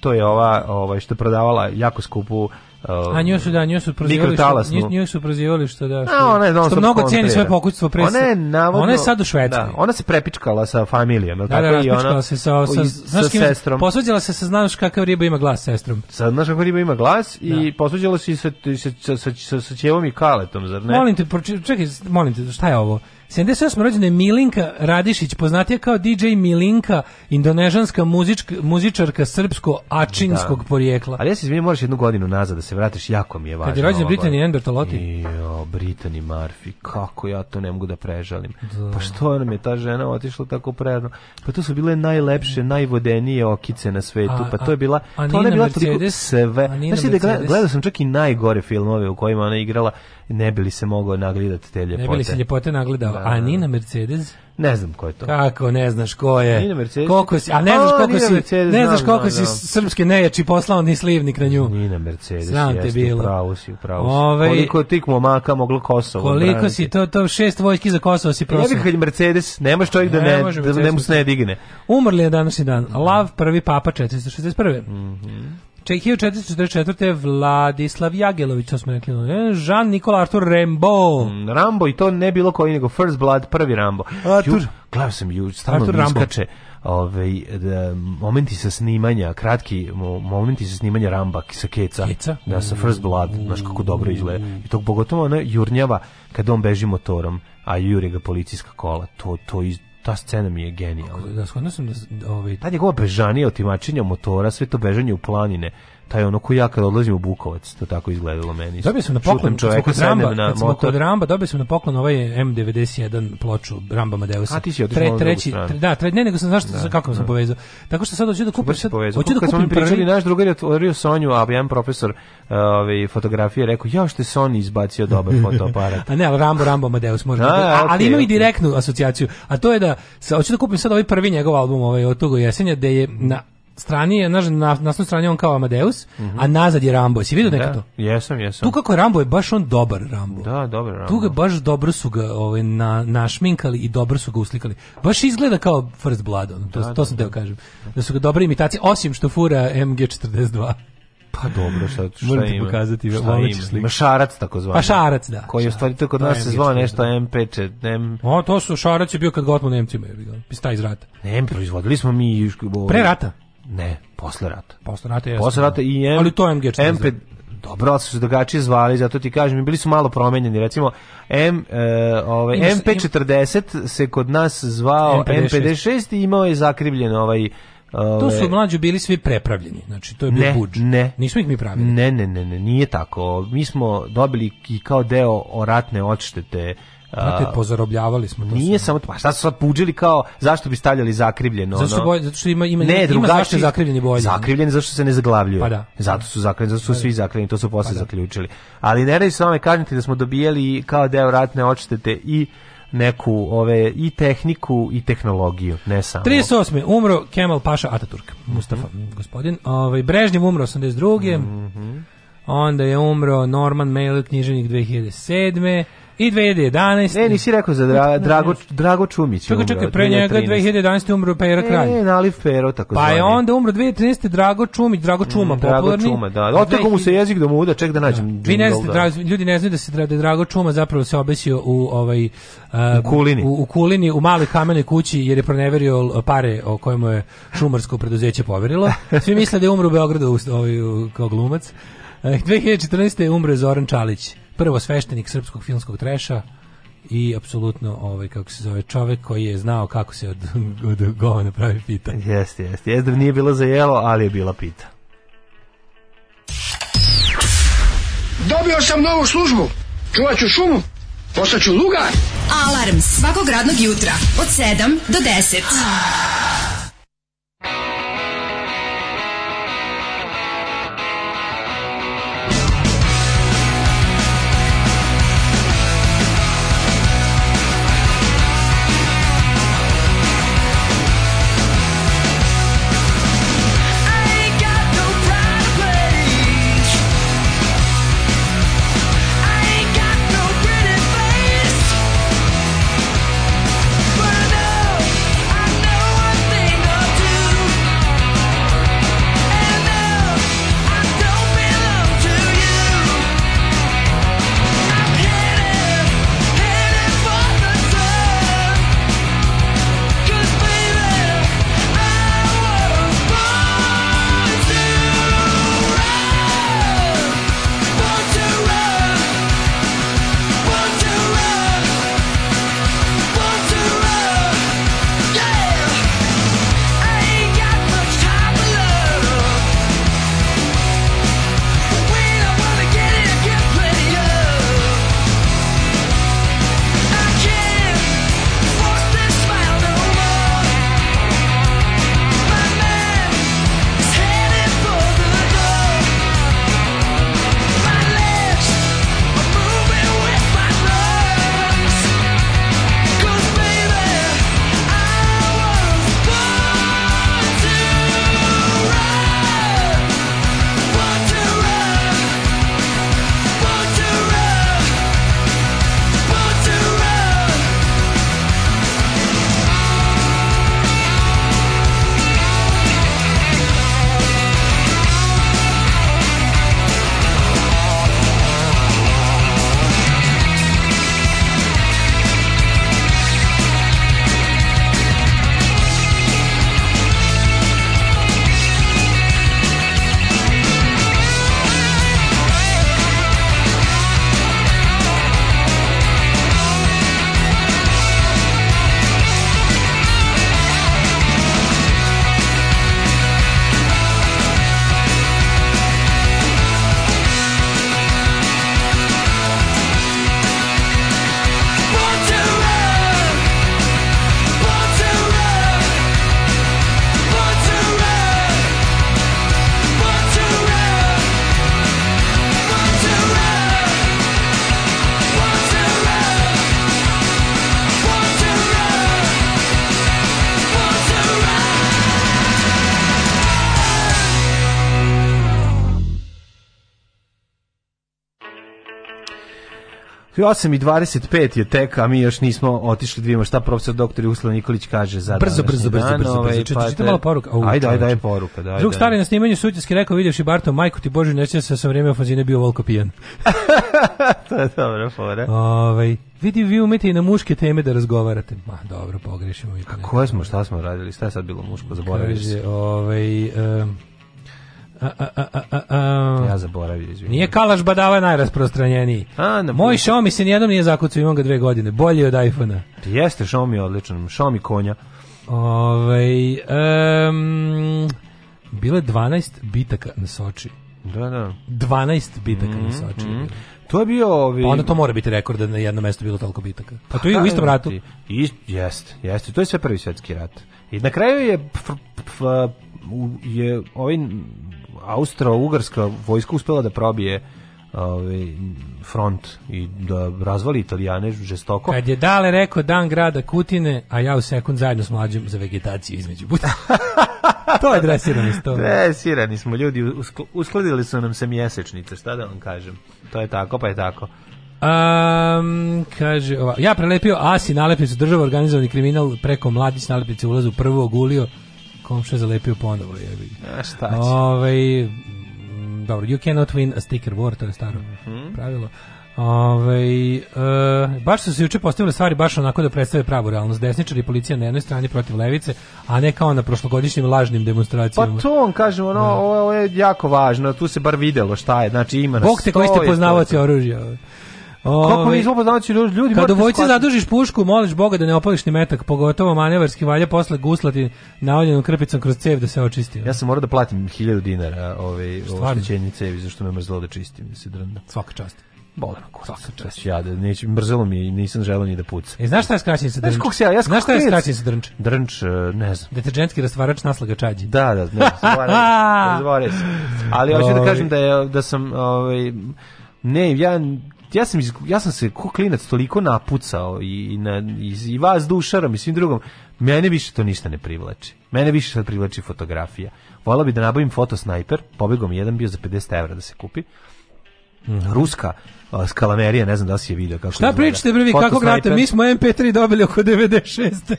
Speaker 3: to je ova, ova što je prodavala jako skupu Uh, A nju su da, nju
Speaker 4: su
Speaker 3: prozivali što, nju, nju
Speaker 4: su prozivali što da što, A, ona je što
Speaker 3: mnogo kontrira. cijeni svoje
Speaker 4: pokućstvo pre ona je
Speaker 3: navodno,
Speaker 4: ona je sad u Švedskoj. Da,
Speaker 3: ona se prepičkala sa familijom, da, da,
Speaker 4: tako da,
Speaker 3: i ona
Speaker 4: se sa, sa, i, sa sestrom.
Speaker 3: Posuđila
Speaker 4: se sa znaš kakav riba ima glas sestrom.
Speaker 3: Sa znaš kakav riba ima glas da. i posvađala se sa sa sa sa, sa, sa Ćevom i Kaletom,
Speaker 4: zar ne? Molim te, proči, čekaj, molim te, šta je ovo? 78. rođena je Milinka Radišić, poznatija kao DJ Milinka, indonežanska muzička, muzičarka srpsko-ačinskog da. porijekla.
Speaker 3: Ali ja se izvinim, moraš jednu godinu nazad da se vratiš, jako mi je važno.
Speaker 4: Kad je rođena Britanija Enbertolotti.
Speaker 3: Jo, Britani Marfi, kako ja to ne mogu da prežalim. Da. Pa što nam je ta žena otišla tako predno? Pa to su bile najlepše, najvodenije okice na svetu, a, pa to je bila... A, to ona je bila
Speaker 4: toliko sve... Znači, da gleda, gledao sam čak i najgore filmove u kojima ona igrala, ne bi li se mogao nagledati te ljepote. Ne bi li se ljepote nagledao. Pa, a Nina da. Mercedes?
Speaker 3: Ne znam ko je to.
Speaker 4: Kako, ne znaš ko je.
Speaker 3: Nina Mercedes.
Speaker 4: Koliko si, a ne znaš koliko si, Mercedes, ne znaš koliko si srpske nejači poslao ni slivnik na nju.
Speaker 3: Nina Mercedes, Znam te bilo. Upravo si, upravo si. Ove, ovaj- koliko tik momaka moglo Kosovo.
Speaker 4: Koliko si, to, to šest vojski za Kosovo si prosao. Ne bih kad
Speaker 3: je Mercedes, nemaš čovjek da ne, ne, može da, da mu se ne digne.
Speaker 4: Umrli
Speaker 3: je
Speaker 4: današnji dan. Lav, prvi papa, 461. Mhm. 1444. Znači, Vladislav Jagelović, to smo rekli, Jean Nikola Artur Rambo.
Speaker 3: Mm, Rambo i to ne bilo koji nego First Blood, prvi Rambo. Artur. Gledao sam ju, stalno mi iskače ove, ovaj, da, momenti sa snimanja, kratki momenti sa snimanja Ramba sa Keca. Keca? Da, sa First Blood, znaš kako dobro izgleda. I to pogotovo ona jurnjava kad on beži motorom, a jure ga policijska kola. To, to, iz, ta scena mi je genijalna.
Speaker 4: Da, sam da, da, ovaj...
Speaker 3: Tad je gova bežanija otimačenja motora, sve to bežanje u planine taj ono ko ja kad odlazim u Bukovac, to tako izgledalo meni. Dobio
Speaker 4: sam na poklon čovjeka kod Ramba, na motor. Ramba, dobio sam
Speaker 3: na
Speaker 4: poklon ovaj M91 ploču Ramba Madeusa. A ti si
Speaker 3: tre, treći, tre,
Speaker 4: da, tre, ne, nego sam zašto da, kako da. sam povezao. Tako što sad hoću da kupim, sad, hoću da
Speaker 3: kupim
Speaker 4: smo mi
Speaker 3: pričali prvi... naš drugar je otvorio Sonju, a jedan profesor uh, ovaj fotografije rekao: "Ja što je Sony izbacio dobar fotoaparat."
Speaker 4: a ne, ali Rambo Rambo Amadeus možda. A, da- a, ali okay, imam i direktnu asocijaciju, a to je da hoću da kupim sad ovaj prvi njegov album, ovaj od Otogo jesenja, da je na strani je naš na nasnoj strani on kao Amadeus, mm -hmm. a nazad je Rambo. Si vidio da, nekad to?
Speaker 3: Jesam, jesam. Tu
Speaker 4: kako je Rambo je baš on dobar Rambo.
Speaker 3: Da, dobar Rambo.
Speaker 4: Tu ga baš dobro su ga ovaj na našminkali i dobro su ga uslikali. Baš izgleda kao First Blood, on. to da, to da, sam da, teo kažem. Da su ga dobre imitacije osim što fura MG42.
Speaker 3: Pa dobro, šta, šta Moram ti pokazati, šta ima? Mašarac tako zvani.
Speaker 4: Pa šarac, da.
Speaker 3: Koji je stvari to kod nas se zvao da, nešto MP4. M... O,
Speaker 4: to su šarac je bio kad ga otmo Nemcima, je bio. Pista iz rata. Ne,
Speaker 3: proizvodili smo mi... i...
Speaker 4: Pre rata.
Speaker 3: Ne, posle rata.
Speaker 4: Posle rata je. Posle
Speaker 3: da. rata i M,
Speaker 4: ali to MG40. MP,
Speaker 3: dobro, ali su se drugačije zvali, zato ti kažem, bili su malo promenjeni, recimo M, e, ovaj, MP40 se kod nas zvao mp 56 m i imao je zakrivljen ovaj Ove,
Speaker 4: to su mlađi bili svi prepravljeni. Znači to je bio
Speaker 3: ne,
Speaker 4: budž.
Speaker 3: Ne.
Speaker 4: Nismo ih mi pravili.
Speaker 3: Ne, ne, ne, ne, nije tako. Mi smo dobili i kao deo ratne odštete
Speaker 4: Znate, pozarobljavali smo
Speaker 3: to. Nije samo pa šta su sad puđili kao zašto bi stavljali zakrivljeno? Zato što
Speaker 4: boj, zato što ima ima
Speaker 3: ne,
Speaker 4: ima
Speaker 3: zašto zakrivljeni bolje. Zakrivljeni
Speaker 4: zašto
Speaker 3: se ne zaglavljuju.
Speaker 4: Pa da.
Speaker 3: Zato su zakrivljeni, zato su pa da. svi zakrivljeni, to su pa posle pa zaključili. Ali ne radi se o kažete da smo dobijeli kao deo ratne odštete i neku ove i tehniku i tehnologiju, ne samo.
Speaker 4: 38. umro Kemal Paša Ataturk, mhm. Mustafa, mm -hmm. gospodin. Ovaj Brežnjev umro 82. Mm -hmm. Onda je umro Norman Mailer, književnik 2007. I 2011. Ne,
Speaker 3: nisi rekao za dra, Drago, Drago Čumić. Čekaj, čekaj,
Speaker 4: pre njega 2011. umro Pera Kralj.
Speaker 3: Ne, Nalif Pero, tako Pa je
Speaker 4: onda umro 2013. Drago Čumić, Drago Čuma, mm, Drago popularni. Čuma,
Speaker 3: da. da. Otako mu se jezik da mu uda, ček da nađem.
Speaker 4: Da. Vi ne da. znate, dra, ljudi ne znaju da se da Drago Čuma zapravo se obesio u ovaj
Speaker 3: uh, u kulini. U, u kulini,
Speaker 4: u maloj kamenoj kući jer je proneverio pare o kojemu je šumarsko preduzeće poverilo. Svi misle da je umro u Beogradu ovaj, kao glumac. 2014. Uh, umre Zoran Čalić prvo sveštenik srpskog filmskog treša i apsolutno ovaj kako se zove čovjek koji je znao kako se od, od govna pravi pita.
Speaker 3: Jeste, jeste. Jeste nije bilo za jelo, ali je bila pita. Dobio sam novu službu. Čuvat ću šumu. Postaću lugar. Alarm svakog radnog jutra od 7 do 10. 8 i 25 je tek, a mi još nismo otišli dvijemo da šta profesor doktor Jugoslav Nikolić kaže za
Speaker 4: Brzo, brzo, brzo, brzo, brzo. brzo, ovaj, čete pa malo poruka. Au, ajde, ajde, ajde
Speaker 3: poruka. Daj,
Speaker 4: Drug stari na snimanju sutjeski rekao, vidješ i Barto, majku ti Bože, nećem se da sa vrijeme ofazine bio volko pijan.
Speaker 3: to je dobra fora.
Speaker 4: Ove, ovaj, vidi, vi umete i na muške teme da razgovarate. Ma, dobro, pogrešimo.
Speaker 3: A koje smo, šta smo radili? Šta je sad bilo muško? Zaboravili se.
Speaker 4: Kaže, ovaj, um,
Speaker 3: Ja zaboravio, izvinim.
Speaker 4: Nije kalaš badava najrasprostranjeniji. A, na Moj Xiaomi se nijednom nije zakucao, imam ga dve godine. Bolji od iphone
Speaker 3: Jeste, Xiaomi je odličan. Xiaomi konja.
Speaker 4: Ove, ovaj, um, bile 12 bitaka na Soči.
Speaker 3: Da, da.
Speaker 4: 12 bitaka mm, na mhm, Soči.
Speaker 3: Mm. To je bio ovi...
Speaker 4: Pa onda to mora biti rekord da na jednom mestu bilo toliko bitaka. Pa to je u da, istom ratu.
Speaker 3: Jeste, jeste. To je sve prvi svjetski rat. I na kraju je, pf, pf, pf, je ovaj Austro-Ugarska vojska uspela da probije ovaj front i da razvali Italijane žestoko.
Speaker 4: Kad je Dale rekao dan grada Kutine, a ja u sekund zajedno s mlađim za vegetaciju između puta. to je dresirani sto.
Speaker 3: Dresirani smo ljudi, uskladili su nam se mjesečnice, šta da vam kažem. To je tako, pa je tako.
Speaker 4: Um, kaže, ova, ja prelepio Asi nalepnicu država organizovani kriminal preko mladić nalepnice ulazu prvo ogulio komšija zalepio ponovo. Je.
Speaker 3: A šta će?
Speaker 4: Ove, ovaj, dobro, you cannot win a sticker war, to je staro mm -hmm. pravilo. Ove, ovaj, e, baš su se juče postavile stvari baš onako da predstave pravu realnost. Desničari i policija na jednoj strani protiv levice, a ne kao na prošlogodišnjim lažnim demonstracijama.
Speaker 3: Pa to on kaže, ono, da. ovo, je jako važno, tu se bar videlo šta je, znači ima nas.
Speaker 4: Bog te koji ste poznavaoci oružja. Ove.
Speaker 3: Kako mi poznavaći ljudi,
Speaker 4: Kad vojci zadužiš pušku, moliš Boga da ne opališ ni metak, pogotovo manevarski valja posle guslati naoljenu krpicom kroz cev da se očisti.
Speaker 3: Ja sam morao da platim 1000 dinara ovaj oštećenje cevi zašto me mrzelo da čistim, da se drnda. Svaka
Speaker 4: čast.
Speaker 3: Bolno, svaka Ja da neće mrzelo mi i nisam želeo ni da pucam.
Speaker 4: E znaš šta je skraćenica drnč? Znaš,
Speaker 3: ja,
Speaker 4: ja znaš šta je skraćenica drnč?
Speaker 3: Drnč, e, ne znam.
Speaker 4: Deterđentski rastvarač naslaga čađi.
Speaker 3: Da, da, ne, zvore, zvore. Ali hoću da kažem ovaj. da je, da sam ovaj Ne, ja ja sam, iz, ja sam se ko klinac toliko napucao i, na, i, i vas dušarom i svim drugom, mene više to ništa ne privlači. Mene više sad privlači fotografija. Volao bi da nabavim fotosnajper, pobegom jedan bio za 50 evra da se kupi. Mhm. Ruska skalamerija, ne znam da li si je video kako
Speaker 4: Šta pričate prvi, kako grate? Mi smo MP3 dobili oko 96.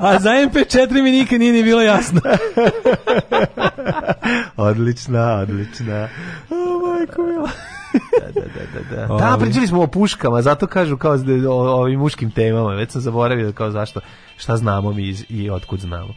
Speaker 4: A za MP4 mi nikad nije ni bilo jasno.
Speaker 3: odlična, odlična. oh, majko mila da, da, da, da. Da. Ovaj. da, pričali smo o puškama, zato kažu kao o, o ovim muškim temama, već sam zaboravio kao zašto, šta znamo mi i, i otkud znamo.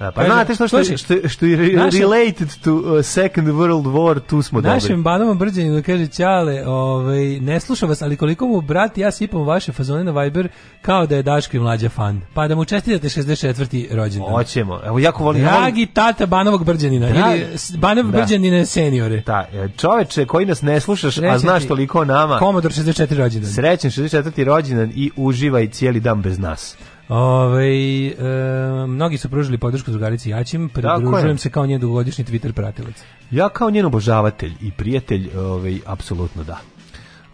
Speaker 3: Da, pa znate što što, što, što je related to uh, Second World War, tu smo dobri.
Speaker 4: Našem banama brđaninu kaže, Ćale, ovaj, ne slušam vas, ali koliko mu brat ja sipam vaše fazone na Viber kao da je Daško i mlađa fan. Pa da mu čestitate 64. rođendan.
Speaker 3: Hoćemo. Evo, jako volim.
Speaker 4: Dragi tata Banovog brđanina. Da, ili Banov da. brđanine seniore.
Speaker 3: Da, čoveče koji nas ne slušaš, Srećen a znaš toliko o nama.
Speaker 4: Komodor 64. rođendan.
Speaker 3: Srećen 64. rođendan i uživaj cijeli dan bez nas.
Speaker 4: Ove, e, mnogi su pružili podršku drugarici Jaćim, pridružujem se kao njen dugogodišnji Twitter pratilac.
Speaker 3: Ja kao njen obožavatelj i prijatelj, ovaj apsolutno da.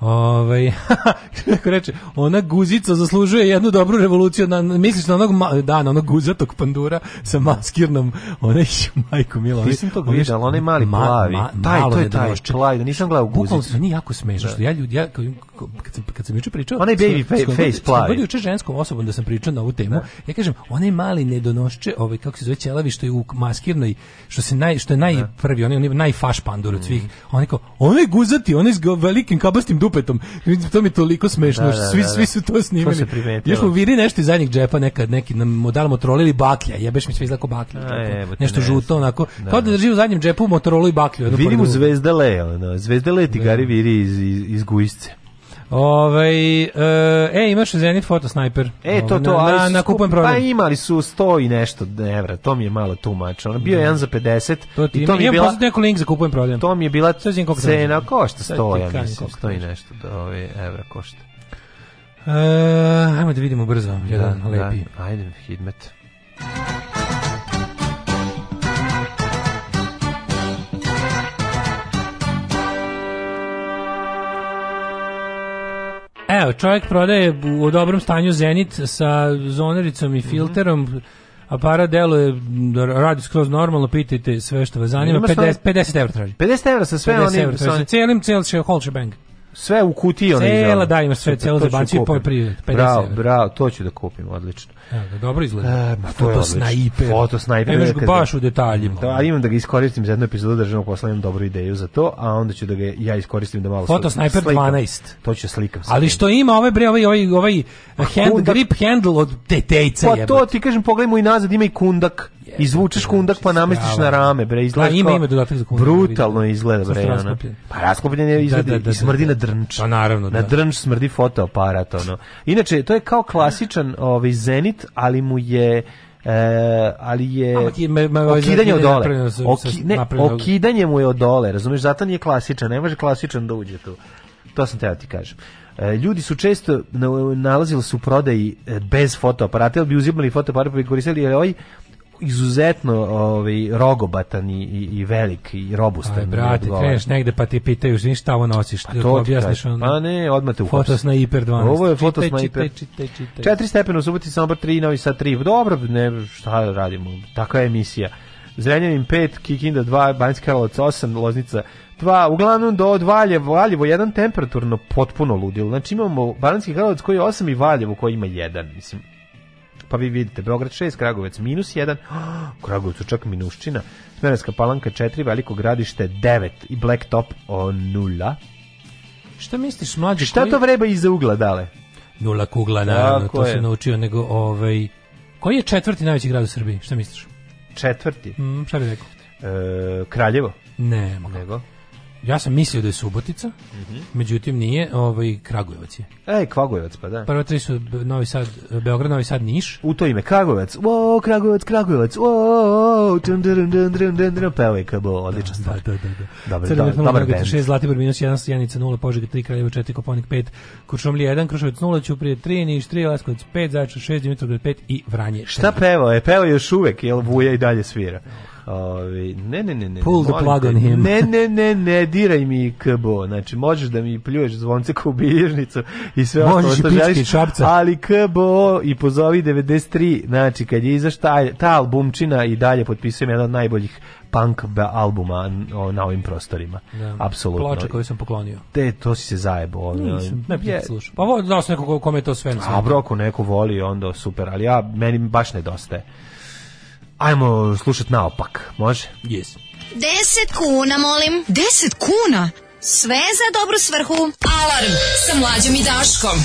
Speaker 4: Ovaj kako reče, ona guzica zaslužuje jednu dobru revoluciju na misliš na onog da na onog guzatog pandura sa maskirnom, onaj majko milo.
Speaker 3: Nisam to videla, onaj mali ma, plavi. Ma, taj to je da taj plavi, da nisam gledao
Speaker 4: guzicu. Bukvalno
Speaker 3: nije
Speaker 4: jako smešno što da. ja ljudi ja kad sam kad sam juče pričao,
Speaker 3: onaj baby face, face
Speaker 4: plavi. Kad juče ženskom osobom da sam pričao na ovu temu, da. ja kažem, onaj mali nedonošče, ovaj kako se zove ćelavi što je u maskirnoj, što se naj što je da. najprvi, onaj onaj najfaš pandur od mm. svih. Mm. Onaj kao, onaj guzati, onaj s velikim kabastim dupetom. To mi toliko smešno. Da, da, svi, da, da, svi su to snimili. To se Još mu viri nešto iz zadnjeg džepa nekad, neki nam modal Motorola baklja. Jebeš mi sve izlako baklja. A, nešto ne žuto, onako. Da, Kao da, da drži u zadnjem džepu motorolu i baklju.
Speaker 3: Vidim
Speaker 4: u
Speaker 3: zvezdale, ono. Zvezdale tigari viri iz, iz, iz gujsce.
Speaker 4: Ovaj e, e, imaš Zenit Photo Sniper.
Speaker 3: E, to, ovaj, to, ali
Speaker 4: na, na, kupujem Pa
Speaker 3: imali su 100 i nešto evra, to mi je malo tumač. On bio je jedan za 50 to ti i
Speaker 4: to mi
Speaker 3: je
Speaker 4: bila... neko link za kupujem prodajem.
Speaker 3: To mi je bila cena košta 100, ja mislim, 100 i nešto da, ove, evra košta.
Speaker 4: E, ajmo da vidimo brzo, jedan da, lepi.
Speaker 3: Da, ajde, hidmet. Hidmet.
Speaker 4: Evo, čovjek prodaje u dobrom stanju Zenit sa zonericom i mhm. filterom. Mm -hmm. Aparat deluje, da radi skroz normalno, pitajte sve što vas zanima. 50, 50 evra traži.
Speaker 3: 50 evra sa sve
Speaker 4: 50 onim... Evra, sa onim... Cijelim, cijel Holsche Bank sve
Speaker 3: u kutiji ona
Speaker 4: izala. Cela da ima sve celo zebanci da po pri
Speaker 3: 50. Bravo, bravo, to ću
Speaker 4: da
Speaker 3: kupim, odlično.
Speaker 4: Ja, da dobro izgleda.
Speaker 3: E, ma to je snajper.
Speaker 4: Foto snajper. Imaš ga baš
Speaker 3: u
Speaker 4: detaljima.
Speaker 3: Da, imam da ga iskoristim za jednu epizodu da državnog posla, dobru ideju za to, a onda ću da ga ja iskoristim da malo Foto snajper
Speaker 4: 12.
Speaker 3: To će slikam.
Speaker 4: Ali što ima ovaj bre, ovaj ovaj ovaj pa hand grip handle od tetejca
Speaker 3: je. Pa to ti kažem, pogledajmo i nazad, ima i kundak izvučeš kundak pa namestiš na rame, bre, pa izgleda. Pa ima
Speaker 4: ima dodatak za kundak.
Speaker 3: Da brutalno izgleda, bre. Raskopljen. Pa raskopljen je da, izgleda da, da, da, i smrdi da. na drnč.
Speaker 4: Pa naravno,
Speaker 3: da.
Speaker 4: Na
Speaker 3: drnč smrdi fotoaparat ono. Inače to je kao klasičan ovaj Zenit, ali mu je E, ali je ovaj okidanje od dole. okidanje mu je od dole, razumeš? Zato nije klasičan, ne može klasičan da uđe tu. To sam teo ti kažem. E, ljudi su često nalazili su u prodaji e, bez fotoaparata, ili bi uzimali fotoaparat pa bi koristili, jer ovaj izuzetno ovaj rogobatan i, i, velik i robustan. Aj
Speaker 4: brate, kreneš negde pa ti pitaju žiš šta ovo nosiš, pa to objasniš
Speaker 3: on. Pa ne, odmah te
Speaker 4: uhapsi. Fotos na hiper 12.
Speaker 3: Ovo je fotos na hiper. Čitaj,
Speaker 4: čitaj, čitaj. 4 stepena u Subotici, Sombor 3, Novi Sad 3. Dobro, ne, šta radimo? Takva je emisija. Zrenjanin 5, Kikinda 2, Banjska Karlovac 8, Loznica 2, uglavnom do Valje, Valjevo 1 temperaturno potpuno ludilo. Znači imamo Banjski Karlovac koji je 8 i Valjevo koji ima 1, mislim pa vi vidite Beograd 6, Kragovec minus 1, oh, Kragovec čak minuščina, Smerenska palanka 4, Veliko gradište 9 i Blacktop o 0.
Speaker 3: Šta misliš, mlađi?
Speaker 4: Šta koji... to vreba iza ugla, dale?
Speaker 3: Nula kugla, naravno,
Speaker 4: Tako to je. se naučio, nego ovaj... Koji je četvrti najveći grad u Srbiji? Šta misliš?
Speaker 3: Četvrti?
Speaker 4: Mm, šta bi rekao?
Speaker 3: E, Kraljevo?
Speaker 4: Ne,
Speaker 3: mogu. Nego?
Speaker 4: Ja sam mislio da je Subotica, mm -hmm. međutim nije, ovaj Kragujevac je.
Speaker 3: Ej, Kragujevac pa da.
Speaker 4: Prvo tri su Novi Sad, Beograd, Novi Sad, Niš.
Speaker 3: U to ime Kragujevac. O, Kragujevac, Kragujevac. O, dun dun dun dun dun dun Pevojka, bo, odlična da,
Speaker 4: stvar. Da, da, da.
Speaker 3: Dobar, Crvena,
Speaker 4: dobar, dobar bend. 6, Zlatibor minus 1, Sjanica 0, Požega 3, Kraljevo 4, Koponik 5, Kuršumlija 1, Kruševac 0, Ćuprije 3, Niš 3, Leskovac 5, Zaječar 6, Dimitrovgrad 5 i Vranje 6.
Speaker 3: Šta pevao je? Pevao još uvek, jel Vuja i dalje svira. Da. Ovi, ovaj, ne, ne, ne, ne.
Speaker 4: Pull the plug on
Speaker 3: him. Ne, ne, ne, ne, diraj mi KBO. Znači, možeš da mi pljuješ zvonce kao bilježnicu i sve
Speaker 4: možeš ostalo što želiš. Šapca.
Speaker 3: Ali KBO i pozovi 93, znači, kad je izaš ta, ta albumčina i dalje potpisujem jedan od najboljih punk albuma na ovim prostorima. Da. Apsolutno. Ploče
Speaker 4: koju sam poklonio.
Speaker 3: Te, to si se zajebo. Ovaj,
Speaker 4: nisam, ne pa je, slušao. Pa ovo da sam nekog kome to sve.
Speaker 3: A broku neko voli, onda super, ali ja, meni baš nedostaje. Ajmo slušat naopak, može?
Speaker 4: Yes.
Speaker 9: 10 kuna, molim. 10 kuna? Sve za dobru svrhu. Alarm sa mlađom i Daškom.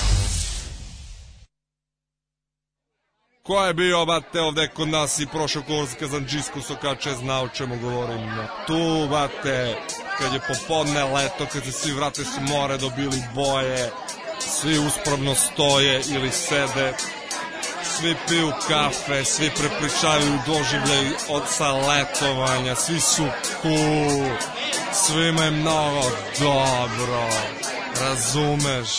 Speaker 10: Ko je bio, bate, ovde kod nas i prošao kurs kazanđisku sokače, zna o čemu govorim. Tu, bate, kad je popodne leto, kad se svi vrate s more, dobili boje, svi uspravno stoje ili sede, svi piju kafe, svi prepričavaju doživljaj od sa letovanja, svi su cool, svima je mnogo dobro, razumeš?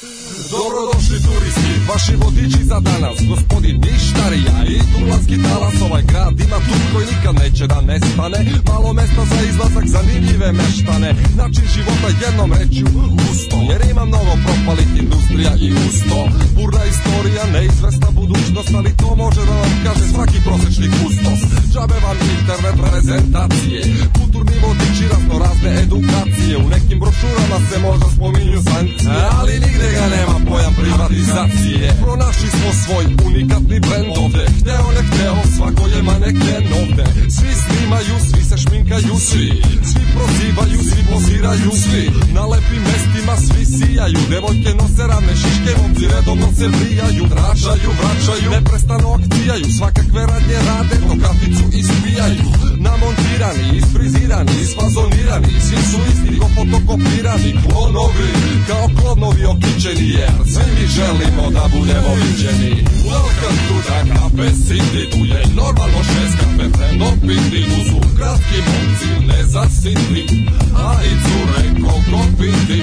Speaker 10: Dobrodošli turisti Vaši vodiči za danas, gospodin Ništarija I dulanski talas, ovaj grad ima tu koji nikad neće da nestane Malo mesta za izlazak, zanimljive meštane Način života jednom reću gusto Jer ima mnogo propalih industrija i usto Burna istorija, neizvesta budućnost Ali to može da vam kaže svaki prosečni kustos Džabe vam internet prezentacije Kulturni vodiči raznorazne edukacije U nekim brošurama se možda spominju sankcije Ali nigde ga nema pojam privatizacije je Pronašli smo svoj unikatni brend ovde Hteo ne hteo, svako je maneken ovde Svi snimaju, svi se šminkaju, svi Svi prozivaju, svi poziraju, svi Na lepim mestima svi sijaju Devojke nose ravne šiške, momci redovno se brijaju Ražaju, vraćaju, neprestano aktijaju Svakakve radnje rade, no kaficu ispijaju Namontirani, isfrizirani, isfazonirani Svi su isti, ko fotokopirani Klonovi, kao klonovi okićeni Jer svi mi želimo da budemo viđeni Welcome to the cafe city Tu je normalno šest kafe preno piti Tu su kratki momci nezasitni A i cure kogno piti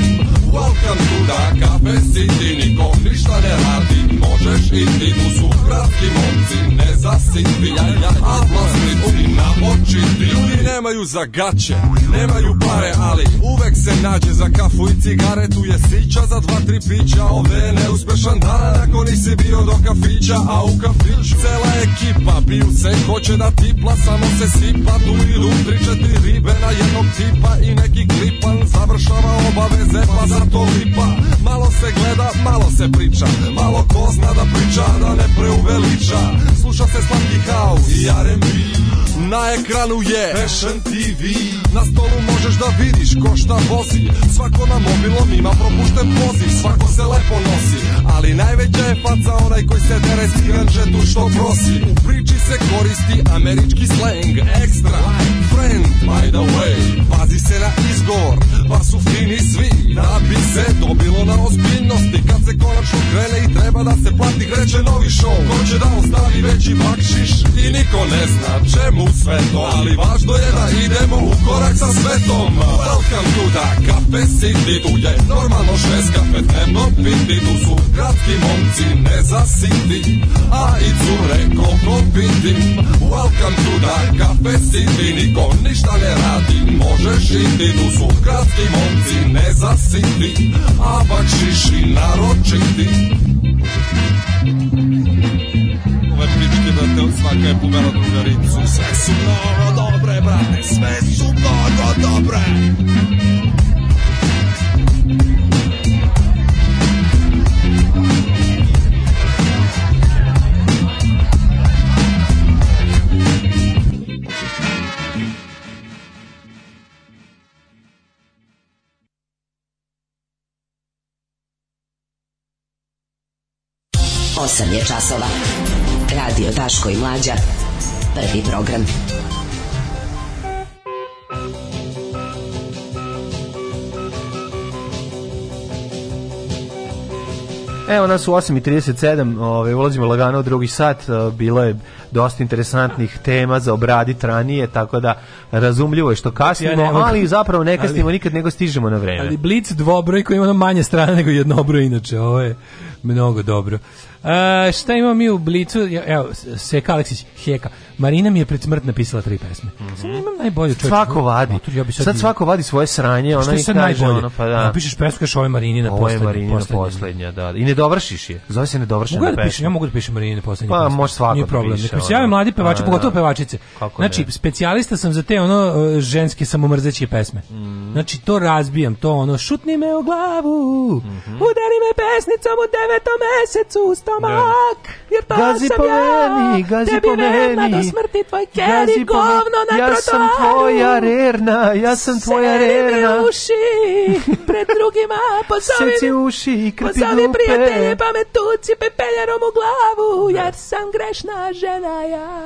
Speaker 10: Welcome to the cafe city Nikom ništa ne radi Možeš iti Tu su kratki momci nezasitni ja, ja, A vlasnici namočiti Ljudi nemaju za gaće Nemaju pare ali uvek se nađe Za kafu i cigare Tu je sića za dva tri pića Ovde je neuspešan dan Tako nisi bio do kafića, a u kafiću Cela ekipa piju se, hoće da tipla Samo se sipa, tu idu tri, četiri ribe Na jednog tipa i neki klipan Završava obaveze, pa zato to lipa Malo se gleda, malo se priča Malo ko zna da priča, da ne preuveliča Sluša se slatki house i R&B Na ekranu je Fashion TV Na stolu možeš da vidiš ko šta vozi Svako na mobilom ima propušten poziv Svako se lepo nosi, ali naj najveća je faca onaj koji se dere s tu što prosi U priči se koristi američki slang Ekstra, friend, by the way Pazi se na izgovor, bar pa su fini svi Da bi se dobilo na ozbiljnosti Kad se konačno krene i treba da se plati Kreće novi show, ko će da ostavi veći bakšiš I niko ne zna čemu sve to Ali važno je da idemo u korak sa svetom Welcome to the Cafe City Tu je normalno šest kafe dnevno piti Tu su kratki momci ne zasidi, a i cure koliko vidim. Welcome to the cafe city, niko ništa ne radi, možeš idi, tu su kratki momci ne zasidi, a bakšiši naročiti. Ove pičke da te svaka je pomela drugaricu, sve su mnogo dobre, brate, sve su mnogo dobre.
Speaker 4: časova. Radio Daško i Mlađa. Prvi program. Evo nas u 8.37, ovaj, ulazimo lagano u drugi sat, eh, bilo je dosta interesantnih tema za obradit ranije, tako da razumljivo je što kasnimo, ja ali zapravo ne kasnimo ali, nikad nego stižemo na vreme.
Speaker 3: Ali blic dvobroj koji ima manje strane nego jednobroj inače, ovo je mnogo dobro.
Speaker 4: Uh, šta imamo mi u blicu? Evo, Seka Aleksić, Heka. Marina mi je pred smrt napisala tri pesme. Mm -hmm. Sad imam najbolju čovjeku.
Speaker 3: Svako vadi. Motor, ja sad, sad svako vadi svoje sranje, ona mi kaže ono, pa
Speaker 4: da. Napišeš pesmu, kažeš ovo je Marinina poslednja. Ovo Marinina
Speaker 3: poslednja, da, da. I ne dovršiš je. Zove se ne dovršena
Speaker 4: da pesma. Da ja mogu da pišem Marinina poslednja
Speaker 3: pa, pesma. Pa može svako
Speaker 4: Nije da problem. da piše. Nek mi se jave mladi pevači, da, pogotovo pevačice. Kako znači, ne? specijalista sam za te ono e, ženske samomrzeće pesme. Mm. Znači, to razbijam, to ono, šutni me u glavu, mm -hmm. udari me pesnicom u devetom mesecu, stomak, jer ta gazi pa sam po ja, meni, gazi tebi po meni, do smrti tvoj keri, govno na ja trotoaru. Ja sam tvoja rerna, ja sam tvoja rerna. Sedi mi uši, pred drugima, pozovi, Seci
Speaker 3: uši pozovi
Speaker 4: prijatelje, pa me tuci pepeljarom u glavu, jer sam grešna žena ja.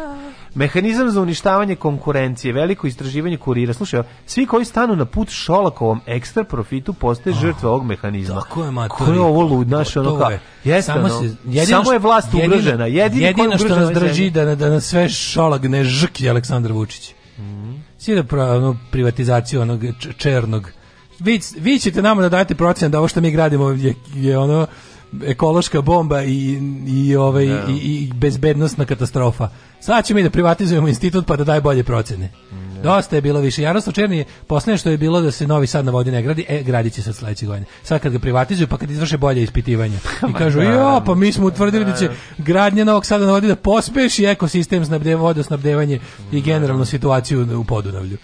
Speaker 4: Mehanizam za uništavanje konkurencije, veliko istraživanje kurira. Slušaj, svi koji stanu na put Šolakovom ekstra profitu postaje oh, žrtve ovog mehanizma.
Speaker 3: Tako je, mater. Ko je ovo lud,
Speaker 4: naš ono kao,
Speaker 3: samo, se,
Speaker 4: jedino, samo je vlast jedino, ugrožena.
Speaker 3: Jedino, jedino što nas drži da, da nas sve Šolak ne žrki Aleksandar Vučić. Mm. Svi da pra, privatizaciju onog černog vi, vi ćete nama da dajete procen da ovo što mi gradimo je, je ono ekološka bomba i, i, ovaj, ja. Da. i, i bezbednostna katastrofa. Sad ćemo i da privatizujemo institut pa da daj bolje procene. Da. Dosta je bilo više. Jaroslav Černi je posljednje što je bilo da se Novi Sad na vodi ne gradi, e, gradit će sad sledeće godine. Sad kad ga privatizuju, pa kad izvrše bolje ispitivanje. I kažu, jo, pa mi smo utvrdili da će da. gradnje Novog Sada na vodi da pospeši ekosistem snabdeva, vodosnabdevanje i generalnu situaciju u Podunavlju.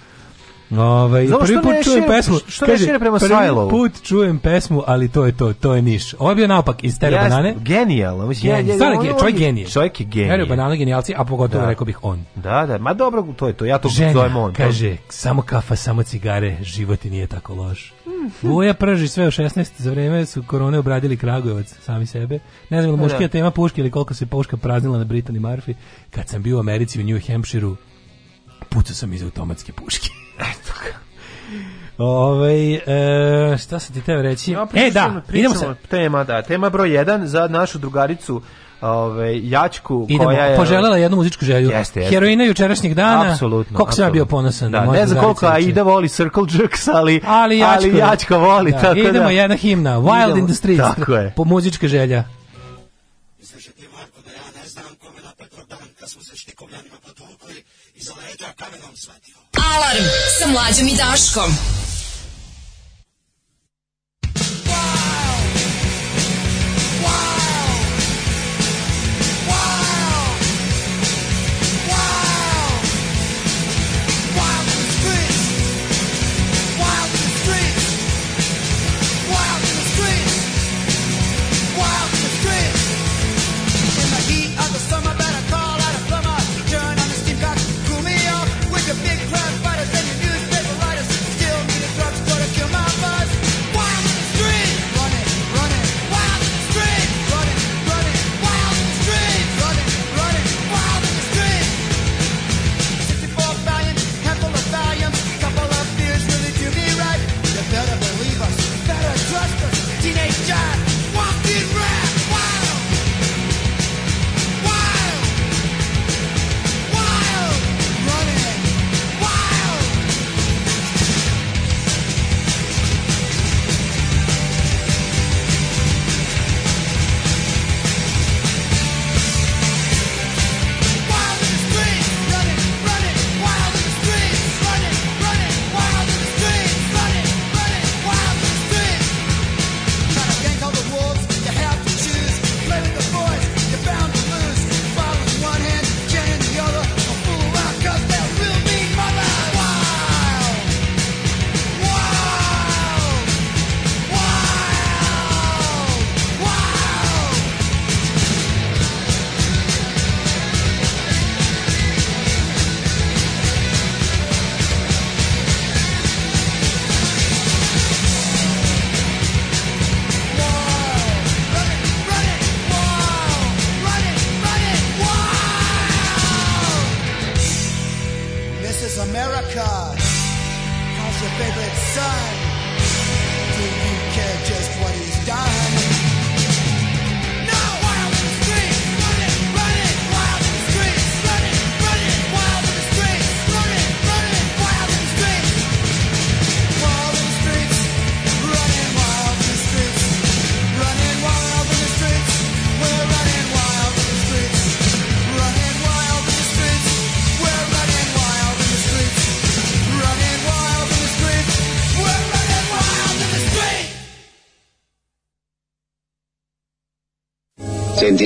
Speaker 3: Ovaj Znamo prvi put čujem pesmu.
Speaker 4: Što kaže, ne prema prvi Sajlovu?
Speaker 3: Prvi put čujem pesmu, ali to je to, to je Niš. Ovo je bio naopak iz Stereo yes, banane. Genijal,
Speaker 4: mislim. Ja, ja, Stvarno je, čovjek genije. Čovjek je genije. Stereo banane genijalci, a pogotovo da. rekao bih on.
Speaker 3: Da, da, ma dobro, to je to. Ja to Žena, zovem on.
Speaker 4: kaže, samo kafa, samo cigare, život i nije tako loš. Vuja prži sve u 16, za vreme su korone obradili Kragujevac sami sebe. Ne znam, muškija da. tema puške ili koliko se puška praznila na Britani Murphy Kad sam bio u Americi u New Hampshireu, pucao sam iz automatske puške. Eto ga. Ove, ovaj, e, šta sam ti teo reći?
Speaker 3: Ja, e, da, idemo se. Tema, da, tema broj 1 za našu drugaricu ove, ovaj, Jačku
Speaker 4: Idemo, koja je... Poželjela jednu muzičku želju. Jeste,
Speaker 3: jeste. Heroina
Speaker 4: jučerašnjeg dana. Apsolutno.
Speaker 3: Koliko
Speaker 4: sam ja bio ponosan. Da,
Speaker 3: ne znam koliko a Aida voli Circle Jerks, ali,
Speaker 4: ali, Jačko,
Speaker 3: ali Jačka voli. Da, tako
Speaker 4: idemo
Speaker 3: da.
Speaker 4: jedna himna. Wild idemo, in the Streets. Tako je. Po muzička želja. Misliš da ti, Marko, da ja ne znam kome na Petrodanka smo se štikovljanima potukli iza leđa kamenom svatio. Alarm sa mlađom i Daškom. Wow!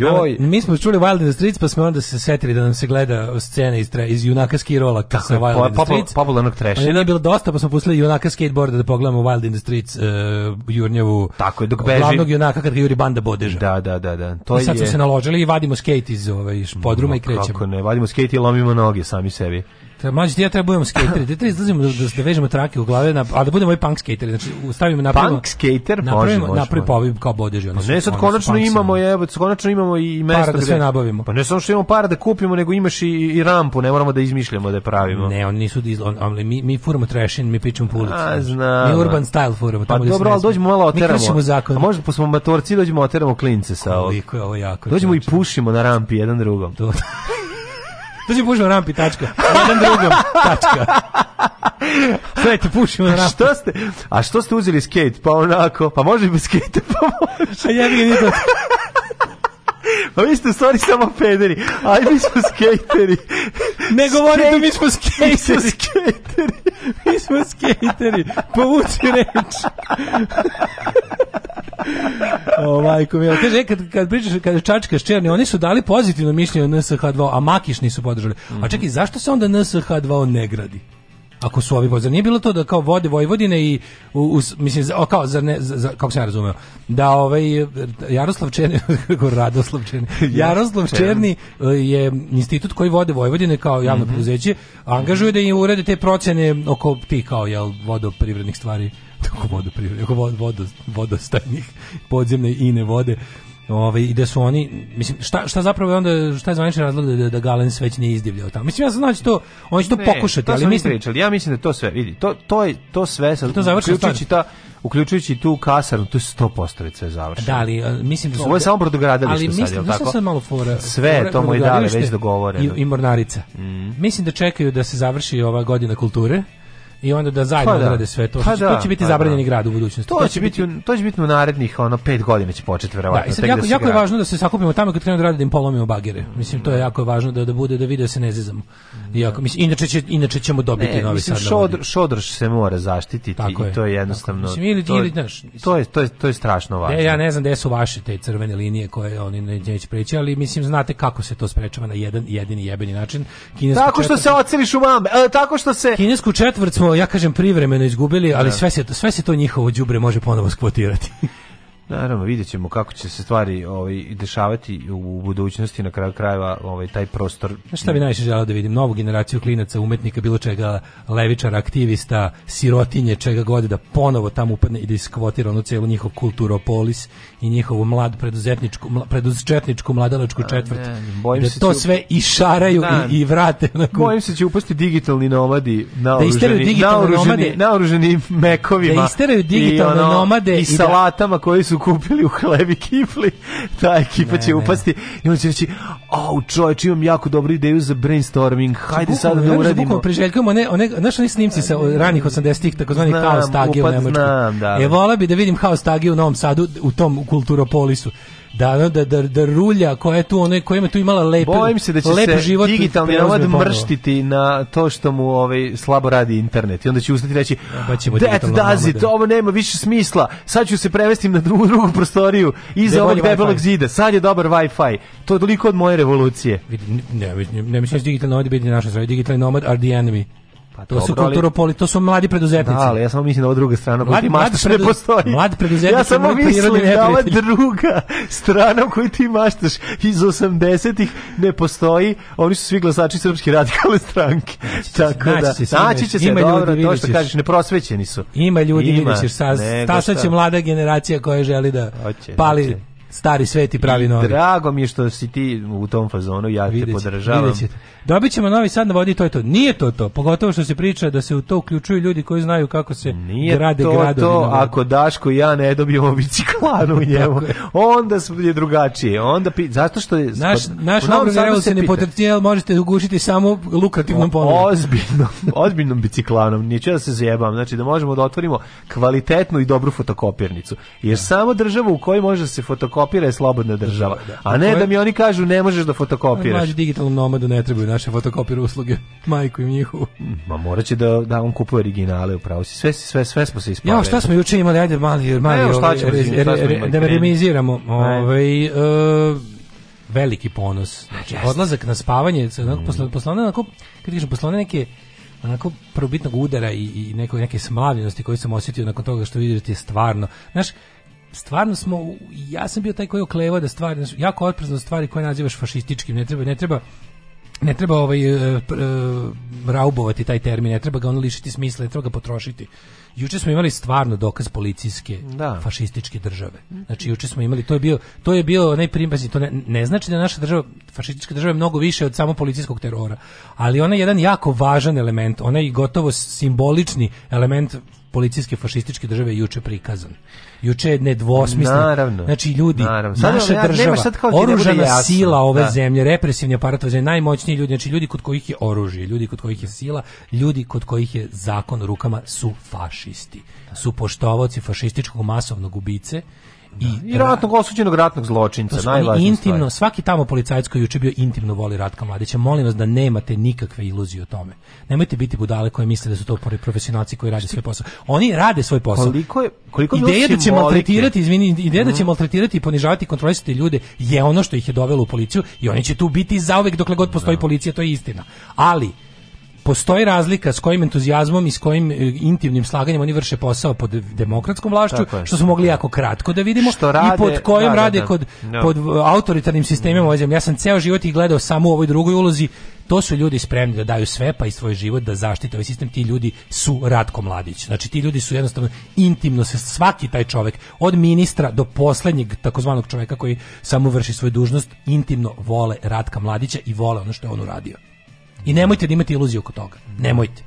Speaker 4: Joj. A, mi smo čuli Wild in the Streets, pa smo onda se setili da nam se gleda scena iz, tre, iz junaka ski Kako sa Wild po, in the
Speaker 3: pa- pa- pa- Streets. Po, popularnog treša.
Speaker 4: Onda bilo dosta, pa smo pustili junaka skateboarda da pogledamo Wild in the Streets, uh, jurnjevu
Speaker 3: Tako je, dok beži. glavnog
Speaker 4: junaka kad ga juri banda bodeža.
Speaker 3: Da, da, da. da.
Speaker 4: To I sad je... smo se naložili i vadimo skate iz ovaj, podruma no, i krećemo.
Speaker 3: Kako ne, vadimo skate i lomimo noge sami sebi.
Speaker 4: Mlađi ti ja treba da budemo skateri. Da izlazimo da, da, da vežemo trake u glave, na, a da budemo ovaj i punk skateri. Znači, stavimo na
Speaker 3: Punk skater napravimo,
Speaker 4: može, napravimo pa ovim kao bodeži. Pa
Speaker 3: ne, sad konačno imamo, je, konačno imamo i mesto
Speaker 4: para
Speaker 3: da
Speaker 4: sve nabavimo.
Speaker 3: Pa ne samo što imamo para da kupimo, nego imaš i, i rampu, ne moramo da izmišljamo da je pravimo.
Speaker 4: Ne, oni nisu on, on, mi mi furamo trešin, mi pičemo
Speaker 3: po ulici. A,
Speaker 4: znam. Mi urban style furamo.
Speaker 3: Pa tamo pa dobro, al dođemo malo
Speaker 4: oteramo. Mi kršimo zakon.
Speaker 3: A možda posmo pa smo dođemo oteramo klince sa. Koliko je ovo jako. Dođemo i pušimo na rampi jedan drugom.
Speaker 4: To si pušio rampi, tačka. Jedan drugom, tačka. Sve te pušimo na rampi.
Speaker 3: Šta ste, a što ste uzeli skate? Pa onako, pa može i bez skate, pa
Speaker 4: može. A jebi ga nije to.
Speaker 3: Pa vi ste stvari samo pederi. Aj, mi smo skateri.
Speaker 4: Ne govorite, Skate. mi smo
Speaker 3: skateri. Mi smo skateri. mi smo skateri. Povuci reč.
Speaker 4: o, majko mila. Kaže, e, kad, kad pričaš, kad čačkaš černe, oni su dali pozitivno mišljenje o NSH2, a Makiš nisu podržali. A mhm. čekaj, zašto se onda NSH2 ne gradi? Ako su ovi pozor, nije bilo to da kao vode Vojvodine i u, u, mislim o, kao za ne za, kako sam ja razumeo da ovaj Jaroslav Černi kako Radoslav Černi Jaroslav pa Černi e, je institut koji vode Vojvodine kao javno mm -hmm. preduzeće angažuje da im urede te procene oko tih kao jel vodoprivrednih stvari oko vodoprivrede, oko vod, vodo, vodostajnih podzemne i ine vode. Ovaj i da su oni mislim šta šta zapravo je onda šta je zvanični razlog da da, da Galens već nije izdivljao tamo. Mislim ja znam znači da to oni će to ne, pokušati, to ali mislim pričali.
Speaker 3: Ja mislim da to sve vidi. To to je to sve sa to uključujući ta uključujući tu kasarnu, to je 100% već sve završeno.
Speaker 4: Da, ali mislim
Speaker 3: da su... Ovo je samo brodogradilište ali mislim, sad, je li tako? Sad malo fora, sve je to mu i dali već dogovoreno.
Speaker 4: I, i mornarica. Mm. Mislim da čekaju da se završi ova godina kulture, i onda da zajedno pa da. sve to. Pa da, to će biti pa da. zabranjeni da. grad u budućnosti.
Speaker 3: To,
Speaker 4: to
Speaker 3: će biti to će biti u narednih ono 5 godina će početi verovatno.
Speaker 4: Da, jako, da jako je važno da se sakupimo tamo kad krenu da rade da im polomimo bagere. Mislim to je jako važno da da bude da vide da se ne zezamo. Da. Iako mislim inače će inače ćemo dobiti ne, novi mislim, sad. Šodr,
Speaker 3: šodrš se mora zaštititi tako i to je jednostavno. Tako. Mislim, ili, to, ili, znaš, to je to je to je strašno važno.
Speaker 4: Ne, Ja ne znam gde su vaše te crvene linije koje oni neće preći, ali mislim znate kako se to sprečava na jedan jedini jebeni način.
Speaker 3: Kinesku tako što se oceliš u mame, e, tako što se
Speaker 4: kinesku četvrt smo ja kažem privremeno izgubili, ali da. sve se sve se to njihovo đubre može ponovo skvotirati.
Speaker 3: Naravno, vidjet ćemo kako će se stvari ovaj, dešavati u budućnosti, na kraju krajeva ovaj, taj prostor.
Speaker 4: Šta bi najviše želao da vidim? Novu generaciju klinaca, umetnika, bilo čega, levičara, aktivista, sirotinje, čega god, da ponovo tamo upadne i da iskvotira ono cijelu njihov kulturopolis i njihovu mlad preduzetničku, mla, preduzetničku mladalačku četvrt. Ne, bojim da se to da će... sve išaraju da, i, i vrate. Onako.
Speaker 3: Bojim se da će upasti digitalni nomadi naoruženi, da naoruženi,
Speaker 4: mekovima. Da isteraju digitalne i ono, nomade i, i
Speaker 3: da- salatama koji su kupili u hlebi kifli, ta ekipa ne, će ne. upasti i on će reći, au čovječ, imam jako dobru ideju za brainstorming, znači, hajde sad da uradimo. Bukvalno
Speaker 4: priželjkujemo ne, one, znaš oni snimci sa ranih 80-ih, takozvani haos tagije u Nemačku. Znam, da. da. E, vola bi da vidim haos tagije u Novom Sadu, u tom kulturopolisu. Da, da, da, da, da rulja koja je tu, one koja ima tu imala lep
Speaker 3: Bojim se da će se digitalni nomad mrštiti na to što mu ovaj slabo radi internet i onda će ustati reći da, pa ćemo that does it, ovo nema više smisla. Sad ću se prevesti na drugu, drugu prostoriju iza ovog debelog zida. Sad je dobar Wi-Fi. To je toliko od moje revolucije.
Speaker 4: Ne, ne, ne, ne mislim da digitalni nomad biti naša sreda. Digitalni nomad are the enemy. Pa to dobro, su
Speaker 3: kulturopoli,
Speaker 4: to su mladi preduzetnici.
Speaker 3: Da, ali ja samo mislim da ova druga strana mladi, mladi maštaš predu, ne postoji. Mladi preduzetnici ja samo mislim da ova druga strana u ti maštaš iz 80-ih ne postoji. Oni su svi glasači srpske radikalne stranke. Naći Tako da, naći da, će se, naći će se, ima dobro, ljudi, to što kažeš, neprosvećeni su.
Speaker 4: Ima ljudi, ima, vidjet ćeš, stasat će mlada generacija koja želi da Oće, pali stari svet i pravi I novi.
Speaker 3: Drago mi je što si ti u tom fazonu, ja vidjet te podržavam. Vidjet ćete.
Speaker 4: Dobit ćemo novi sad na vodi, to je to. Nije to to, pogotovo što se priča da se u to uključuju ljudi koji znaju kako se Nije grade gradovi.
Speaker 3: Nije to, to, ako Daško i ja ne dobijemo biciklanu u njemu, onda je drugačije. Onda pi, zato što je...
Speaker 4: Naš, naš se, se ne potencijal možete ugušiti samo lukrativnom ponudom.
Speaker 3: Ozbiljnom, ozbiljnom biciklanom, neću da se zajebam. Znači da možemo da otvorimo kvalitetnu i dobru fotokopirnicu. Jer ja. Da. samo država u kojoj može da se fotokopirati fotokopira je slobodna država. Da, da, da. A ne da mi oni kažu ne možeš da fotokopiraš.
Speaker 4: Mlađi digitalnom nomadu ne trebaju naše fotokopire usluge. Majku im njihovu.
Speaker 3: Ma moraće da, da on kupuje originale upravo. Sve, sve, sve smo se ispavili.
Speaker 4: Ja, šta smo juče imali? Ajde mali, mali, Evo, šta ovaj, ćemo, da remiziramo. Ovaj, uh, veliki ponos. Znači, odlazak na spavanje, onako, mm. posle, posle onako, kad kažem, posle neke onako probitnog udara i, i neko, neke smlavljenosti koje sam osjetio nakon toga što vidite je stvarno. Znaš, stvarno smo ja sam bio taj koji oklevao da stvari jako otprezno stvari koje nazivaš fašističkim ne treba ne treba ne treba ovaj uh, uh, raubovati taj termin, ne treba ga ono lišiti smisla, ne treba ga potrošiti. Juče smo imali stvarno dokaz policijske da. fašističke države. Znači juče smo imali to je bio to je bio onaj to ne, ne, znači da naša država fašistička država je mnogo više od samo policijskog terora, ali ona je jedan jako važan element, ona je gotovo simbolični element policijske fašističke države juče prikazan. Juče je nedvosmisleno. Naravno. Znači ljudi, naravno. Sad, naša ja, sad kao da oružana sila ove da. zemlje, represivni aparat ove zemlje, najmoćniji ljudi, znači ljudi kod kojih je oružje, ljudi kod kojih je sila, ljudi kod kojih je zakon rukama su fašisti. Su poštovaoci fašističkog masovnog ubice
Speaker 3: Da, i, i ratnog da. osuđenog ratnog zločinca, to
Speaker 4: najvažnija intimno, stvar. svaki tamo policajac koji juče bio intimno voli Ratka Mladića, molim vas da nemate nikakve iluzije o tome. Nemojte biti budale koje misle da su to profesionalci koji rade svoj posao. Oni rade svoj posao.
Speaker 3: Koliko je, koliko je ideja
Speaker 4: da će
Speaker 3: maltretirati,
Speaker 4: izvini, ideja mm. da mhm. će maltretirati i ponižavati i kontrolisati ljude je ono što ih je dovelo u policiju i oni će tu biti zauvek dokle god postoji da. policija, to je istina. Ali postoji razlika s kojim entuzijazmom i s kojim e, intimnim slaganjem oni vrše posao pod demokratskom vlašću, što smo mogli jako kratko da vidimo što rade, i pod kojim da, da rade da, da. kod no. pod autoritarnim sistemima no. Mm. Ja sam ceo život ih gledao samo u ovoj drugoj ulozi. To su ljudi spremni da daju sve pa i svoj život da zaštite ovaj sistem. Ti ljudi su Ratko Mladić. Znači ti ljudi su jednostavno intimno se svaki taj čovjek od ministra do posljednjeg takozvanog čovjeka koji samo vrši svoju dužnost intimno vole Ratka Mladića i vole ono što je on uradio. I nemojte da imate iluziju oko toga. Nemojte.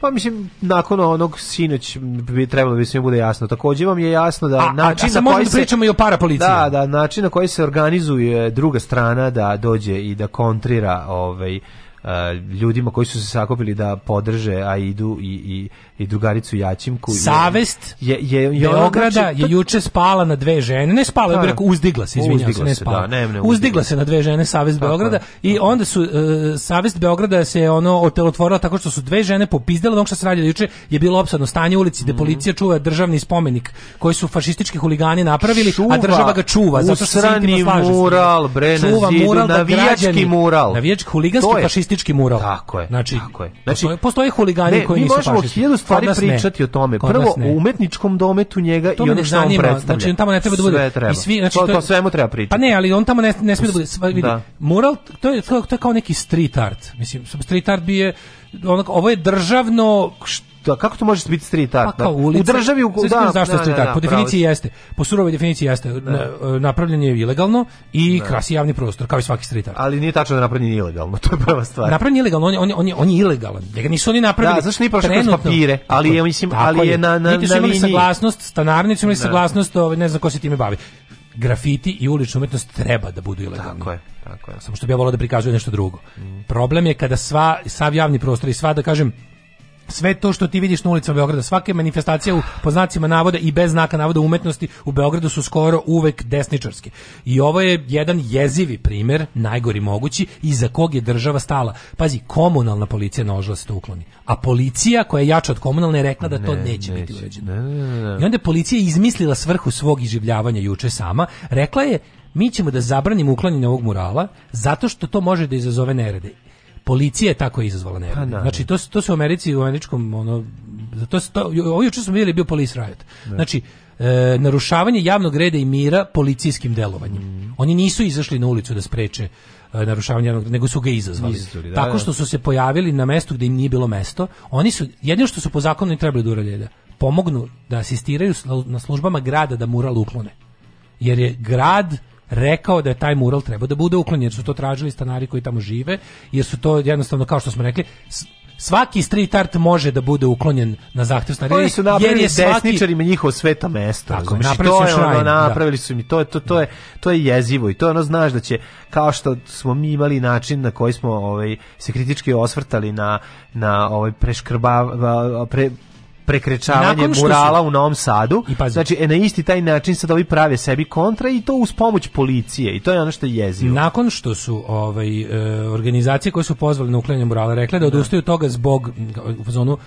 Speaker 3: Pa mislim, nakon onog sinoć bi trebalo bi sve bude jasno. Također vam je jasno da
Speaker 4: a, način a na koji da se... pričamo i o parapoliciji.
Speaker 3: Da, da, način na koji se organizuje druga strana da dođe i da kontrira ovaj, eh, ljudima koji su se sakopili da podrže a idu i, i i drugaricu Jačimku.
Speaker 4: Savest je, je, je, Beograda znači, je, juče spala na dve žene, ne spala, ja pa, rekao uzdigla se, izvinjavam se, ne da, spala. Da, ne, ne, uzdigla, uzdigla se na dve žene Savest Beograda je. i onda su uh, Savest Beograda se ono otelotvorila tako što su dve žene popizdale ono što se radilo juče, je bilo opsadno stanje u ulici mm gde mhm. policija čuva državni spomenik koji su fašistički huligani napravili, čuva, a država ga čuva
Speaker 3: zato što se mural, bre, na čuva zidu, mural, da navijački građani, mural.
Speaker 4: Navijački huliganski fašistički mural.
Speaker 3: Tako je. Znači, tako
Speaker 4: je. Znači, postoje, postoje huligani ne, koji
Speaker 3: nisu fašisti stvari pričati o tome. Prvo u umetničkom dometu njega to i ono što zanima. on
Speaker 4: predstavlja. Znači tamo ne treba da bude. Sve treba.
Speaker 3: I svi, znači, to, to, to svemu treba pričati.
Speaker 4: Pa ne, ali on tamo ne, ne smije da bude. Sva, da. vidi, da. Moral, to je, to je kao neki street art. Mislim, street art bi je, onako, ovo je državno, št,
Speaker 3: to, kako to može biti street art?
Speaker 4: Pa u državi u da, da, zašto da, street da, art? Po da, definiciji jeste. Po surovoj definiciji jeste. Da. Na, e, napravljen je ilegalno i krasi javni prostor kao i svaki street art.
Speaker 3: Ali nije tačno da napravljen ilegalno, to je prva stvar.
Speaker 4: Napravljen je ilegalno, on je, on je, on je, on je ilegalan. Njega nisu oni napravili. Da,
Speaker 3: zašto nije prošao papire? Ali je mislim, ali je na na na liniji.
Speaker 4: saglasnost stanarnici, imali saglasnost, ovaj, ne znam ko se time bavi grafiti i ulična umetnost treba da budu ilegalni. Tako je, tako je. Samo što bi ja volao da prikazuje nešto drugo. Mm. Problem je kada sva, sav javni prostor i sva, da kažem, sve to što ti vidiš na ulicama Beograda, svake manifestacije u po navoda i bez znaka navoda umetnosti u Beogradu su skoro uvek desničarske. I ovo je jedan jezivi primer, najgori mogući, i za kog je država stala. Pazi, komunalna policija naložila se to ukloni. A policija koja je jača od komunalne je rekla da to ne, neće, neće, biti uređeno. I onda je policija izmislila svrhu svog iživljavanja juče sama. Rekla je mi ćemo da zabranimo uklanjanje ovog murala zato što to može da izazove nerede policija je tako izazvala nerede. Pa, znači to to se u Americi u američkom ono to se to juče smo vidjeli bio police riot. Ne. Da. Znači e, narušavanje javnog reda i mira policijskim delovanjem. Mm. Oni nisu izašli na ulicu da spreče e, narušavanje nego su ga izazvali. Izazvali, da, tako da. što su se pojavili na mestu gde im nije bilo mesto. Oni su jedino što su po zakonu i trebali da urade da pomognu da asistiraju na službama grada da mural uklone. Jer je grad rekao da je taj mural treba da bude uklonjen, jer su to tražili stanari koji tamo žive, jer su to jednostavno, kao što smo rekli, svaki street art može da bude uklonjen na zahtev stanara. Oni su napravili je svaki... desničarima
Speaker 3: njihovo sveto mesto. Tako, znači, napravili to je šrajn, ono, da. napravili da. su mi to, to, to, je, to je jezivo i to je ono, znaš da će, kao što smo mi imali način na koji smo ovaj, se kritički osvrtali na, na ovaj, preškrbav, pre, prekrečavanje murala u Novom Sadu. I znači, e, na isti taj način sad ovi prave sebi kontra i to uz pomoć policije i to je ono što je jezivo.
Speaker 4: Nakon što su ovaj, e, organizacije koje su pozvali na uklanjanje murala rekle da, da. odustaju toga zbog u zonu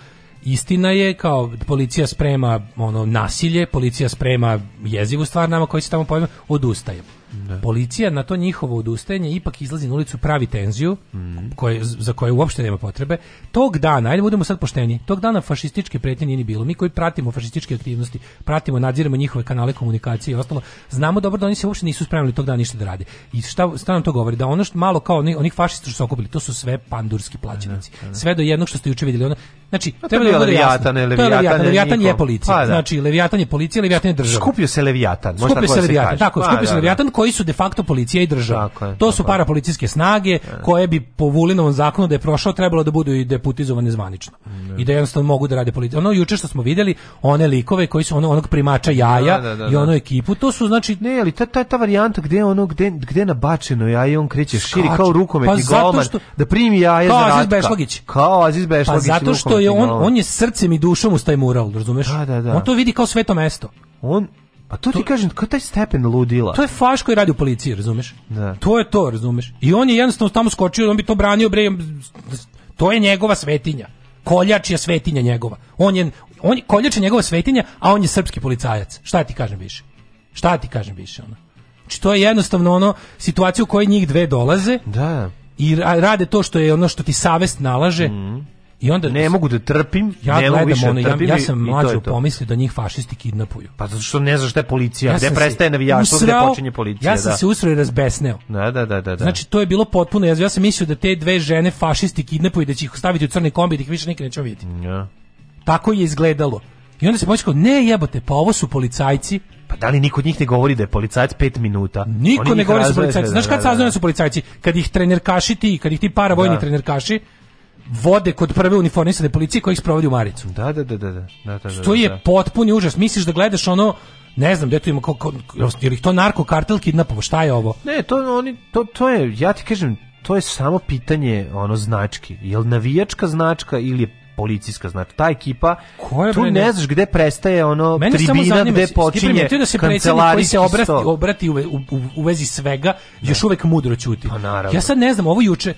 Speaker 4: istina je kao policija sprema ono nasilje, policija sprema jezivu stvar nama koji se tamo pojavljuje, odustajemo. Da. Policija na to njihovo odustajanje ipak izlazi na ulicu pravi tenziju mm. koje, za koje uopšte nema potrebe. Tog dana, ajde budemo sad pošteni, tog dana fašističke pretnje nije ni bilo. Mi koji pratimo fašističke aktivnosti, pratimo, nadziramo njihove kanale komunikacije i ostalo, znamo dobro da oni se uopšte nisu spremili tog dana ništa da rade. I šta, šta nam to govori? Da ono što malo kao oni, onih fašista što su okupili, to su sve pandurski plaćenici. Da, da. Sve do jednog što ste juče videli. Ono, Znači, treba da bude Leviatan, Leviatan, Leviatan, je policija. Pa, da. Znači, Leviatan je policija, Leviatan je država. Skupio
Speaker 3: se Leviatan,
Speaker 4: možda skupio se Leviatan, tako, pa, skupio da, se da. Leviatan da, koji su de facto policija i država. Tako je, to tako su parapolicijske snage da. koje bi po Vulinovom zakonu da je prošao trebalo da budu i deputizovane zvanično. Da. I da jednostavno mogu da rade policija. Ono juče što smo videli, one likove koji su ono, onog primača jaja i onu ekipu, to su znači
Speaker 3: ne, ali ta ta ta varijanta gde ono gde gde nabačeno jaje on kreće širi kao rukometni pa golman da primi jaje za Kao Aziz Bešlagić. Kao Aziz Bešlagić. Pa zato što
Speaker 4: je on, on je srcem i dušom uz taj mural, razumeš?
Speaker 3: Da, da, da.
Speaker 4: On to vidi kao sveto mesto.
Speaker 3: On pa to, to ti kažem, kao taj stepen ludila.
Speaker 4: To je faš koji radi u policiji, razumeš? Da. To je to, razumeš? I on je jednostavno tamo skočio, on bi to branio, bre, to je njegova svetinja. Koljač je svetinja njegova. On je, on, koljač je njegova svetinja, a on je srpski policajac. Šta ti kažem više? Šta ti kažem više? Ono? Znači, to je jednostavno ono, situacija u kojoj njih dve dolaze da. i rade to što je ono što ti savest nalaže, mm I onda
Speaker 3: ne mogu da trpim, ja ne mogu više da ono, trpim.
Speaker 4: Ja, ja sam
Speaker 3: mlađo
Speaker 4: pomislio da njih fašisti kidnapuju.
Speaker 3: Pa zato što ne znaš šta je policija, ja gde prestaje navijaštvo, gde počinje policija.
Speaker 4: Ja sam da. se usrao i razbesneo.
Speaker 3: Da, da, da, da,
Speaker 4: da. Znači, to je bilo potpuno, ja, ja sam mislio da te dve žene fašisti kidnapuju, da će ih staviti u crni kombi, da ih više nikad nećemo vidjeti. Ja. Tako je izgledalo. I onda se počekao, ne jebote, pa ovo su policajci,
Speaker 3: pa da li niko od njih ne govori da je policajac 5 minuta?
Speaker 4: Niko ne govori da su policajci. Da, znaš kad saznaju da su policajci? Kad ih trenerkaši ti, kad ih ti para vojni trenerkaši, vode kod prve uniformisane policije koja ih sprovodi u maricu.
Speaker 3: Da, da, da, da. da, da, da da. što
Speaker 4: je da, da. potpuni užas. Misliš da gledaš ono ne znam, gde to ima, je li to narko kartel kidnapovo, šta je ovo?
Speaker 3: Ne, to, oni, to, to je, ja ti kažem, to je samo pitanje ono znački. Je li navijačka značka ili je policijska značka. ta ekipa Koje tu ne znaš gde prestaje ono Mene tribina zanima, gde počinje da se predsjednik koji se
Speaker 4: obrati, obrati u, u, u, vezi svega da. još uvek mudro ćuti pa, ja sad ne znam ovo juče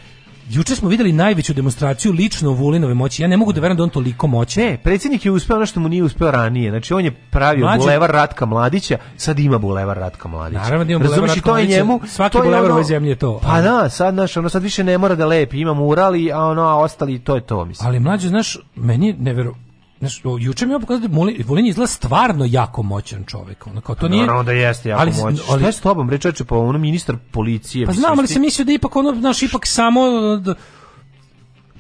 Speaker 4: Juče smo videli najveću demonstraciju lično Vulinove moći. Ja ne mogu da verujem da on toliko moći.
Speaker 3: Ne, predsjednik je uspeo ono što mu nije uspeo ranije. Znači on je pravio Mlađe... bulevar Ratka Mladića, sad ima bulevar Ratka Mladića.
Speaker 4: Naravno da ima bulevar Ratka Mladića. je njemu, svaki je bulevar
Speaker 3: ono,
Speaker 4: ove zemlje to.
Speaker 3: Pa ali... da, sad naš, ono sad više ne mora da lepi, ima mural a ono a ostali to je to mislim.
Speaker 4: Ali mlađe znaš, meni nevero Znaš, juče mi je pokazao da Vulin izgleda stvarno jako moćan čovjek. Ono kao
Speaker 3: to pa nije.
Speaker 4: Naravno
Speaker 3: da jeste jako ali, moćan. Ali, Šta je s tobom, reče pa ono ministar policije.
Speaker 4: Pa znam, ali sam mislio da ipak ono, znaš, ipak samo da,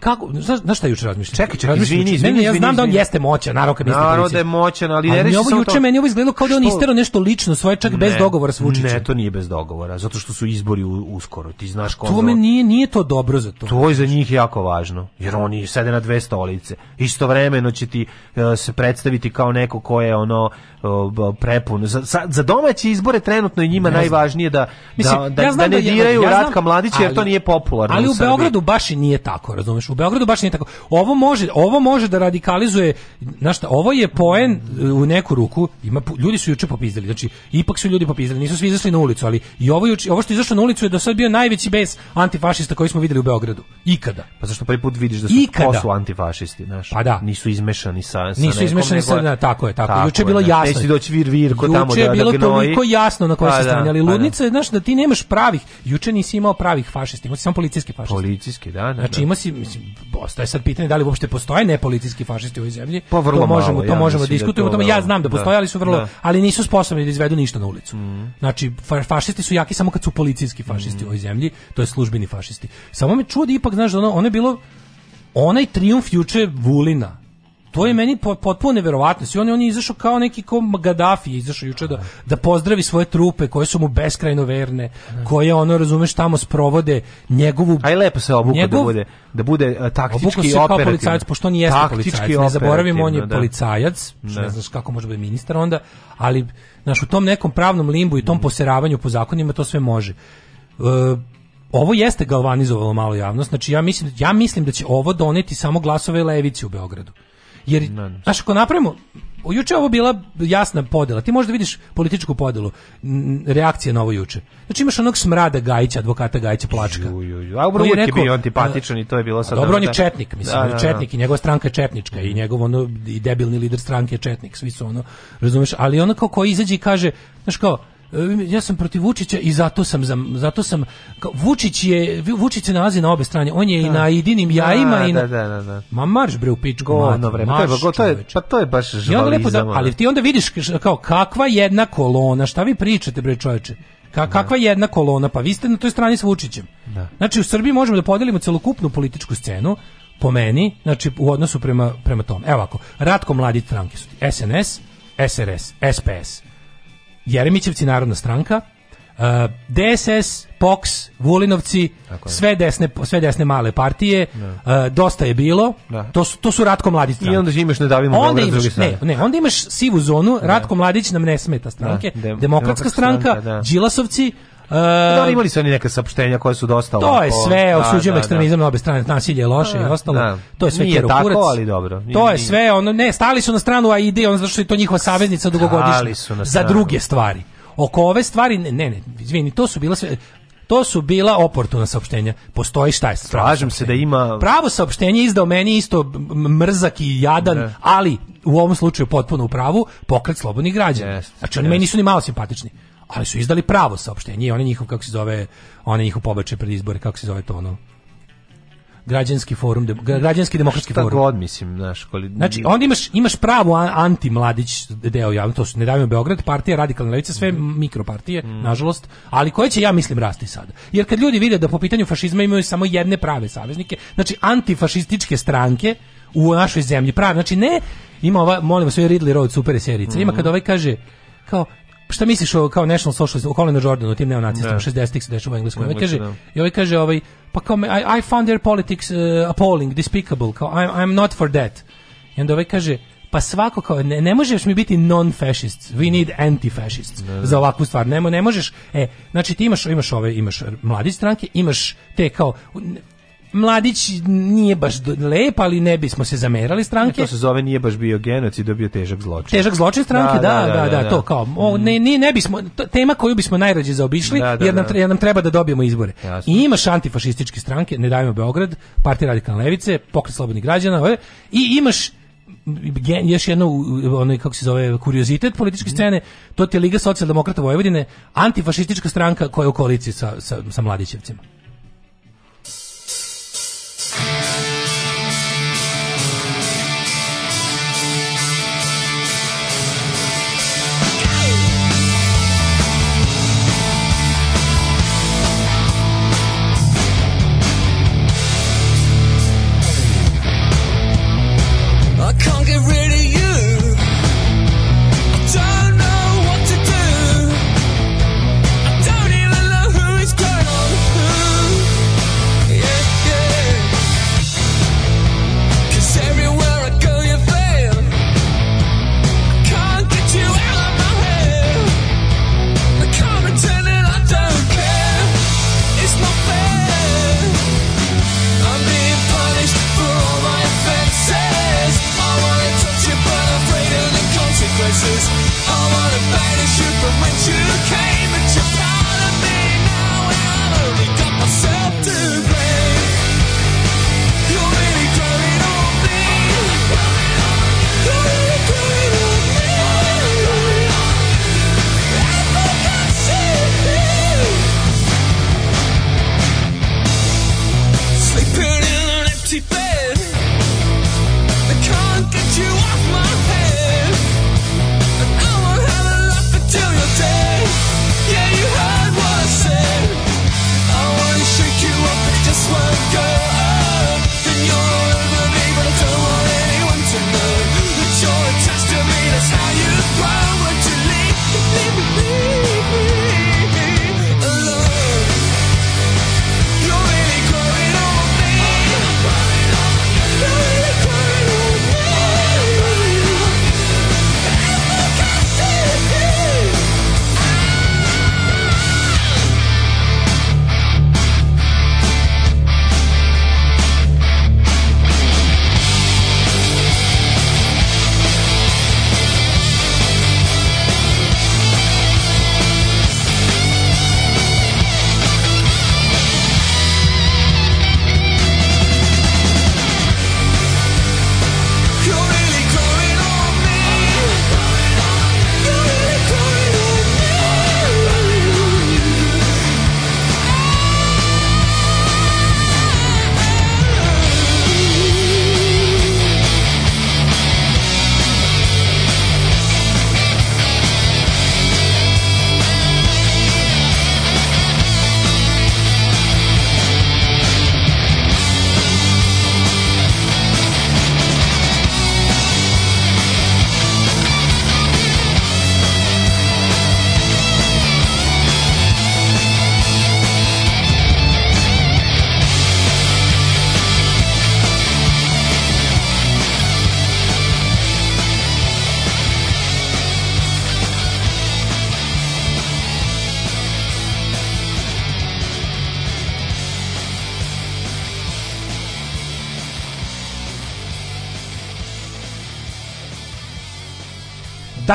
Speaker 4: kako, znaš, znaš šta juče razmišljam? Čekaj, čekaj, razmišljam. Izvini, izvini, izvini, ja znam da on jeste moćan, naravno kad jeste Naravno da
Speaker 3: je moćan, ali ne
Speaker 4: reši ovo juče meni ovo izgledalo kao da on istero nešto lično, svoje čak ne, bez dogovora s
Speaker 3: Vučićem. Ne, to nije bez dogovora, zato što su izbori uskoro, ti znaš ko.
Speaker 4: To me nije, nije to dobro za to.
Speaker 3: To je za njih jako važno, jer oni sede na dve stolice. Istovremeno će ti e, se predstaviti kao neko ko je ono e, prepun. Za, za, domaće izbore trenutno je njima najvažnije da, da, Mislim, da, da, da ne da diraju Ratka Mladića, jer to nije popularno.
Speaker 4: Ali u Beogradu baš i nije tako, razumeš? U Beogradu baš nije tako. Ovo može, ovo može da radikalizuje, znaš šta, ovo je poen e, u neku ruku. Ima ljudi su juče popizdali. Znači ipak su ljudi popizdali, nisu svi izašli na ulicu, ali i ovo juče, ovo što je izašlo na ulicu je do sad bio najveći bes antifašista koji smo videli u Beogradu. Ikada.
Speaker 3: Pa zašto prvi put vidiš da su Ikada. ko su antifašisti, znaš?
Speaker 4: Pa da.
Speaker 3: Nisu izmešani sa, sa Nisu
Speaker 4: nekom, izmešani sa, na, da, tako je, tako. tako juče je bilo jasno. Neće
Speaker 3: doći vir vir ko tamo da je
Speaker 4: bilo
Speaker 3: da, da-, da toliko
Speaker 4: jasno na koje
Speaker 3: se strane,
Speaker 4: ali ludnica je, znaš, da ti nemaš pravih. Juče nisi imao pravih fašista, imao si samo policijski
Speaker 3: fašisti. Policijski, da, da. Znači, ima si, mislim,
Speaker 4: ostaje sad pitanje da li uopšte postoje nepolicijski fašisti u ovoj zemlji. Pa vrlo to možemo, malo,
Speaker 3: to ja
Speaker 4: možemo da,
Speaker 3: da diskutujemo, to,
Speaker 4: ja da, znam da postoje, da, ali su vrlo, da. ali nisu sposobni da izvedu ništa na ulicu. Mm. Znači fa, fašisti su jaki samo kad su policijski fašisti mm. u ovoj zemlji, to je službeni fašisti. Samo me čudi ipak znaš da ono, ono je bilo onaj trijumf juče Vulina To je meni potpuno neverovatno. I on, on je izašao kao neki kao Gaddafi, izašao juče da, da pozdravi svoje trupe koje su mu beskrajno verne, koje ono, razumeš, tamo sprovode njegovu...
Speaker 3: Aj lepo se obuku da njegov, da bude, da bude uh, taktički obuku
Speaker 4: se
Speaker 3: kao
Speaker 4: policajac,
Speaker 3: pošto
Speaker 4: on jeste policajac. Ne zaboravimo, on je da. policajac, što da. ne znaš kako može biti ministar onda, ali naš u tom nekom pravnom limbu i tom mm. poseravanju po zakonima to sve može. Uh, ovo jeste galvanizovalo malo javnost. Znači ja mislim ja mislim da će ovo doneti samo glasove levici u Beogradu. Jer, ne, znaš, ako napravimo, juče ovo bila jasna podela. Ti možda vidiš političku podelu reakcije na ovo juče. Znači imaš onog smrada Gajića, advokata Gajića Plačka. Ju, ju,
Speaker 3: ju. A on je, rekao, bio antipatičan i to je bilo sad.
Speaker 4: Dobro, on je da- četnik, da, mislim, da, da, da. četnik i njegova stranka je četnička i njegov ono i debilni lider stranke je četnik, svi su ono, razumeš, ali ono kao ko izađe i kaže, znaš kao, E, ja sam protiv Vučića i zato sam za, zato sam kao, Vučić je Vučić se nalazi na obe strane. On je
Speaker 3: da. da
Speaker 4: i na jedinim jajima
Speaker 3: da,
Speaker 4: i na,
Speaker 3: da, da, da,
Speaker 4: Ma marš bre u pičku.
Speaker 3: vreme. bre. To, to je, pa to je baš Da,
Speaker 4: ali ti onda vidiš kao kakva jedna kolona, šta vi pričate bre čoveče? Ka, da. kakva da. jedna kolona? Pa vi ste na toj strani sa Vučićem. Da. Znači u Srbiji možemo da podelimo celokupnu političku scenu po meni, znači u odnosu prema, prema tom. Evo ovako, Ratko Mladić stranke su SNS, SRS, SPS, Jeremićevci narodna stranka, Uh, DSS, POX, Vulinovci, sve desne, sve desne male partije, da. uh, dosta je bilo, da. to, su, to su Ratko Mladić
Speaker 3: stranke. I onda da imaš ne davimo onda imaš,
Speaker 4: ne, ne, onda imaš sivu zonu, da. Ratko Mladić nam ne smeta stranke, da. Dem, demokratska, demokratska stranka, da. Đilasovci,
Speaker 3: da imali su oni neka saopštenja koja su dosta To
Speaker 4: je sve, da, osuđujemo da, ekstremizam da. na obe strane, nasilje loše i ostalo. To je
Speaker 3: sve
Speaker 4: nije
Speaker 3: tako, ali dobro.
Speaker 4: to je sve, ono ne, stali su na stranu AID, on zato što je to njihova saveznica dugogodišnja za druge stvari. Oko ove stvari ne, ne, izvini, to su bila sve to su bila oportuna saopštenja. Postoji šta je Slažem
Speaker 3: se da ima
Speaker 4: Pravo saopštenje izdao meni isto mrzak i jadan, ne. ali u ovom slučaju potpuno u pravu pokret slobodnih građana. Yes, znači oni yes. meni nisu ni malo simpatični ali su izdali pravo saopštenje i on je njihov, kako se zove, oni je njihov pobačaj pred izbore, kako se zove to ono, građanski forum de, građanski demokratski forum.
Speaker 3: god mislim, znaš, koli...
Speaker 4: Znači, onda imaš imaš pravu anti mladić deo javno, to su ne davimo Beograd, partija radikalna levica, sve mm. mikropartije, mm. nažalost, ali koje će ja mislim rasti sad. Jer kad ljudi vide da po pitanju fašizma imaju samo jedne prave saveznike, znači antifašističke stranke u našoj zemlji prave, znači ne ima ova, molim sve je Ridley Road super serica. Ima mhm. kad ovaj kaže kao šta misliš o kao National Socialist, o Colin Jordanu, tim neonacistom, 60-ih da. se dešava u Engleskoj. Ovaj kaže, da. I ovaj kaže, ovaj, pa kao, I, I found their politics uh, appalling, despicable, kao, I'm, I'm not for that. I onda ovaj kaže, pa svako kao ne, ne možeš mi biti non fascist we need anti fascists ne, da, ne. za ovakvu stvar ne, ne možeš e znači ti imaš imaš ove imaš mladi stranke imaš te kao Mladić nije baš lep, ali ne bismo se zamerali stranke.
Speaker 3: Ne, to se zove nije baš bio genocid, dobio težak zločin.
Speaker 4: Težak zločin stranke, da, da, da, da, da, da, da. to kao. O, ne, ne, ne bismo, tema koju bismo najrađe zaobišli, da, jer, nam, jer nam treba da dobijemo izbore. Jasno. I imaš antifašističke stranke, ne dajmo Beograd, Partija radikalne levice, Pokret slobodnih građana, i imaš Gen, još jedno onaj kako se zove kuriozitet političke mhm. scene, to je Liga socijaldemokrata Vojvodine, antifašistička stranka koja je u koaliciji sa, sa, sa Mladićevcima.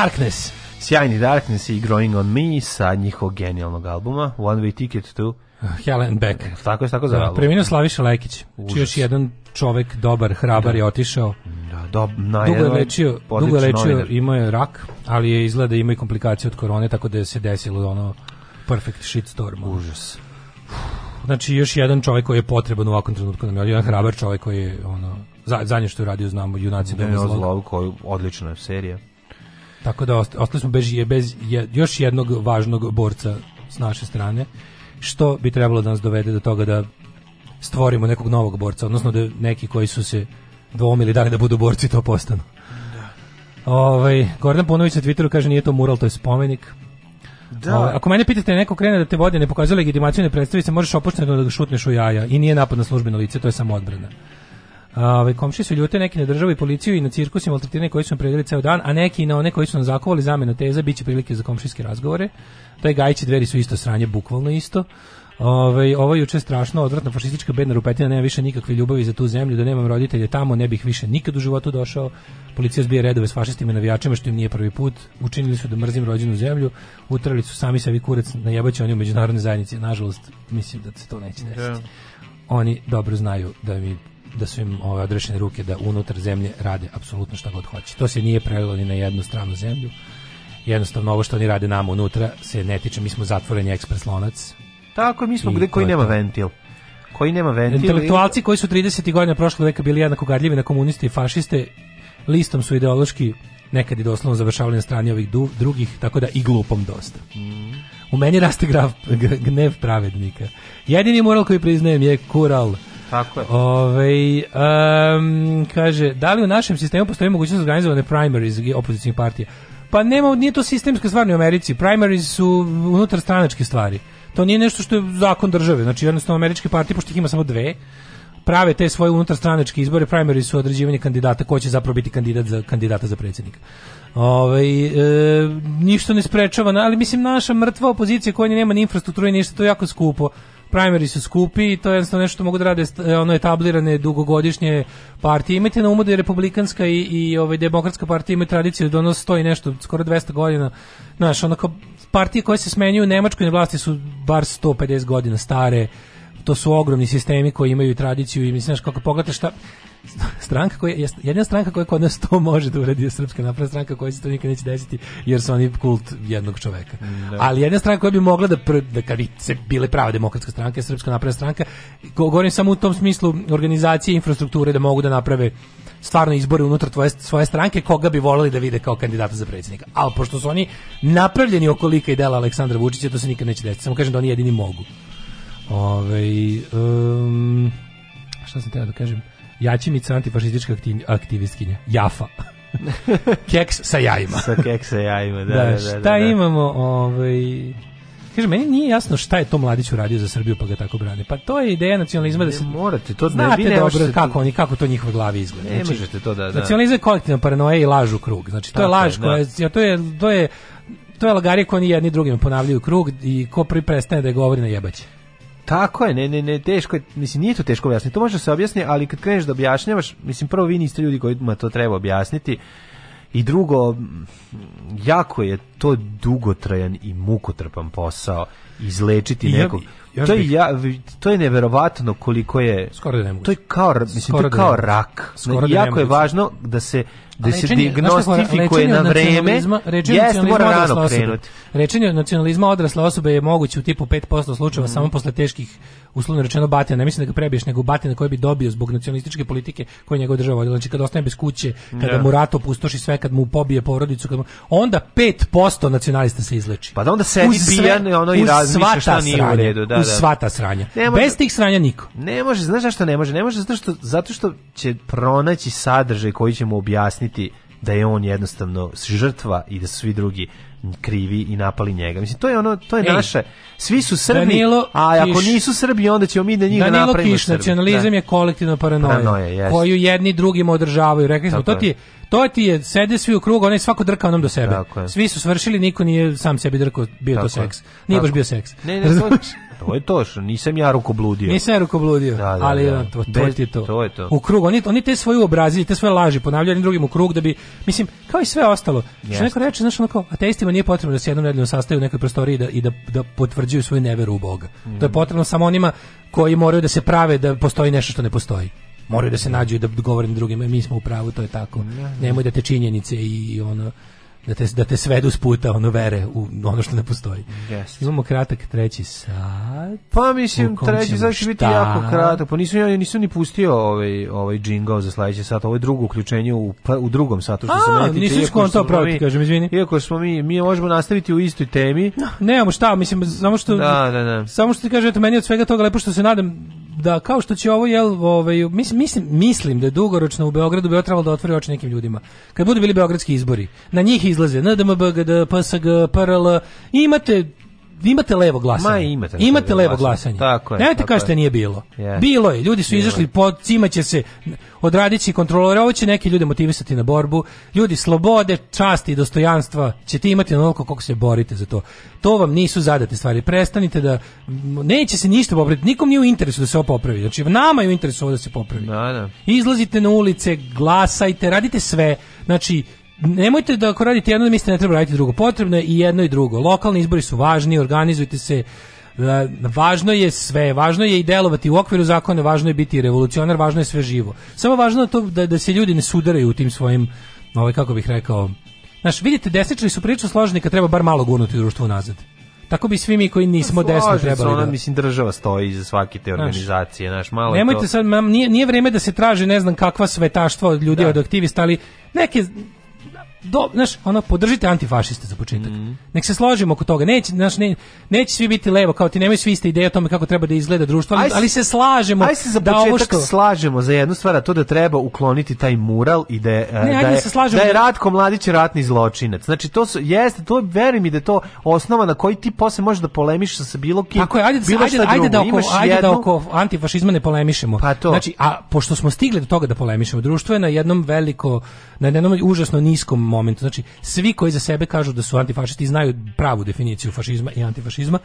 Speaker 4: Darkness.
Speaker 3: Sjajni Darkness i Growing on Me sa njihovog genijalnog albuma One Way Ticket to
Speaker 4: Helen Beck. Tako
Speaker 3: je, tako za da, album.
Speaker 4: Preminuo Slaviša Lekić, čiji još jedan čovek dobar, hrabar da. je otišao.
Speaker 3: Da, do, na
Speaker 4: dugo je lečio, dugo je lečio, imao je rak, ali je izgleda imao i komplikacije od korone, tako da je se desilo ono perfect shitstorm.
Speaker 3: Užas.
Speaker 4: Znači, još jedan čovjek koji je potreban u ovakvom trenutku nam je, jedan hrabar čovjek koji je, ono, za, zadnje što
Speaker 3: je
Speaker 4: radio, znamo, junaci Dome
Speaker 3: Zlog. koju odlična je serija.
Speaker 4: Tako da ostali smo bez, bez još jednog važnog borca s naše strane, što bi trebalo da nas dovede do toga da stvorimo nekog novog borca, odnosno da neki koji su se dvomili dali da budu borci to postanu. Da. Ovaj Gordon Ponović na Twitteru kaže nije to mural, to je spomenik. Da. O, ovaj, ako mene pitate neko krene da te vodi, ne pokazuje legitimaciju, ne predstavi se, možeš opušteno da ga šutneš u jaja i nije napad na službeno lice, to je samo odbrana. Ovaj komšije su ljute neki na državu i policiju i na cirkus i maltretiranje koji su predali ceo dan, a neki na one koji su nam zakovali zamenu teza biće prilike za komšijske razgovore. Taj gajići dveri su isto sranje, bukvalno isto. Ove, ovaj, ovo je juče strašno, odvratna fašistička bedna rupetina, nema više nikakve ljubavi za tu zemlju, da nemam roditelje tamo, ne bih više nikad u životu došao. Policija zbije redove s fašistima i navijačima, što im nije prvi put. Učinili su da mrzim rođenu zemlju, utrali su sami sebi kurac, najebaće oni u međunarodne zajednice. Nažalost, mislim da se to neće desiti. Da. Oni dobro znaju da mi da su im ove ovaj, odrešene ruke da unutar zemlje rade apsolutno šta god hoće. To se nije prelilo ni na jednu stranu zemlju. Jednostavno ovo što oni rade nama unutra se ne tiče, mi smo zatvoreni ekspres lonac.
Speaker 3: Tako, mi smo gde koji nema to. ventil koji nema ventil.
Speaker 4: Intelektualci koji su 30. godina prošlog veka bili jednako gadljivi na komuniste i fašiste, listom su ideološki nekad i doslovno završavali na strani ovih du, drugih, tako da i glupom dosta. Mm. U meni raste graf, gnev pravednika. Jedini moral koji priznajem je kural
Speaker 3: Tako je.
Speaker 4: Ove, um, kaže, da li u našem sistemu postoji mogućnost organizovane primaries opozicijnih partija? Pa nema, nije to sistemska stvar u Americi. Primaries su unutar stranačke stvari. To nije nešto što je zakon države. Znači, jednostavno, američke partije, pošto ih ima samo dve, prave te svoje unutarstranačke izbore, primary su određivanje kandidata ko će zapravo biti kandidat za kandidata za predsjednika. Ovaj e, ništa ne sprečava, ali mislim naša mrtva opozicija koja nema ni infrastrukturu i ništa to je jako skupo primary su skupi i to je jednostavno nešto mogu da rade e, ono etablirane dugogodišnje partije. Imajte na umu da je republikanska i, i ovaj, demokratska partija imaju tradiciju da ono stoji nešto, skoro 200 godina. Znaš, onako, partije koje se smenjuju u Nemačkoj na vlasti su bar 150 godina stare to su ogromni sistemi koji imaju tradiciju i mislim kako pogledate šta stranka koja je jedna stranka koja kod nas to može da uradi je srpska napredna stranka koja se to nikad neće desiti jer su oni kult jednog čoveka. Mm, da. Ali jedna stranka koja bi mogla da pr, da kad bi se bile prava demokratska stranka srpska napredna stranka. Govorim samo u tom smislu organizacije infrastrukture da mogu da naprave stvarno izbore unutar tvoje, svoje stranke koga bi voleli da vide kao kandidata za predsjednika. Ali pošto su oni napravljeni okolika i dela Aleksandra Vučića, to se nikad neće desiti. Samo kažem da oni jedini mogu. Ove, ovaj, um, šta sam teo da kažem? Jačimica antifašistička aktivistkinja. Jafa. keks sa jajima.
Speaker 3: sa keks sa jajima, da, da, da,
Speaker 4: Šta
Speaker 3: da,
Speaker 4: imamo, ovaj... Kaže, meni nije jasno šta je to mladić uradio za Srbiju pa ga tako brane. Pa to je ideja nacionalizma da se...
Speaker 3: morate, to znate
Speaker 4: ne, vi dobro ne kako, oni, kako to njihove glavi izgleda.
Speaker 3: Ne znači, možete to da... da.
Speaker 4: Nacionalizam je kolektivna paranoja i laž u krug. Znači, to je laž da. koja... Da. To je, to je, to je lagarija koja oni jedni drugima ponavljaju krug i ko prvi prestane da je govori na jebaće.
Speaker 3: Tako je, ne, ne, ne, teško je, mislim, nije to teško objasniti, to može da se objasniti, ali kad kreneš da objašnjavaš, mislim, prvo vi niste ljudi kojima to treba objasniti, i drugo, jako je to dugotrajan i mukotrpan posao izlečiti I nekog. Ja, Još to, bih... ja, to je neverovatno koliko je... Skoro da ne To je kao, mislim, Skoro to je da kao da rak. Skoro ne, da jako je važno da se da se diagnostifikuje na vreme, jeste mora
Speaker 4: rano krenuti. Rečenje nacionalizma odrasle osobe je moguće u tipu 5% slučajeva mm. samo posle teških uslovno rečeno batina, ne mislim da ga prebiješ, nego batina koji bi dobio zbog nacionalističke politike koje njegova država vodila. Znači kad ostane bez kuće, kada yeah. Da. mu rat opustoši sve, kad mu pobije porodicu, kad mu, onda 5% nacionalista se izleči.
Speaker 3: Pa
Speaker 4: da
Speaker 3: onda se izbijan ono i razmišlja
Speaker 4: šta nije sranja, u redu. Da, da. Uz svata sranja. može, bez tih sranja niko.
Speaker 3: Ne može, znaš zašto ne može? Ne može zato što, zato što će pronaći sadržaj koji će mu objasniti da je on jednostavno žrtva i da su svi drugi krivi i napali njega. Mislim to je ono to je Ej, naše. Svi su Srbi, Danilo a ako nisu Srbi onda ćemo mi da njih da Danilo napravimo kiš, Srbi.
Speaker 4: nacionalizam da. je kolektivna paranoja, paranoja jest. koju jedni drugima održavaju. Rekli smo Tako to ti je to ti je sede svi u krug, onaj svako drka onom do sebe. Svi su svršili, niko nije sam sebi drkao, bio Tako to seks. Nije Tako. baš bio seks.
Speaker 3: Ne, ne, to je to što nisam ja rukobludio.
Speaker 4: Nisam ja rukobludio, da, da, ali da. to, to Bez, je to. to, je to. U krug, oni, oni te svoje obrazili, te svoje laži ponavljaju jednim drugim u krug da bi, mislim, kao i sve ostalo. Yes. Što neko reče, znaš, onako, ateistima nije potrebno da se jednom nedeljno sastaju u nekoj prostoriji da, i da, da potvrđuju svoju neveru u Boga. Mm. To je mm. potrebno samo onima koji moraju da se prave da postoji nešto što ne postoji moraju da se mm. nađu i da govorim drugima e, mi smo u pravu to je tako mm. nemoj da te činjenice i ono da te, da te svedu s puta, ono vere u ono što ne postoji.
Speaker 3: Yes.
Speaker 4: Imamo kratak treći sat.
Speaker 3: Pa mislim, treći sat će biti jako kratak. Pa nisu, ja nisu ni pustio ovaj, ovaj jingle za sledeći sat, ovo je drugo uključenje u, u drugom satu.
Speaker 4: Što A, se nisi skontao praviti, kažem, izvini.
Speaker 3: Iako smo mi, mi možemo nastaviti u istoj temi.
Speaker 4: No, nemamo šta, mislim, samo što... Da, da, da. Samo što ti kaže, eto, meni od svega toga lepo što se nadam da kao što će ovo jel ovaj mislim mislim mislim da je dugoročno u Beogradu bi trebalo da otvori oči nekim ljudima. Kad budu bili beogradski izbori, na njih izlaze NDMB, GD, PSG, PRL, imate imate levo glasanje. Ma,
Speaker 3: imate,
Speaker 4: imate levo glasanje.
Speaker 3: Tako je.
Speaker 4: Nemojte kažete nije bilo. Yeah. Bilo je, ljudi su bilo. izašli pod cimaće se odradići kontrolore, ovo će neki ljude motivisati na borbu. Ljudi slobode, časti i dostojanstva ćete imati onoliko koliko se borite za to. To vam nisu zadate stvari. Prestanite da neće se ništa popraviti. Nikom nije u interesu da se ovo popravi. Znači nama je u interesu ovo da se popravi. Da, da. Izlazite na ulice, glasajte, radite sve. Znači nemojte da ako radite jedno da mislite ne treba raditi drugo. Potrebno je i jedno i drugo. Lokalni izbori su važni, organizujte se e, važno je sve, važno je i delovati u okviru zakona, važno je biti revolucionar, važno je sve živo. Samo važno je to da, da se ljudi ne sudaraju u tim svojim, ovaj, kako bih rekao, znaš, vidite, desničari su priča složeni kad treba bar malo gurnuti društvo nazad. Tako bi svi mi koji nismo pa desno trebali. Ona, da...
Speaker 3: mislim, država stoji iza svake te organizacije, znaš, malo
Speaker 4: Nemojte
Speaker 3: to...
Speaker 4: sad, mam, nije, nije vreme da se traži ne znam kakva svetaštva od ljudi, da. od aktivista, ali neke do, znaš, ono, podržite antifašiste za početak. Mm. Nek se složimo oko toga. Neće, znaš, ne, neće svi biti levo, kao ti nemaju svi iste ideje o tome kako treba da izgleda društvo, ali, aj, ali se slažemo.
Speaker 3: Aj
Speaker 4: se
Speaker 3: za da početak što... slažemo za jednu stvar, a to da treba ukloniti taj mural i da je, ne, da, da je, se slažemo. da je da- Ratko Mladić ratni zločinac. Znači, to su, jeste, to veri mi da je to osnova na koji ti posle možeš da polemiš sa bilo kim. Tako je, ajde, da bilo ajde, ajde, ajde, da oko, ajde jednu... da oko
Speaker 4: antifašizma ne polemišemo. Pa to. Znači, a pošto smo stigli do toga da polemišemo, društvo je na jednom veliko na jednom užasno niskom momentu. Znači, svi koji za sebe kažu da su antifašisti znaju pravu definiciju fašizma i antifašizma,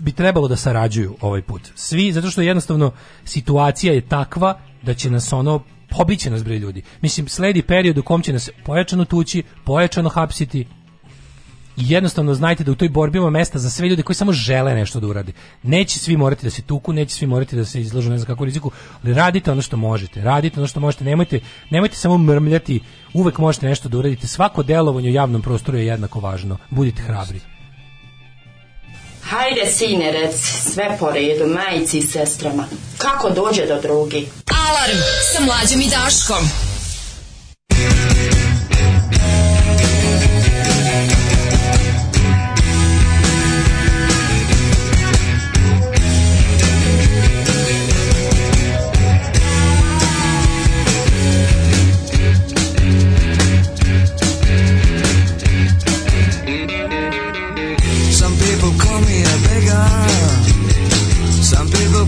Speaker 4: bi trebalo da sarađuju ovaj put. Svi, zato što jednostavno situacija je takva da će nas ono pobiće nas bre ljudi. Mislim, sledi period u kom će nas pojačano tući, pojačano hapsiti, jednostavno znajte da u toj borbi ima mesta za sve ljude koji samo žele nešto da urade. Neće svi morati da se tuku, neće svi morati da se izlažu ne znam kakvu riziku, ali radite ono što možete. Radite ono što možete, nemojte, nemojte samo mrmljati, uvek možete nešto da uradite. Svako delovanje u javnom prostoru je jednako važno. Budite hrabri. Hajde, sine, sinerec, sve po redu, majici i sestrama. Kako dođe do drugi? Alarm sa mlađim i Daškom.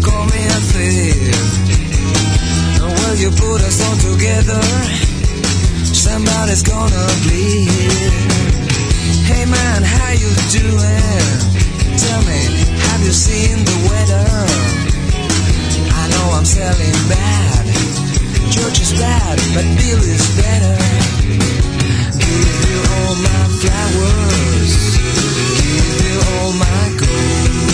Speaker 4: call me a thief. you put us all together, somebody's gonna bleed. Hey man, how you doing? Tell me, have you seen the weather? I know I'm selling bad. is bad, but Bill is better. Give you all my flowers. Give you all my gold.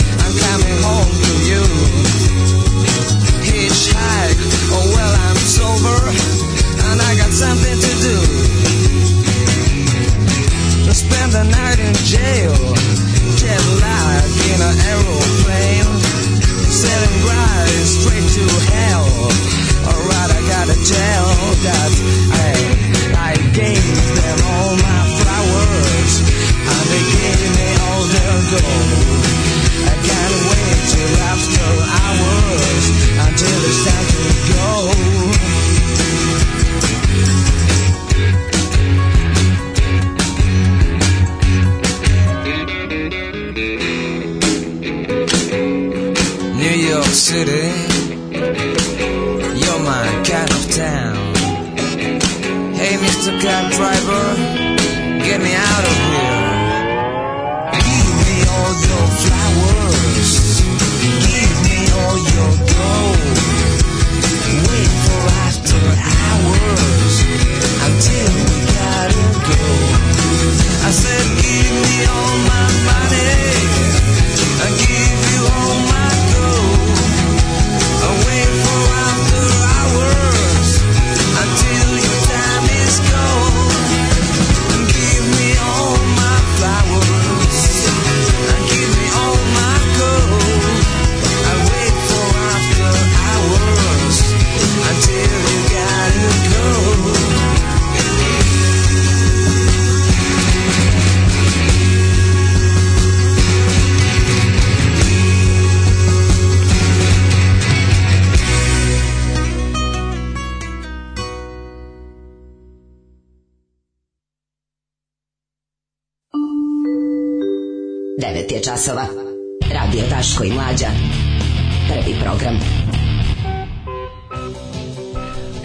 Speaker 4: to hell. Alright, I gotta tell that I, I
Speaker 11: gave them all my flowers, and they gave me all their gold. I can't wait till after hours until it's time to go. City you're my cat of town. Hey, Mr. Cab Driver, get me out of here. Give me all your flowers. Give me all your gold. Wait for after hours until we gotta go. I said, give me all my money. 9 je časova. Radio Taško i Mlađa. Prvi program.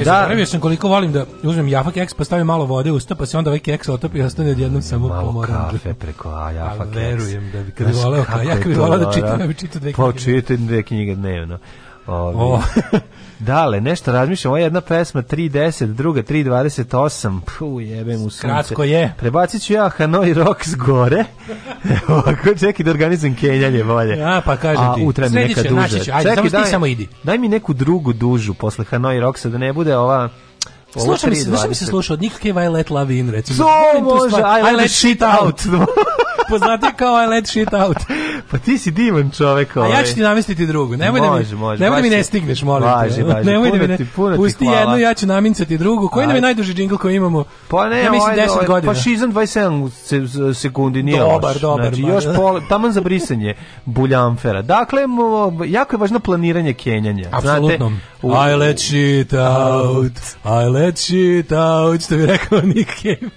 Speaker 12: Ja e, da. sam koliko volim da uzmem jafak keks, pa stavim malo vode u usta, pa se onda ovaj keks otopi i ostane odjednom samo malo pomoran. Malo
Speaker 11: kafe preko a jafak keks.
Speaker 12: Pa, verujem
Speaker 11: da bi
Speaker 12: kad bi voleo, ja bi voleo da, da čitam, ja bi čitao dve knjige.
Speaker 11: Pa čitam dve knjige dnevno.
Speaker 12: Ovi. O.
Speaker 11: Dale, nešto razmišljam, ova jedna pesma 3.10, druga 3.28, pu jebem u sunce. Kratko
Speaker 12: je.
Speaker 11: Prebacit ću ja Hanoi Rock s gore, ovako čekaj da organizam kenjanje volje.
Speaker 12: A, pa kažem
Speaker 11: A,
Speaker 12: ti.
Speaker 11: A utra neka duža. Naći ću,
Speaker 12: ajde, čekaj,
Speaker 11: samo
Speaker 12: daj, samo idi.
Speaker 11: Daj mi neku drugu dužu posle Hanoi Rocksa, da ne bude ova...
Speaker 12: Slušam se, znaš mi se sluša od Nick Cave I Let Love In, recimo.
Speaker 11: So, može, I Let, I let Shit Out.
Speaker 12: Poznate kao I Let Shit Out.
Speaker 11: pa ti si divan čovek. Ovaj. A
Speaker 12: ja ovaj. ću ti namestiti drugu. Nemoj može, da mi, može, nemoj da mi ne stigneš, molim važi, te. Važi, nemoj da mi ne, ti, pusti hvala. jednu, ja ću namincati drugu. Koji nam je najduži džingl koji imamo?
Speaker 11: Pa ne, ja mislim ovaj, 10 ovaj, godina. Pa šizam 27 sekundi, nije
Speaker 12: dobar,
Speaker 11: loš. Dobar, znači, još pol, taman za brisanje buljamfera. Dakle, jako je važno planiranje kenjanja.
Speaker 12: Apsolutno.
Speaker 11: I let
Speaker 12: shit out, I let that shit out, što bi rekao Nick Cave.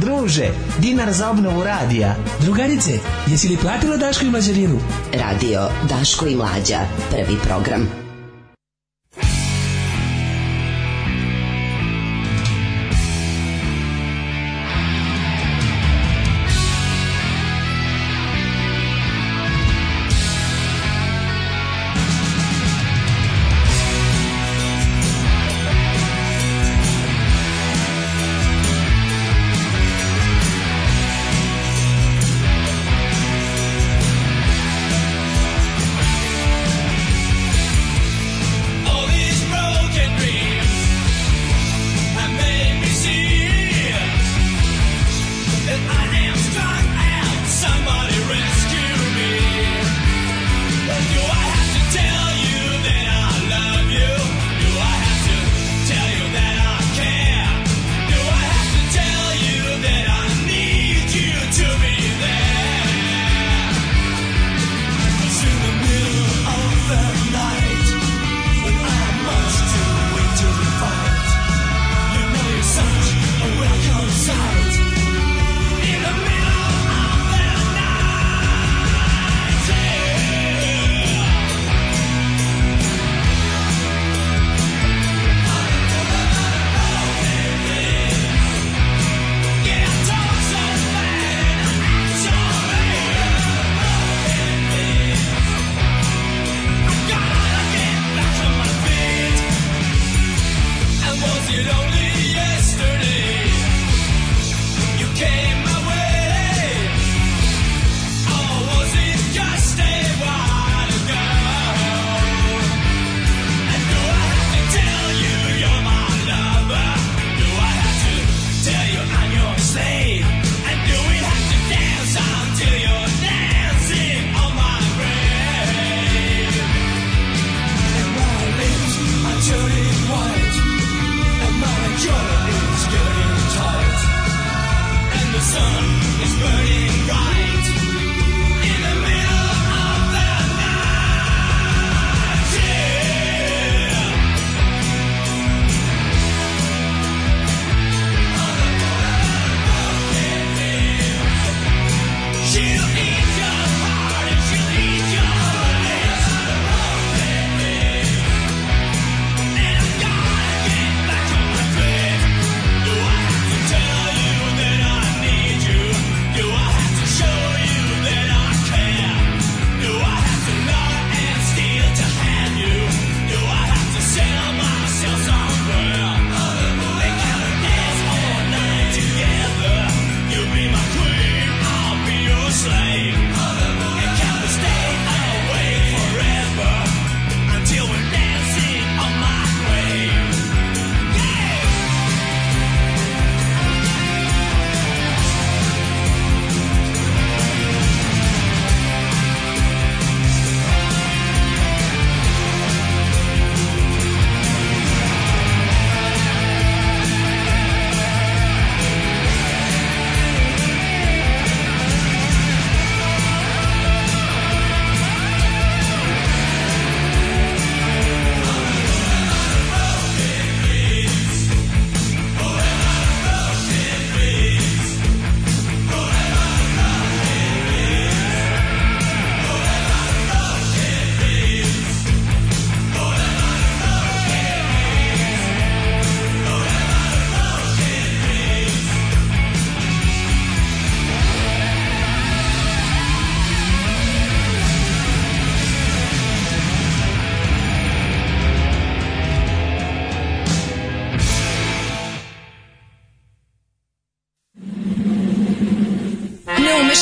Speaker 13: Druže, dinar za obnovu radija. Drugarice, jesi li platila Daško i Mlađarinu? Radio Daško i Mlađa, prvi program.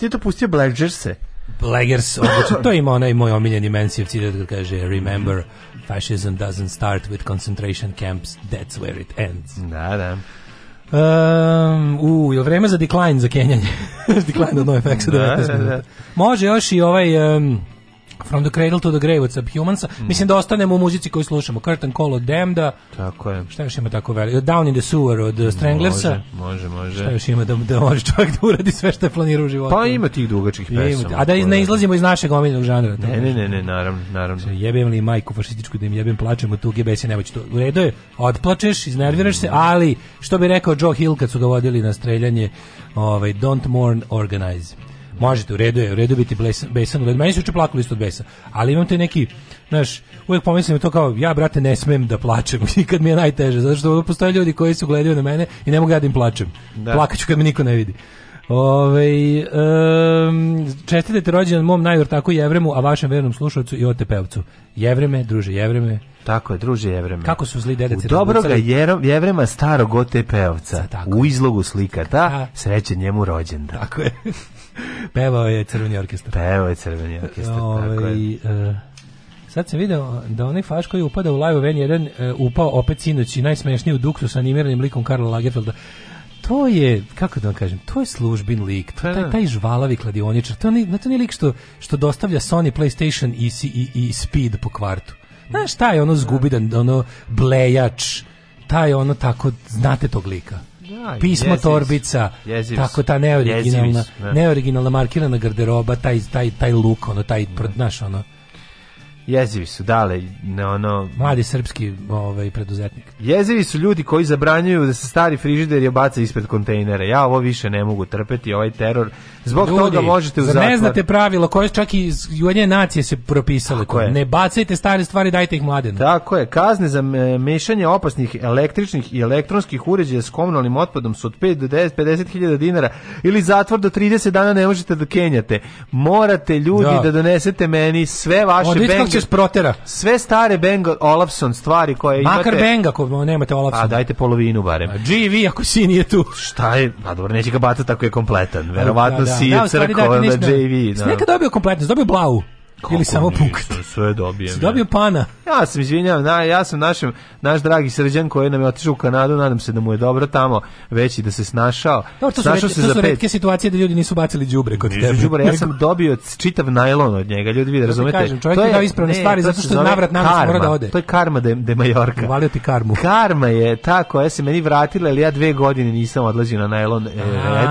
Speaker 11: ti to pustio Bledgerse?
Speaker 12: Blaggers, to ima onaj moj omiljeni Mensiv citat kad kaže Remember, fascism doesn't start with concentration camps, that's where it ends.
Speaker 11: Da, da.
Speaker 12: Um, u, je vreme za decline za Kenjanje? decline od NoFX-a da, da, da, da. Može još i ovaj... Um, From the Cradle to the Grave od Subhumansa. Mm. Mislim da ostanemo u muzici koju slušamo. Curtain Call od Damned. Tako je. Šta još ima tako veliko? Down in the Sewer od eh, Stranglersa.
Speaker 11: Može, može, može.
Speaker 12: Šta još ima da, da može čovjek da uradi sve što je planirao u životu?
Speaker 11: Pa ima tih dugačkih pesama.
Speaker 12: A da ne izlazimo iz našeg omiljenog žanra.
Speaker 11: Ne, ne, ne, ne, naravno, naravno.
Speaker 12: Se jebem li majku fašističku da im jebem plačemo tu GBS ne to. U redu je, odplačeš, iznerviraš se, mm. ali što bi rekao Joe Hill kad su ga vodili na streljanje, ovaj, don't mourn, organize. Možete, u redu je, u redu biti blesan, besan, u Meni su uče plakali isto od besa, ali imam te neki, znaš, uvek pomislim to kao, ja, brate, ne smem da plačem, nikad mi je najteže, zato što postoje ljudi koji su gledaju na mene i ne mogu ja da im plačem. Da. Plakaću kad me niko ne vidi. Ove, um, čestitajte rođendan mom najvrtaku Jevremu, a vašem vernom slušalcu i otepevcu. Jevreme, druže Jevreme.
Speaker 11: Tako je, druže Jevreme.
Speaker 12: Kako su zli dedeca?
Speaker 11: U da dobroga Jevrema starog otepevca. U izlogu slika ta, sreće njemu rođendan.
Speaker 12: Tako je. Pevao
Speaker 11: je crveni
Speaker 12: orkestar.
Speaker 11: Pevao je
Speaker 12: crveni
Speaker 11: orkestar, Ove, tako je. Uh,
Speaker 12: sad sam video da onaj faš koji upada u live u 1 uh, upao opet sinoć i najsmešniji u duksu sa animiranim likom Karla Lagerfelda to je, kako da vam kažem, to je službin lik, to, pa da. taj, taj žvalavi kladioničar, to nije, to nije lik što, što dostavlja Sony PlayStation i, i, i Speed po kvartu. Znaš, taj ono zgubidan, ono blejač, taj ono tako, znate tog lika ja, da, pismo jezivis, torbica, jezivis, tako ta neoriginalna, jezivis, ja. Da. neoriginalna markirana garderoba, taj, taj, taj look ono, taj, mm. ono,
Speaker 11: Jezivi su dale na ono
Speaker 12: mladi srpski ovaj preduzetnik.
Speaker 11: Jezivi su ljudi koji zabranjuju da se stari frižider je baca ispred kontejnera. Ja ovo više ne mogu trpeti ovaj teror. Zbog ljudi, toga možete
Speaker 12: u
Speaker 11: Ne
Speaker 12: znate pravilo, koje čak i UN nacije se propisale. koje Ne bacajte stare stvari, dajte ih mladima.
Speaker 11: Tako je. Kazne za mešanje opasnih električnih i elektronskih uređaja s komunalnim otpadom su od 5 do 10 50.000 dinara ili zatvor do 30 dana ne možete da kenjate. Morate ljudi da, da donesete meni sve vaše bank
Speaker 12: iz protera.
Speaker 11: Sve stare Bengal Olafson stvari koje
Speaker 12: Makar imate. Makar Benga ako nemate Olafson.
Speaker 11: A dajte polovinu barem. A
Speaker 12: GV ako si nije tu.
Speaker 11: Šta je? A pa dobro, neće ga bacati tako je kompletan. Verovatno da, da. si da, je crko, da, JV.
Speaker 12: Da. Neka dobio kompletnost, dobio blavu. Kako ili samo pukat.
Speaker 11: Sve dobijem.
Speaker 12: Si da. dobio pana.
Speaker 11: Ja sam izvinjavam, na, ja sam našem, naš dragi srđan koji nam je otišao u Kanadu, nadam se da mu je dobro tamo, već i da se snašao.
Speaker 12: Dobro, to snašao su, se to za su redke pet. situacije da ljudi nisu bacili đubre kod nisu tebe.
Speaker 11: Džubre, ja sam dobio čitav najlon od njega, ljudi vide, da razumete? Kažem, čovjek to je
Speaker 12: dao ispravne ne, stvari zato što navrat nam mora
Speaker 11: da ode. To
Speaker 12: je
Speaker 11: karma de, de Majorka.
Speaker 12: Uvalio ti karmu.
Speaker 11: Karma je ta koja se meni vratila, ali ja dve godine nisam odlazio na najlon. E,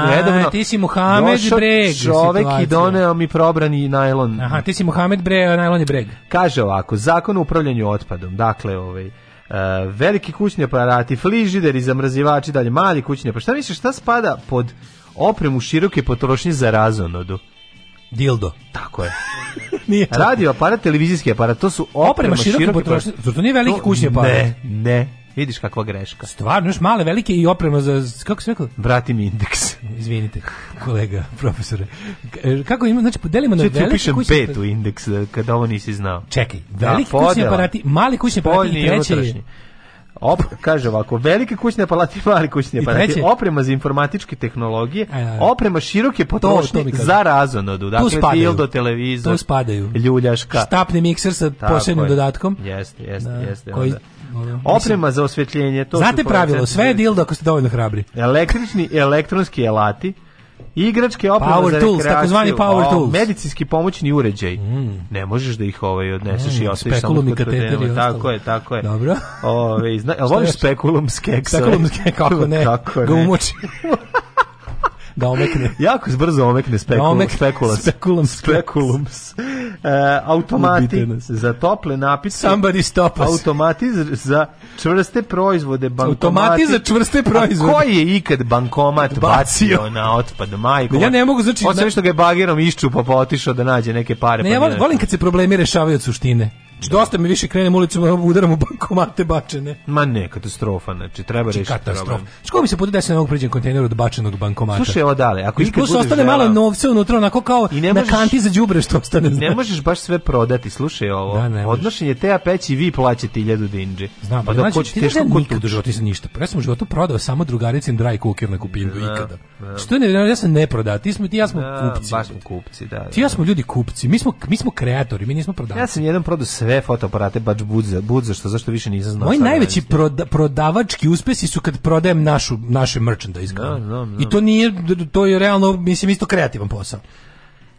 Speaker 11: redovno.
Speaker 12: Ti si Muhamed Breg.
Speaker 11: Čovek i doneo mi probrani najlon. Aha, ti
Speaker 12: si Muhamed Mohamed bre, a najlon breg.
Speaker 11: Kaže ovako, zakon o upravljanju otpadom, dakle, ovaj, Uh, veliki kućni aparati, fližideri, zamrzivači, dalje, mali kućni aparati. Šta misliš, šta spada pod opremu široke potrošnje za razonodu?
Speaker 12: Dildo.
Speaker 11: Tako je.
Speaker 12: nije
Speaker 11: to. Radio aparat, televizijski aparat, to su oprema, oprema široke, široke potrošnje.
Speaker 12: Zar to nije veliki kućni aparat?
Speaker 11: Ne, ne. Vidiš kakva greška.
Speaker 12: Stvarno, još male, velike i oprema za, kako se
Speaker 11: rekao? Vrati mi indeks.
Speaker 12: Izvinite, kolega, profesore. Kako ima, znači, podelimo na velike kućne... Če
Speaker 11: ti pet u indeks, e, kada ovo nisi znao.
Speaker 12: Čekaj, da, veliki kućni aparati, mali kućni aparati i treći... I
Speaker 11: Op, kaže ovako, velike kućne aparati, mali kućne aparati, oprema za informatičke tehnologije, e, e. oprema široke potrošnje za razonodu, dakle dildo, televizor, tu spadaju. ljuljaška.
Speaker 12: Štapni mikser sa posebnim dodatkom.
Speaker 11: Jeste, jeste, da. jeste. Koji onda Oprema za osvetljenje, to
Speaker 12: Znate pravilo, sve je dildo ako ste dovoljno hrabri.
Speaker 11: Električni i elektronski alati, igračke opreme
Speaker 12: power
Speaker 11: za
Speaker 12: tools,
Speaker 11: takozvani
Speaker 12: power o, tools.
Speaker 11: Medicinski pomoćni uređaj. Mm. Ne možeš da ih ovaj odneseš mm,
Speaker 12: i ostaviš samo kod tetera.
Speaker 11: Tako je, tako je. Dobro. Ove, zna, voliš spekulum s keksom?
Speaker 12: Spekulum s keksom, kako ne? Kako ne? Ga umoči. da omekne.
Speaker 11: jako brzo da omekne spekulum. Da omekne spekulas.
Speaker 12: Spekulum.
Speaker 11: Spekulum. E, automati za tople napitke.
Speaker 12: Somebody stop us.
Speaker 11: Automati za čvrste proizvode. Bankomati.
Speaker 12: Automati za čvrste proizvode. A
Speaker 11: koji je ikad bankomat bacio, bacio na otpad? Majko.
Speaker 12: Ja ne mogu, znači... Osim
Speaker 11: što ga je bagirom iščupa pa otišao da nađe neke pare.
Speaker 12: Ne, pa ja volim kad se problemi rešavaju od suštine dosta mi više krenem ulicom, da udaram u bankomate bačene.
Speaker 11: Ma ne, katastrofa, znači treba znači, rešiti katastrofa.
Speaker 12: Što znači, mi se puta desno ovog priđem kontejneru od bačenog bankomata. Slušaj,
Speaker 11: evo dale, ako ikad budeš ostane
Speaker 12: žela... malo novca unutra, onako kao I ne možeš, na kanti za đubre što ostane.
Speaker 11: Znaš. Ne možeš baš sve prodati, slušaj ovo. Da, ne Odnošenje te peći vi plaćate 1000 dinđi.
Speaker 12: Znam, pa, pa znači, da znači, teško kod tu držati se ništa. Pa ja sam u životu prodao samo drugaricim dry cooker na kupinu ikada. Što ne, ja sam ne prodao, ti smo ti ja smo da, kupci.
Speaker 11: Baš smo kupci, da.
Speaker 12: Ti ja da. smo ljudi kupci. Mi smo mi smo kreatori, mi nismo prodavci.
Speaker 11: Ja sam jedan prodao sve fotoaparate bač budza, budza što zašto više nisam znao.
Speaker 12: Moj najveći proda, prodavački uspesi su kad prodajem našu naše merchandise. No, no,
Speaker 11: no.
Speaker 12: I to nije to je realno mislim isto kreativan posao.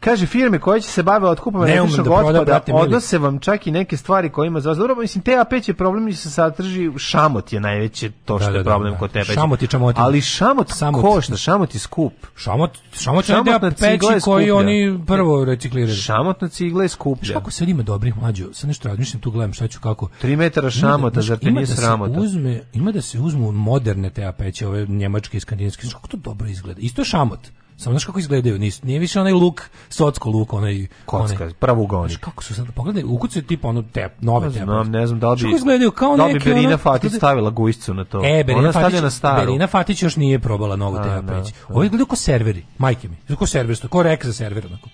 Speaker 11: Kaže firme koje će se bave otkupom električnog da otpada, odnose vam čak i neke stvari koje ima za dobro, mislim TAP je problem i se sadrži šamot je najveće to što da, da, je da, problem da, kod
Speaker 12: tebe. P-a. Šamot i čamot.
Speaker 11: Ali šamot, šamot košta, šamot je skup.
Speaker 12: Šamot, šamot, šamot je peći koji oni prvo recikliraju.
Speaker 11: Šamot na cigle je skuplja.
Speaker 12: Znaš ako se ima dobrih mlađo, sa nešto razmišljam tu gledam šta ću kako.
Speaker 11: 3 metara da- šamota, zar te nije da sramota?
Speaker 12: Uzme, ima da se uzmu moderne TAP-će, ove njemačke i skandinavske, kako to dobro izgleda. Isto je šamot. Samo znaš kako izgledaju, nis, nije više onaj luk, socko luk, onaj...
Speaker 11: Kocka, onaj, pravo ugonik. Znaš
Speaker 12: kako su sad, pa pogledaj, ukucaju tipa ono te, nove ne
Speaker 11: znam, ne znam da li bi... Kako izgledaju
Speaker 12: kao da neke...
Speaker 11: Da bi Berina ono, Fatić stavila gujscu na to. E, Berina Ona Fatić, na staru.
Speaker 12: Berina Fatić još nije probala novu tepeć. peći. Da, Ovo izgledaju kao serveri, majke mi. Kao serveri, kao rek za server, onako.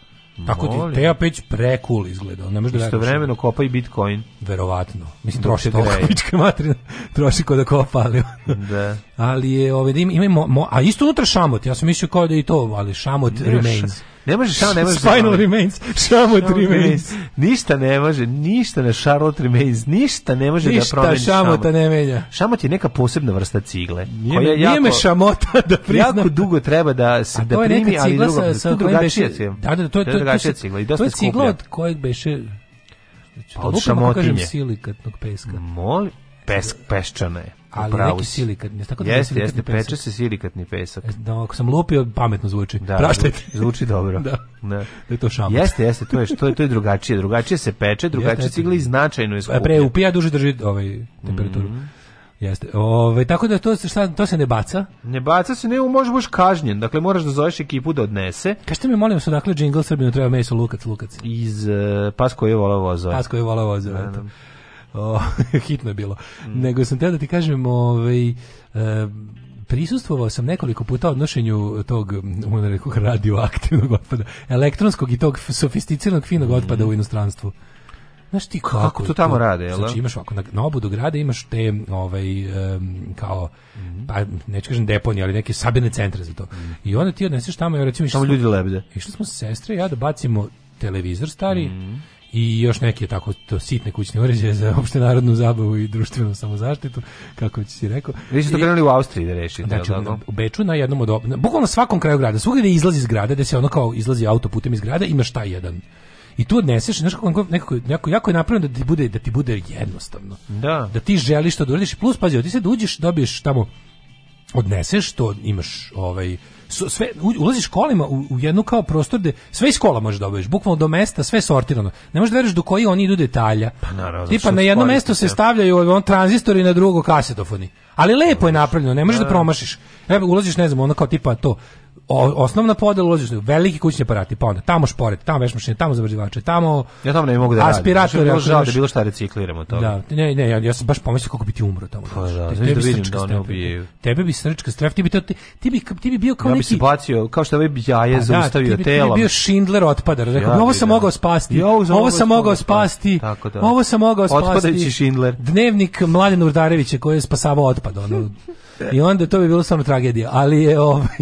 Speaker 12: Tako da Teja Peć prekul izgleda. Ne
Speaker 11: može da Istovremeno kopa i Bitcoin.
Speaker 12: Verovatno. Mislim troši to pička materina. troši kod
Speaker 11: da
Speaker 12: kopa, ali. da. Ali je ovaj ima, da ima, a isto unutra šamot. Ja sam mislio kao da je i to, ali šamot remains.
Speaker 11: Ne može
Speaker 12: šta, ne može. Da Spinal da, remains, Shamot remains.
Speaker 11: Ništa ne može, ništa na Charlotte remains, ništa ne može da ništa da promeni. Ništa Šamota ne menja. Šamot je neka posebna vrsta cigle. Nije, koja jako, me
Speaker 12: Šamota da prizna.
Speaker 11: Jako dugo treba da se da primi, ali drugo,
Speaker 12: sa, sa drugačija beše, Da,
Speaker 11: da, to je, to,
Speaker 12: to,
Speaker 11: je, drugačija cigla i dosta
Speaker 12: skuplja. To je
Speaker 11: cigla od
Speaker 12: kojeg beše... Pa od pa da šamotinje. Silikatnog peska.
Speaker 11: Moli, pesk, peščana je ali neki silikat,
Speaker 12: ne tako da jeste, silikatni jeste,
Speaker 11: pesak. peče se silikatni pesak. E,
Speaker 12: da, ako sam lupio, pametno zvuči. Da, Praštajte.
Speaker 11: Zvuči dobro.
Speaker 12: da. Ne. Da. da je to šamar.
Speaker 11: Jeste, jeste, to je to je
Speaker 12: to
Speaker 11: je drugačije, drugačije se peče, drugačije se cigli značajno je skuplje.
Speaker 12: Pre upija duže drži ovaj temperaturu. Mm. Jeste. Ove, ovaj, tako da to se šta, to se ne baca.
Speaker 11: Ne baca se, ne, možeš baš kažnjen. Dakle moraš da zoveš ekipu da odnese.
Speaker 12: Kažete mi molim se dakle džingl Srbinu treba meso Lukac Lukac.
Speaker 11: Iz uh, eh, Pasko je voleo vozove.
Speaker 12: Da, da. O, hitno je bilo. Mm. Nego sam te da ti kažem, ovaj, e, prisustvovao sam nekoliko puta odnošenju tog rekao, radioaktivnog otpada, elektronskog i tog sofisticiranog finog mhm. otpada u inostranstvu.
Speaker 11: Znaš ti kako,
Speaker 12: kako
Speaker 11: to
Speaker 12: tamo to, rade, jel? Znači imaš ovako, na, na obodu grada imaš te ovaj, um, kao, mm -hmm. pa neću kažem deponije, ali neke sabirne centre za to. Mm -hmm. I onda ti odneseš tamo, ja recimo... Tamo
Speaker 11: ljudi lebde.
Speaker 12: Išli smo sestre ja da bacimo televizor stari, mm -hmm i još neke tako to sitne kućne uređaje za opšte narodnu zabavu i društvenu samozaštitu, kako će se rekao.
Speaker 11: Vi ste to krenuli u Austriji da rešite. Znači, da, u
Speaker 12: Beču na jednom od... Na, bukvalno svakom kraju grada, svugde da izlazi iz grada, da se ono kao izlazi autoputem iz grada, imaš taj jedan i tu odneseš znaš kako nekako, nekako jako je napravljeno da ti bude da ti bude jednostavno
Speaker 11: da,
Speaker 12: da ti želiš to da uradiš plus pazi ti se uđeš dobiješ tamo odneseš to imaš ovaj sve ulaziš kolima u, u jednu kao prostor gde sve iz kola možeš dobiješ, da bukvalno do mesta sve sortirano. Ne možeš da veruješ do koji oni idu detalja. Pa
Speaker 11: naravno,
Speaker 12: Tipa da na jedno mesto se stavljaju on tranzistori na drugo kasetofoni. Ali lepo je napravljeno, ne možeš da, da promašiš. Evo ulaziš ne znam, ono kao tipa to o, osnovna podela ulaziš veliki kućni aparati, pa onda tamo šporet, tamo veš mašine, tamo zabrzivače, tamo
Speaker 11: Ja tamo ne mogu da radim.
Speaker 12: Aspirator, ja znači, žao da
Speaker 11: bilo šta recikliramo to. Da,
Speaker 12: ne, ne, ja, ja sam baš pomislio kako bi ti umro tamo. Pa da,
Speaker 11: znači,
Speaker 12: da,
Speaker 11: tebi vidim da ne ubijaju.
Speaker 12: Tebe bi srčka stref, ti bi to, ti, ti bi ti
Speaker 11: bi
Speaker 12: bio kao ja neki Ja bi se
Speaker 11: bacio, kao što bi ovaj jaje pa da, zaustavio
Speaker 12: da,
Speaker 11: telo. Ti
Speaker 12: bi bio Schindler otpadar, rekao, ja da. ovo sam mogao spasti. ovo sam mogao spasti. Ovo sam mogao spasti. Otpadajući
Speaker 11: Schindler.
Speaker 12: Dnevnik Mladen Urdarevića koji je spasavao otpad, ono I onda to bi bilo samo tragedija. Ali je ovaj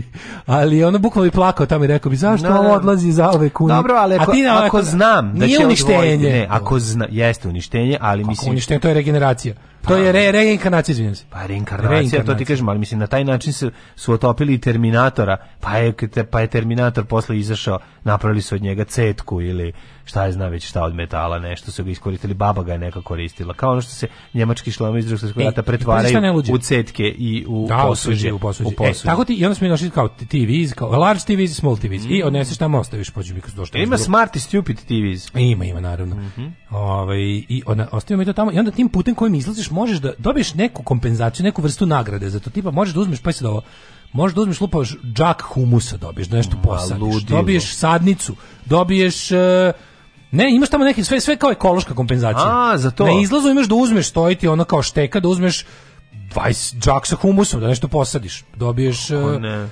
Speaker 12: ali je bukvalno i plakao tamo i rekao bi zašto no, da, ovo da, da. odlazi za ove kune. Dobro,
Speaker 11: ali ako, A ako, ako znam da nije će
Speaker 12: uništenje.
Speaker 11: Ne, ako zna, jeste uništenje, ali ako mislim
Speaker 12: uništenje to je regeneracija. Pa, to je re, reinkarnacija, izvinjam se.
Speaker 11: Pa reinkarnacija, reinkarnacija, to ti kažem, ali mislim na taj način su, su otopili Terminatora, pa je, pa je Terminator posle izašao, napravili su od njega cetku ili šta je zna već šta od metala, nešto su ga iskoristili, baba ga je neka koristila. Kao ono što se njemački šlama iz drugog e, rata pretvaraju u cetke i
Speaker 12: u da,
Speaker 11: posuđe. U posuđe.
Speaker 12: U e, posuđe. E, tako ti, i onda smo mi došli kao TVs, kao large TVs, small TVs. Mm. I odneseš tamo, ostaviš pođu mi došli.
Speaker 11: E, ima smart i stupid TVs.
Speaker 12: Ima, ima, naravno. Mm -hmm. Ove, ovaj, I ona, ostavio mi to tamo. I onda tim putem kojim izlaziš možeš da dobiješ neku kompenzaciju, neku vrstu nagrade za to. Tipa, možeš da uzmeš, pa se da ovo, možeš da uzmeš lupaš džak humusa dobiješ, da nešto posadiš, dobiješ sadnicu, dobiješ... Uh, Ne, imaš tamo neki sve sve kao ekološka kompenzacija.
Speaker 11: A, za to.
Speaker 12: Na izlazu imaš da uzmeš stojiti ono kao šteka, da uzmeš 20 džak sa humusom da nešto posadiš. Dobiješ uh,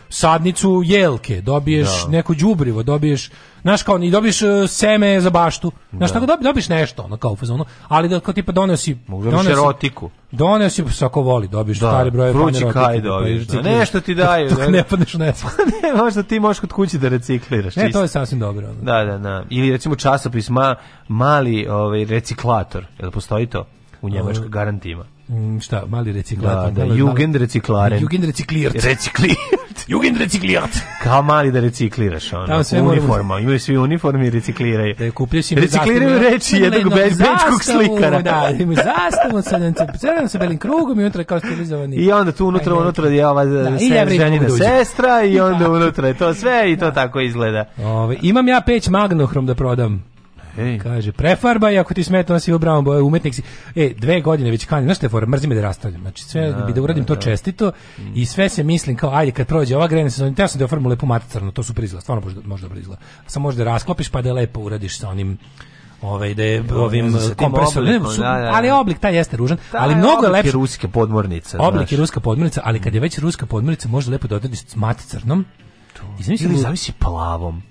Speaker 12: sadnicu jelke, dobiješ da. neko đubrivo, dobiješ znaš kao i dobiješ uh, seme za baštu. Znaš da. tako dobi, dobiješ nešto ono kao fazonu, ali da kao tipa donesi si doneo si
Speaker 11: erotiku.
Speaker 12: Doneo si pa svako voli, dobiješ da. stare broje Vrući kaj pa dobiješ.
Speaker 11: Da, nešto ti daju. Da,
Speaker 12: da ne, ne padneš ne.
Speaker 11: ne, možda ti možeš kod kući da recikliraš. Ne,
Speaker 12: čist. to je sasvim dobro. Ono.
Speaker 11: Da, da, da. Ili recimo časopis ma, mali ovaj, reciklator. Jel postoji to? U Njemačkoj ovaj. garantima.
Speaker 12: Mm, šta, mali reciklat. Da,
Speaker 11: da, jugend reciklaren.
Speaker 12: Jugend reciklirt.
Speaker 11: Reciklirt.
Speaker 12: jugend reciklirt.
Speaker 11: Kao mali da recikliraš, ono, uniforma. Moramo... Imaju svi uniforme i
Speaker 12: recikliraju. Da je
Speaker 11: kupio si
Speaker 12: Recikliraju
Speaker 11: reči jednog bečkog slikara.
Speaker 12: Da, imaju zastavu sa crvenom sa belim krugom i unutra kao
Speaker 11: stilizovani. I onda tu unutra, unutra je ova da, se, ženina da sestra i onda unutra je to sve i to da. tako izgleda.
Speaker 12: Ove, imam ja peć magnohrom da prodam. Ej. Kaže, prefarba i ako ti smeta nosi u brown boje, umetnik si. E, dve godine već kanjem, znaš te fora, da rastavljam. Znači, sve da, da bi da, da uradim da, to da. čestito mm. i sve se mislim kao, ajde, kad prođe ova grejna sezona, teo sam da oformu lepu crno, to su prizla, stvarno može dobro možda Sa Samo da rasklopiš pa da lepo uradiš sa onim ovaj da je ovim kompresorom ne, da, da, da, ali oblik taj jeste ružan
Speaker 11: da,
Speaker 12: ali mnogo
Speaker 11: je
Speaker 12: lepši
Speaker 11: ruske podmornice
Speaker 12: oblik znaš. je ruska podmornica ali kad je već ruska podmornica može lepo dodati s mat crnom.
Speaker 11: maticrnom i zavisi plavom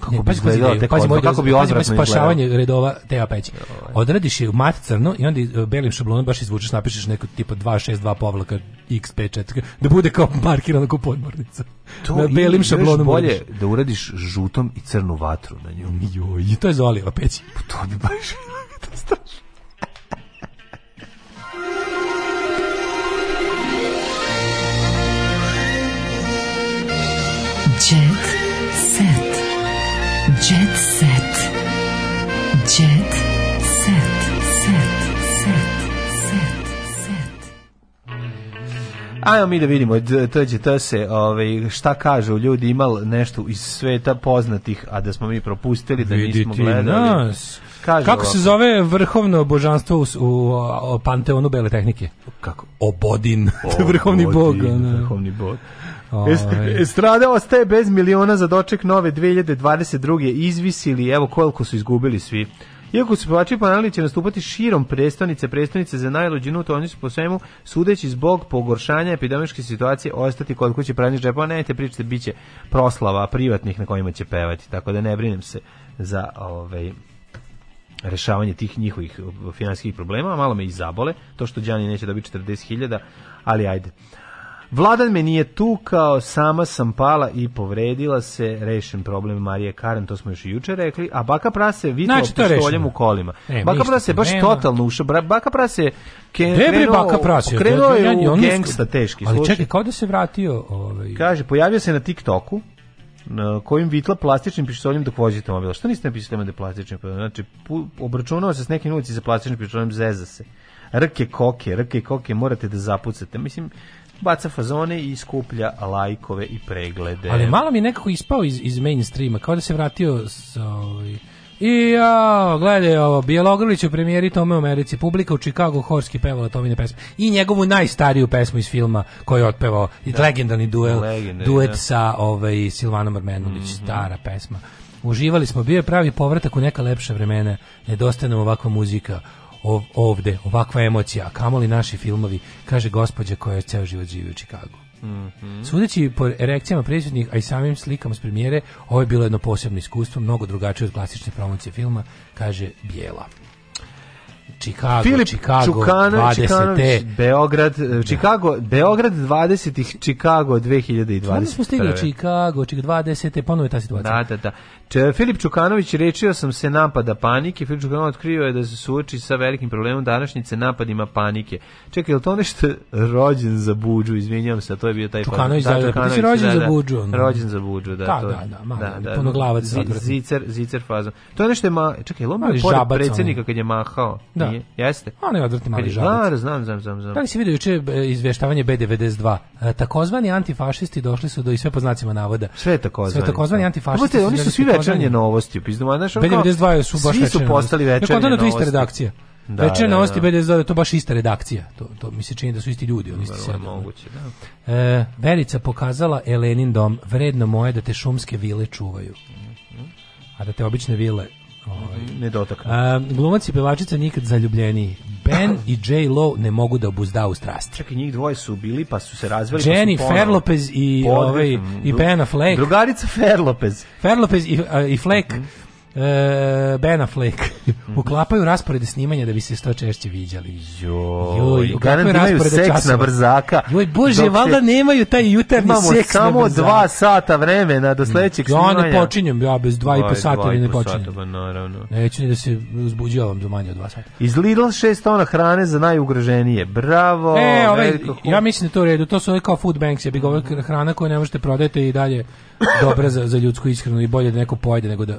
Speaker 12: kako bi izgledao te pazi moj kako bi odvratno spašavanje redova Teja Peći. Odradiš je mat crno i onda e, belim šablonom baš izvučeš napišeš neko tipa 262 povlaka x54 da bude kao markirano kao podmornica.
Speaker 11: To na belim šablonom bolje da uradiš žutom i crnu vatru na nju. Joj,
Speaker 12: i to je zolio Peći.
Speaker 11: Pa to bi baš strašno. Ajmo mi da vidimo, tođe to se, ovaj, šta kažu ljudi, imal nešto iz sveta poznatih, a da smo mi propustili, da Vidite nismo gledali. Nas.
Speaker 12: Kažu Kako ovako. se zove vrhovno božanstvo u, u panteonu bele tehnike?
Speaker 11: Kako? Obodin, o, vrhovni bog.
Speaker 12: Vrhovni bog.
Speaker 11: Estrada ovaj. e, ostaje bez miliona za doček nove 2022. Izvisili, evo koliko su izgubili svi. Iako su pevači panali će nastupati širom prestonice, prestonice za najluđinu, to oni su po svemu, sudeći zbog pogoršanja epidemičke situacije, ostati kod kuće pranjih džepa, ne te bit će proslava privatnih na kojima će pevati, tako da ne brinem se za ovaj, rešavanje tih njihovih eh, finanskih problema, malo me i zabole, to što Đani neće dobiti 40.000, ali ajde. Vladan me nije tukao, sama sam pala i povredila se, rešen problem Marije Karan, to smo još i juče rekli, a Baka Prase vitla znači, pištoljem u kolima. E, baka Prase baš nema. totalno ušao,
Speaker 12: Baka
Speaker 11: Prase
Speaker 12: krenuo, baka prase, je
Speaker 11: ja, u gangsta teški. Ali slučaj.
Speaker 12: čekaj, kao da se vratio... Ovaj...
Speaker 11: Kaže, pojavio se na TikToku, na kojim vitla plastičnim pištoljem dok vozite mobil. Što niste napisali da, da je plastični? Znači, obračunao se s nekim ulici za plastičnim pištoljem, zeza se rke koke, rke koke morate da zapucate. Mislim, baca fazone i skuplja lajkove i preglede.
Speaker 12: Ali malo mi nekako ispao iz, iz mainstreama, kao da se vratio s, ovaj, i ja, gledaj ovo, Bjelogrlić u premijeri Tome u Americi, publika u Chicago horski pevala Tomine pesme i njegovu najstariju pesmu iz filma koju je otpevao, da. legendarni duel, Legendary, duet da. sa ovaj, Silvanom Armenulić, mm -hmm. stara pesma. Uživali smo, bio je pravi povratak u neka lepša vremena, nedostaje nam ovakva muzika, ov, ovde, ovakva emocija, kamoli naši filmovi, kaže gospođa koja je ceo život živi u Čikagu. Mm -hmm. Sudeći po reakcijama prisutnih, a i samim slikama s premijere, ovo je bilo jedno posebno iskustvo, mnogo drugačije od klasične promocije filma, kaže Bijela.
Speaker 11: Chicago, Filip Chicago, Čukanović, 20. Beograd, Chicago, e, da. Beograd 20. Chicago 2020. Onda smo
Speaker 12: stigli u Chicago, Chicago 20. ponovo je ta situacija.
Speaker 11: Da, da, da. Če, Filip Čukanović rečio sam se napada panike, Filip Čukanović otkrio je da se suoči sa velikim problemom današnjice napadima panike. Čekaj, je li to nešto rođen za budžu, izvinjavam se, to je bio taj pa-
Speaker 12: Čukanović, da, da, da Čukanović, rođen da, za da. budžu. On.
Speaker 11: Rođen za budžu, da. Da, to,
Speaker 12: da, da, malo, da, da, punoglavac.
Speaker 11: Zicer, zicer fazom. To je nešto,
Speaker 12: ma,
Speaker 11: čekaj, lomio je pored predsjednika kad je mahao. Da, da.
Speaker 12: nije.
Speaker 11: Jeste.
Speaker 12: On je odvrti mali žarac.
Speaker 11: znam, znam, znam, znam.
Speaker 12: Da li si vidio juče e, izveštavanje B92? E, takozvani antifašisti došli su do i sve po znacima navoda.
Speaker 11: Sve takozvani. Sve takozvani da.
Speaker 12: antifašisti.
Speaker 11: Bote, oni su svi večernje novosti, pizdoma, pa znaš,
Speaker 12: B92 su baš
Speaker 11: Svi su postali večernje novosti. Dakle,
Speaker 12: to je ista redakcija. Da, Večerne da, novosti da, da. B92 to baš ista redakcija. To, to mi se čini da su isti ljudi, oni isti sve da. moguće, da. E, Verica pokazala Elenin dom, vredno moje da te šumske vile čuvaju. Mhm. A da te obične vile
Speaker 11: Ovaj, mhm. nedotaknuti.
Speaker 12: Um, glumac i pevačica nikad zaljubljeniji. Ben i Jay Lo ne mogu da obuzdaju strasti.
Speaker 11: i njih dvoje su bili, pa su se razveli.
Speaker 12: Pa Jenny pa Lopez i, ovaj, i mhm. Ben Affleck.
Speaker 11: Drugarica Fer
Speaker 12: Lopez i, uh, i Fleck. Mm -hmm e, Ben Affleck uklapaju rasporede snimanja da bi se što češće viđali.
Speaker 11: Joj, joj imaju seks na brzaka.
Speaker 12: Joj, bože, se... valjda nemaju taj jutarnji seks
Speaker 11: samo na dva sata vremena do sledećeg snimanja. Ja
Speaker 12: ne počinjem, ja bez dva i po sata ne počinjem. Sata, ba, pa naravno. Neću ni da se uzbuđavam do manje od dva sata.
Speaker 11: Iz Lidl šest tona hrane za najugroženije. Bravo!
Speaker 12: E, ove, ovaj, ja mislim da to u redu. To su ove kao food banks, ja bih govorio hrana koju ne možete prodati i dalje dobra za, za ljudsku ishranu i bolje da neko pojede nego da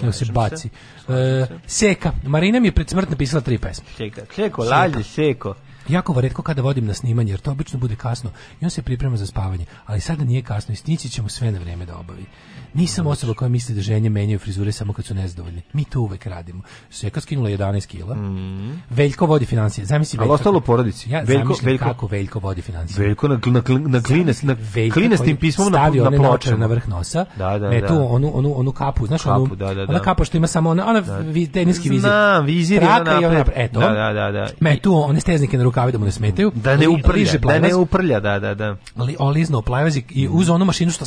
Speaker 12: Da Slažem se baci. E, se. Uh, seka. Marina mi je pred smrt napisala tri pesme.
Speaker 11: Seka, seko, lađe, seko.
Speaker 12: Jako varetko kada vodim na snimanje, jer to obično bude kasno i on se priprema za spavanje. Ali sada nije kasno i stići ćemo sve na vreme da obavi. Nisam osoba koja misli da ženje menjaju frizure samo kad su nezadovoljni. Mi to uvek radimo. Seka skinula 11 kila. Mm. Veljko vodi financije. Zamisli Veljko.
Speaker 11: Ali ostalo u porodici.
Speaker 12: Ja
Speaker 11: Veljko, Veljko,
Speaker 12: kako Veljko vodi financije.
Speaker 11: Veljko na, na, na, klines, na klinestim pismom na,
Speaker 12: na ploče. na vrh nosa. Da, da, metu da. da. onu, onu, onu kapu. Znaš, kapu, onu, da, da, da. ona da. kapa što ima samo ona, ona da. teniski vizir. Znam,
Speaker 11: vizir je ona
Speaker 12: Eto. Da, da, da, da. Metu one steznike na rukavi da mu ne smetaju.
Speaker 11: Da ne uprlja, da ne uprlja, da, da, da.
Speaker 12: Ali olizno plavazik i mhm. uz onu mašinu što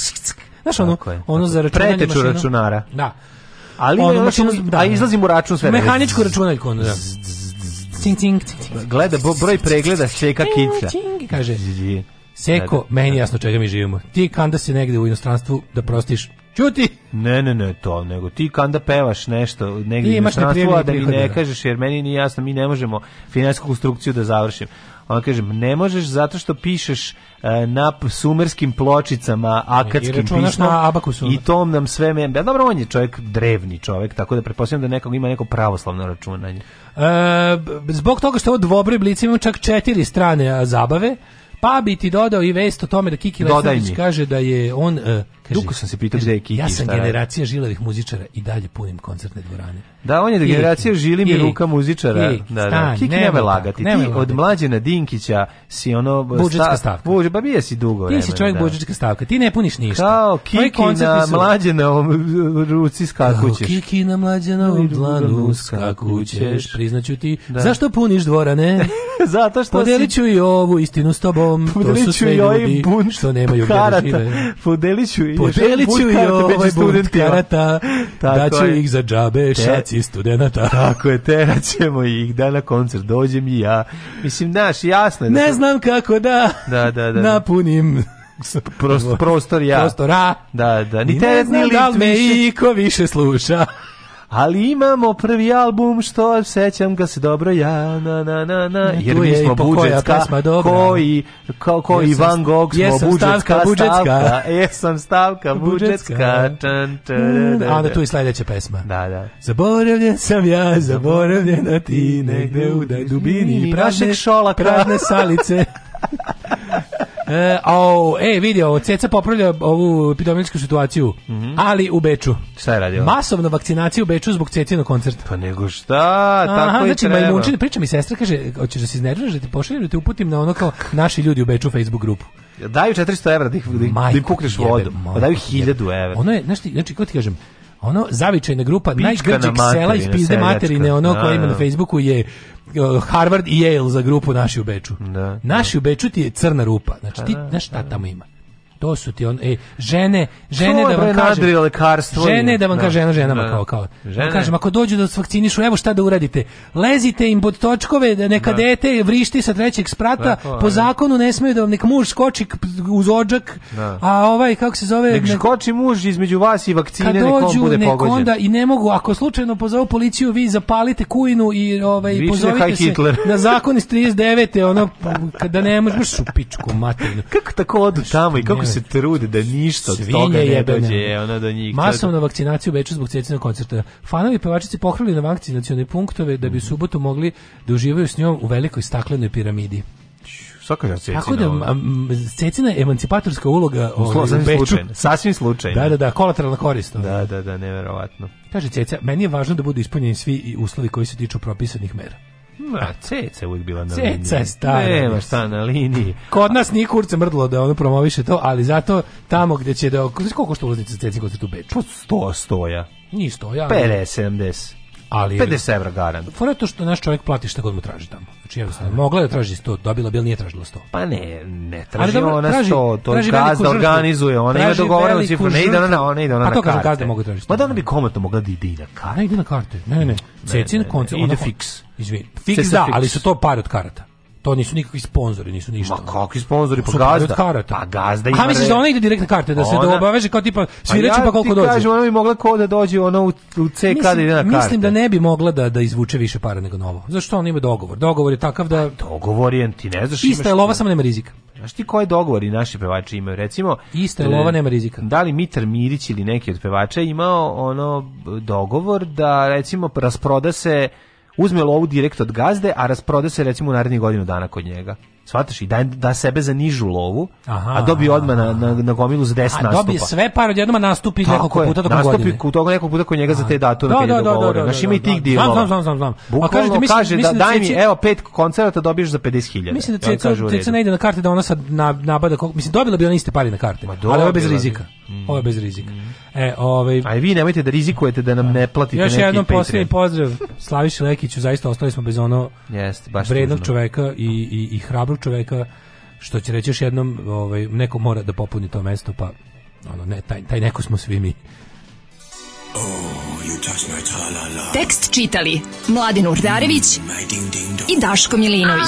Speaker 12: Znaš, ono, ono za računanje
Speaker 11: Preteču mašina. računara.
Speaker 12: Da.
Speaker 11: Ali ono, mašinu, da, a izlazi mu račun sve.
Speaker 12: Mehaničku računaljku, ono, da.
Speaker 11: Cing, cing, cing, Gleda broj pregleda Seka Kidsa.
Speaker 12: Kaže, Seko, meni jasno čega mi živimo. Ti kanda si negde u inostranstvu da prostiš Čuti.
Speaker 11: Ne, ne, ne, to, nego ti kanda pevaš nešto, negdje imaš na da mi ne kažeš, jer meni nije jasno, mi ne možemo finansijsku konstrukciju da završim. A on kaže, ne možeš zato što pišeš e, na sumerskim pločicama, akadskim pismom i tom nam sve meni. Ja, da, dobro, on je čovjek drevni čovjek, tako da pretpostavljam da nekog ima neko pravoslavno računanje.
Speaker 12: E, zbog toga što ovo dvobroj blici imaju čak četiri strane zabave, pa bi ti dodao i vest o tome da Kiki Lesnović kaže da je on... E,
Speaker 11: Dugo sam se pitao gde je Kiki.
Speaker 12: Ja sam generacija žilavih muzičara i dalje punim koncertne dvorane.
Speaker 11: Da, on je da generacija žili mi ruka muzičara. Kiki, da, da. Kiki nema lagati. Nema ti od mlađena Dinkića si ono...
Speaker 12: Budžetska stavka. Buđe,
Speaker 11: ba pa bije si dugo
Speaker 12: vremena.
Speaker 11: Ti
Speaker 12: si čovjek da. budžetska stavka, ti ne puniš ništa.
Speaker 11: Kao Kiki na mlađena ruci skakućeš. Kao Kiki
Speaker 12: na mlađena u dlanu skakućeš. Priznaću ti, da. zašto puniš dvorane?
Speaker 11: Zato što
Speaker 12: Podelit ću i ovu istinu s tobom. Da Podelit ću i ovaj bunt što nemaju karata.
Speaker 11: Podelit ću i Poželiću
Speaker 12: i ovaj budkarata, karata, daću je. ih za džabe, te, šaci studenta.
Speaker 11: Tako je, teraćemo ih, da na koncert dođem i ja. Mislim, naš, jasno je. Da
Speaker 12: ne
Speaker 11: da,
Speaker 12: znam kako da, da, da, da. napunim
Speaker 11: prostor, prostor ja. Prostora. Da, da,
Speaker 12: ni teret, ni lift Da li me iko više sluša
Speaker 11: ali imamo prvi album što sećam ga se dobro ja na na na na jer mi smo budžetska koji kao koji Van Gogh smo budžetska budžetska jesam stavka budžetska
Speaker 12: mm,
Speaker 11: a
Speaker 12: onda tu i sledeća pesma
Speaker 11: da da zaboravljen
Speaker 12: sam ja zaboravljen na ti negde u dubini prašek šola prazne salice E, o, e, vidi, ovo, Ceca popravlja ovu epidemiološku situaciju, mm -hmm. ali u Beču.
Speaker 11: Šta je radio?
Speaker 12: Masovna vakcinacija u Beču zbog Cecinog koncerta.
Speaker 11: Pa nego šta, tako Aha,
Speaker 12: i znači,
Speaker 11: treba. Majmunčin,
Speaker 12: priča mi sestra, kaže, hoćeš da se iznerviraš, da te pošaljem, da te uputim na ono kao naši ljudi u Beču Facebook grupu
Speaker 11: daju 400 evra da ih, da im da pukneš vodu. Pa daju 1000
Speaker 12: evra. Ono je, znači, znači, kako ti kažem, ono zavičajna grupa najgrđeg sela iz pizde materine, ono koja da, ima na da. Facebooku je Harvard i Yale za grupu naši u Beču. Da, da. naši da. u Beču ti je crna rupa. Znači ti pa da, znaš šta pa da. tamo ima. To su ti on, e, žene, žene da
Speaker 11: vam kaže.
Speaker 12: lekarstvo. Žene da vam kaže da. kažem, žena ženama da. kao kao. Žene. Da kažem ako dođu da vas vakcinišu, evo šta da uradite. Lezite im pod točkove, da neka dete vrišti sa trećeg sprata, po zakonu ne smeju da vam nek muž skoči uz odžak. A ovaj kako se zove, nek,
Speaker 11: nek skoči muž između vas i vakcine, kad dođu, bude nek pogođen. onda
Speaker 12: i ne mogu, ako slučajno pozovu policiju, vi zapalite kujinu i ovaj pozovite se na zakon iz 39. ono pa, kada ne možeš u pičku materinu.
Speaker 11: Kako tako odu tamo i kako se trude da ništa od toga ne jebene. dođe
Speaker 12: ona do njih. Masovna vakcinacija u Beču zbog cecina koncerta. Fanovi pevačice pohrali na vakcinacione punktove da bi u mhm. subotu mogli da uživaju s njom u velikoj staklenoj piramidi.
Speaker 11: Svaka je Cecina.
Speaker 12: Tako da Cecina je emancipatorska uloga u ovaj, Beču. Sasvim slučajno. Da, da, da, kolateralna korist.
Speaker 11: Da, da, da, neverovatno.
Speaker 12: Kaže Ceca, meni je važno da budu ispunjeni svi uslovi koji se tiču propisanih mera.
Speaker 11: Ma, ceca
Speaker 12: je uvijek
Speaker 11: bila na ceca liniji.
Speaker 12: Ceca je stara. Nema šta
Speaker 11: na liniji.
Speaker 12: Kod nas nije kurce mrdlo da ono promoviše to, ali zato tamo gde će da... Koliko što ulaznice ceca koncert u Beču?
Speaker 11: Po 100 stoja.
Speaker 12: Nije
Speaker 11: stoja. 50, 70 ali 50 € garant.
Speaker 12: Fora to što naš čovjek plati šta god mu traži tamo. Znači jednostavno, mogla da traži 100, dobila bi, ali nije tražila 100.
Speaker 11: Pa ne, ne traži ali dobro, ona 100, to traži gazda organizuje, ona ima dogovorenu cifru, ne ide ona, ona ide ona na kartu.
Speaker 12: Pa to kaže gazda mogu da
Speaker 11: tražiti. Ma da ona bi komotno mogla da ide na kartu.
Speaker 12: Ne ide na karte, ne, ne. Cecin
Speaker 11: koncert, ide fix.
Speaker 12: Izvin. Fix, da, ali su to pare od karata. To nisu nikakvi sponzori, nisu ništa.
Speaker 11: Ma kakvi sponzori? Pa gazda. Pa gazda
Speaker 12: ima. A misliš da ona ide direktne karte, da se ona... obaveže kao tipa pa svi reći pa ja pa koliko dođe? Ja ti
Speaker 11: kažem, ona bi mogla ko da dođe ona u, u C mislim,
Speaker 12: ide na
Speaker 11: kartu.
Speaker 12: Mislim da ne bi mogla da, da izvuče više para nego novo. Zašto ona ima dogovor? Dogovor je takav da...
Speaker 11: Pa, dogovor je, ti ne znaš...
Speaker 12: Ista je lova, samo nema rizika.
Speaker 11: Znaš ti koje dogovori naši pevači imaju? Recimo...
Speaker 12: Ista je e, lova, nema rizika.
Speaker 11: Da li Mitar Mirić ili neki od pevača imao ono dogovor da recimo rasproda se uzme lovu direkt od gazde, a rasproda se recimo u narednih godinu dana kod njega. Svataš i da, da sebe za nižu lovu, aha, a dobije odmah na, na,
Speaker 12: na
Speaker 11: gomilu za 10 nastupa. A dobije
Speaker 12: sve par odjednom, a nastupi
Speaker 11: Tako nekoliko puta tokom nastupi godine. Nastupi toga nekog puta kod njega za te datume da, da, da, da, da, da, Znaš, ima i da, tih da. dilova. Znam,
Speaker 12: znam, znam, znam.
Speaker 11: Bukvalno kažete, mislim, kaže mislim da, daj mi, evo, pet koncerta dobiješ za 50.000.
Speaker 12: Mislim da ceca, ceca ne ide na karte da ona sad nabada, mislim, dobila bi ona iste pari na karte, ali ovo bez rizika. Mm. Ovo je bez rizika. E, ovaj
Speaker 11: Aj vi nemojte da rizikujete da nam da. ne platite Još neki
Speaker 12: jednom
Speaker 11: Patreon. posljednji
Speaker 12: pozdrav Slaviši Lekiću, zaista ostali smo bez ono
Speaker 11: Jeste, baš
Speaker 12: vrednog tužno. čoveka i, i, i hrabrog čoveka što će reći još jednom, ovaj, neko mora da popuni to mesto, pa ono, ne, taj, taj neko smo svi mi. Oh, Tekst čitali Mladin Urdarević mm, i Daško Milinović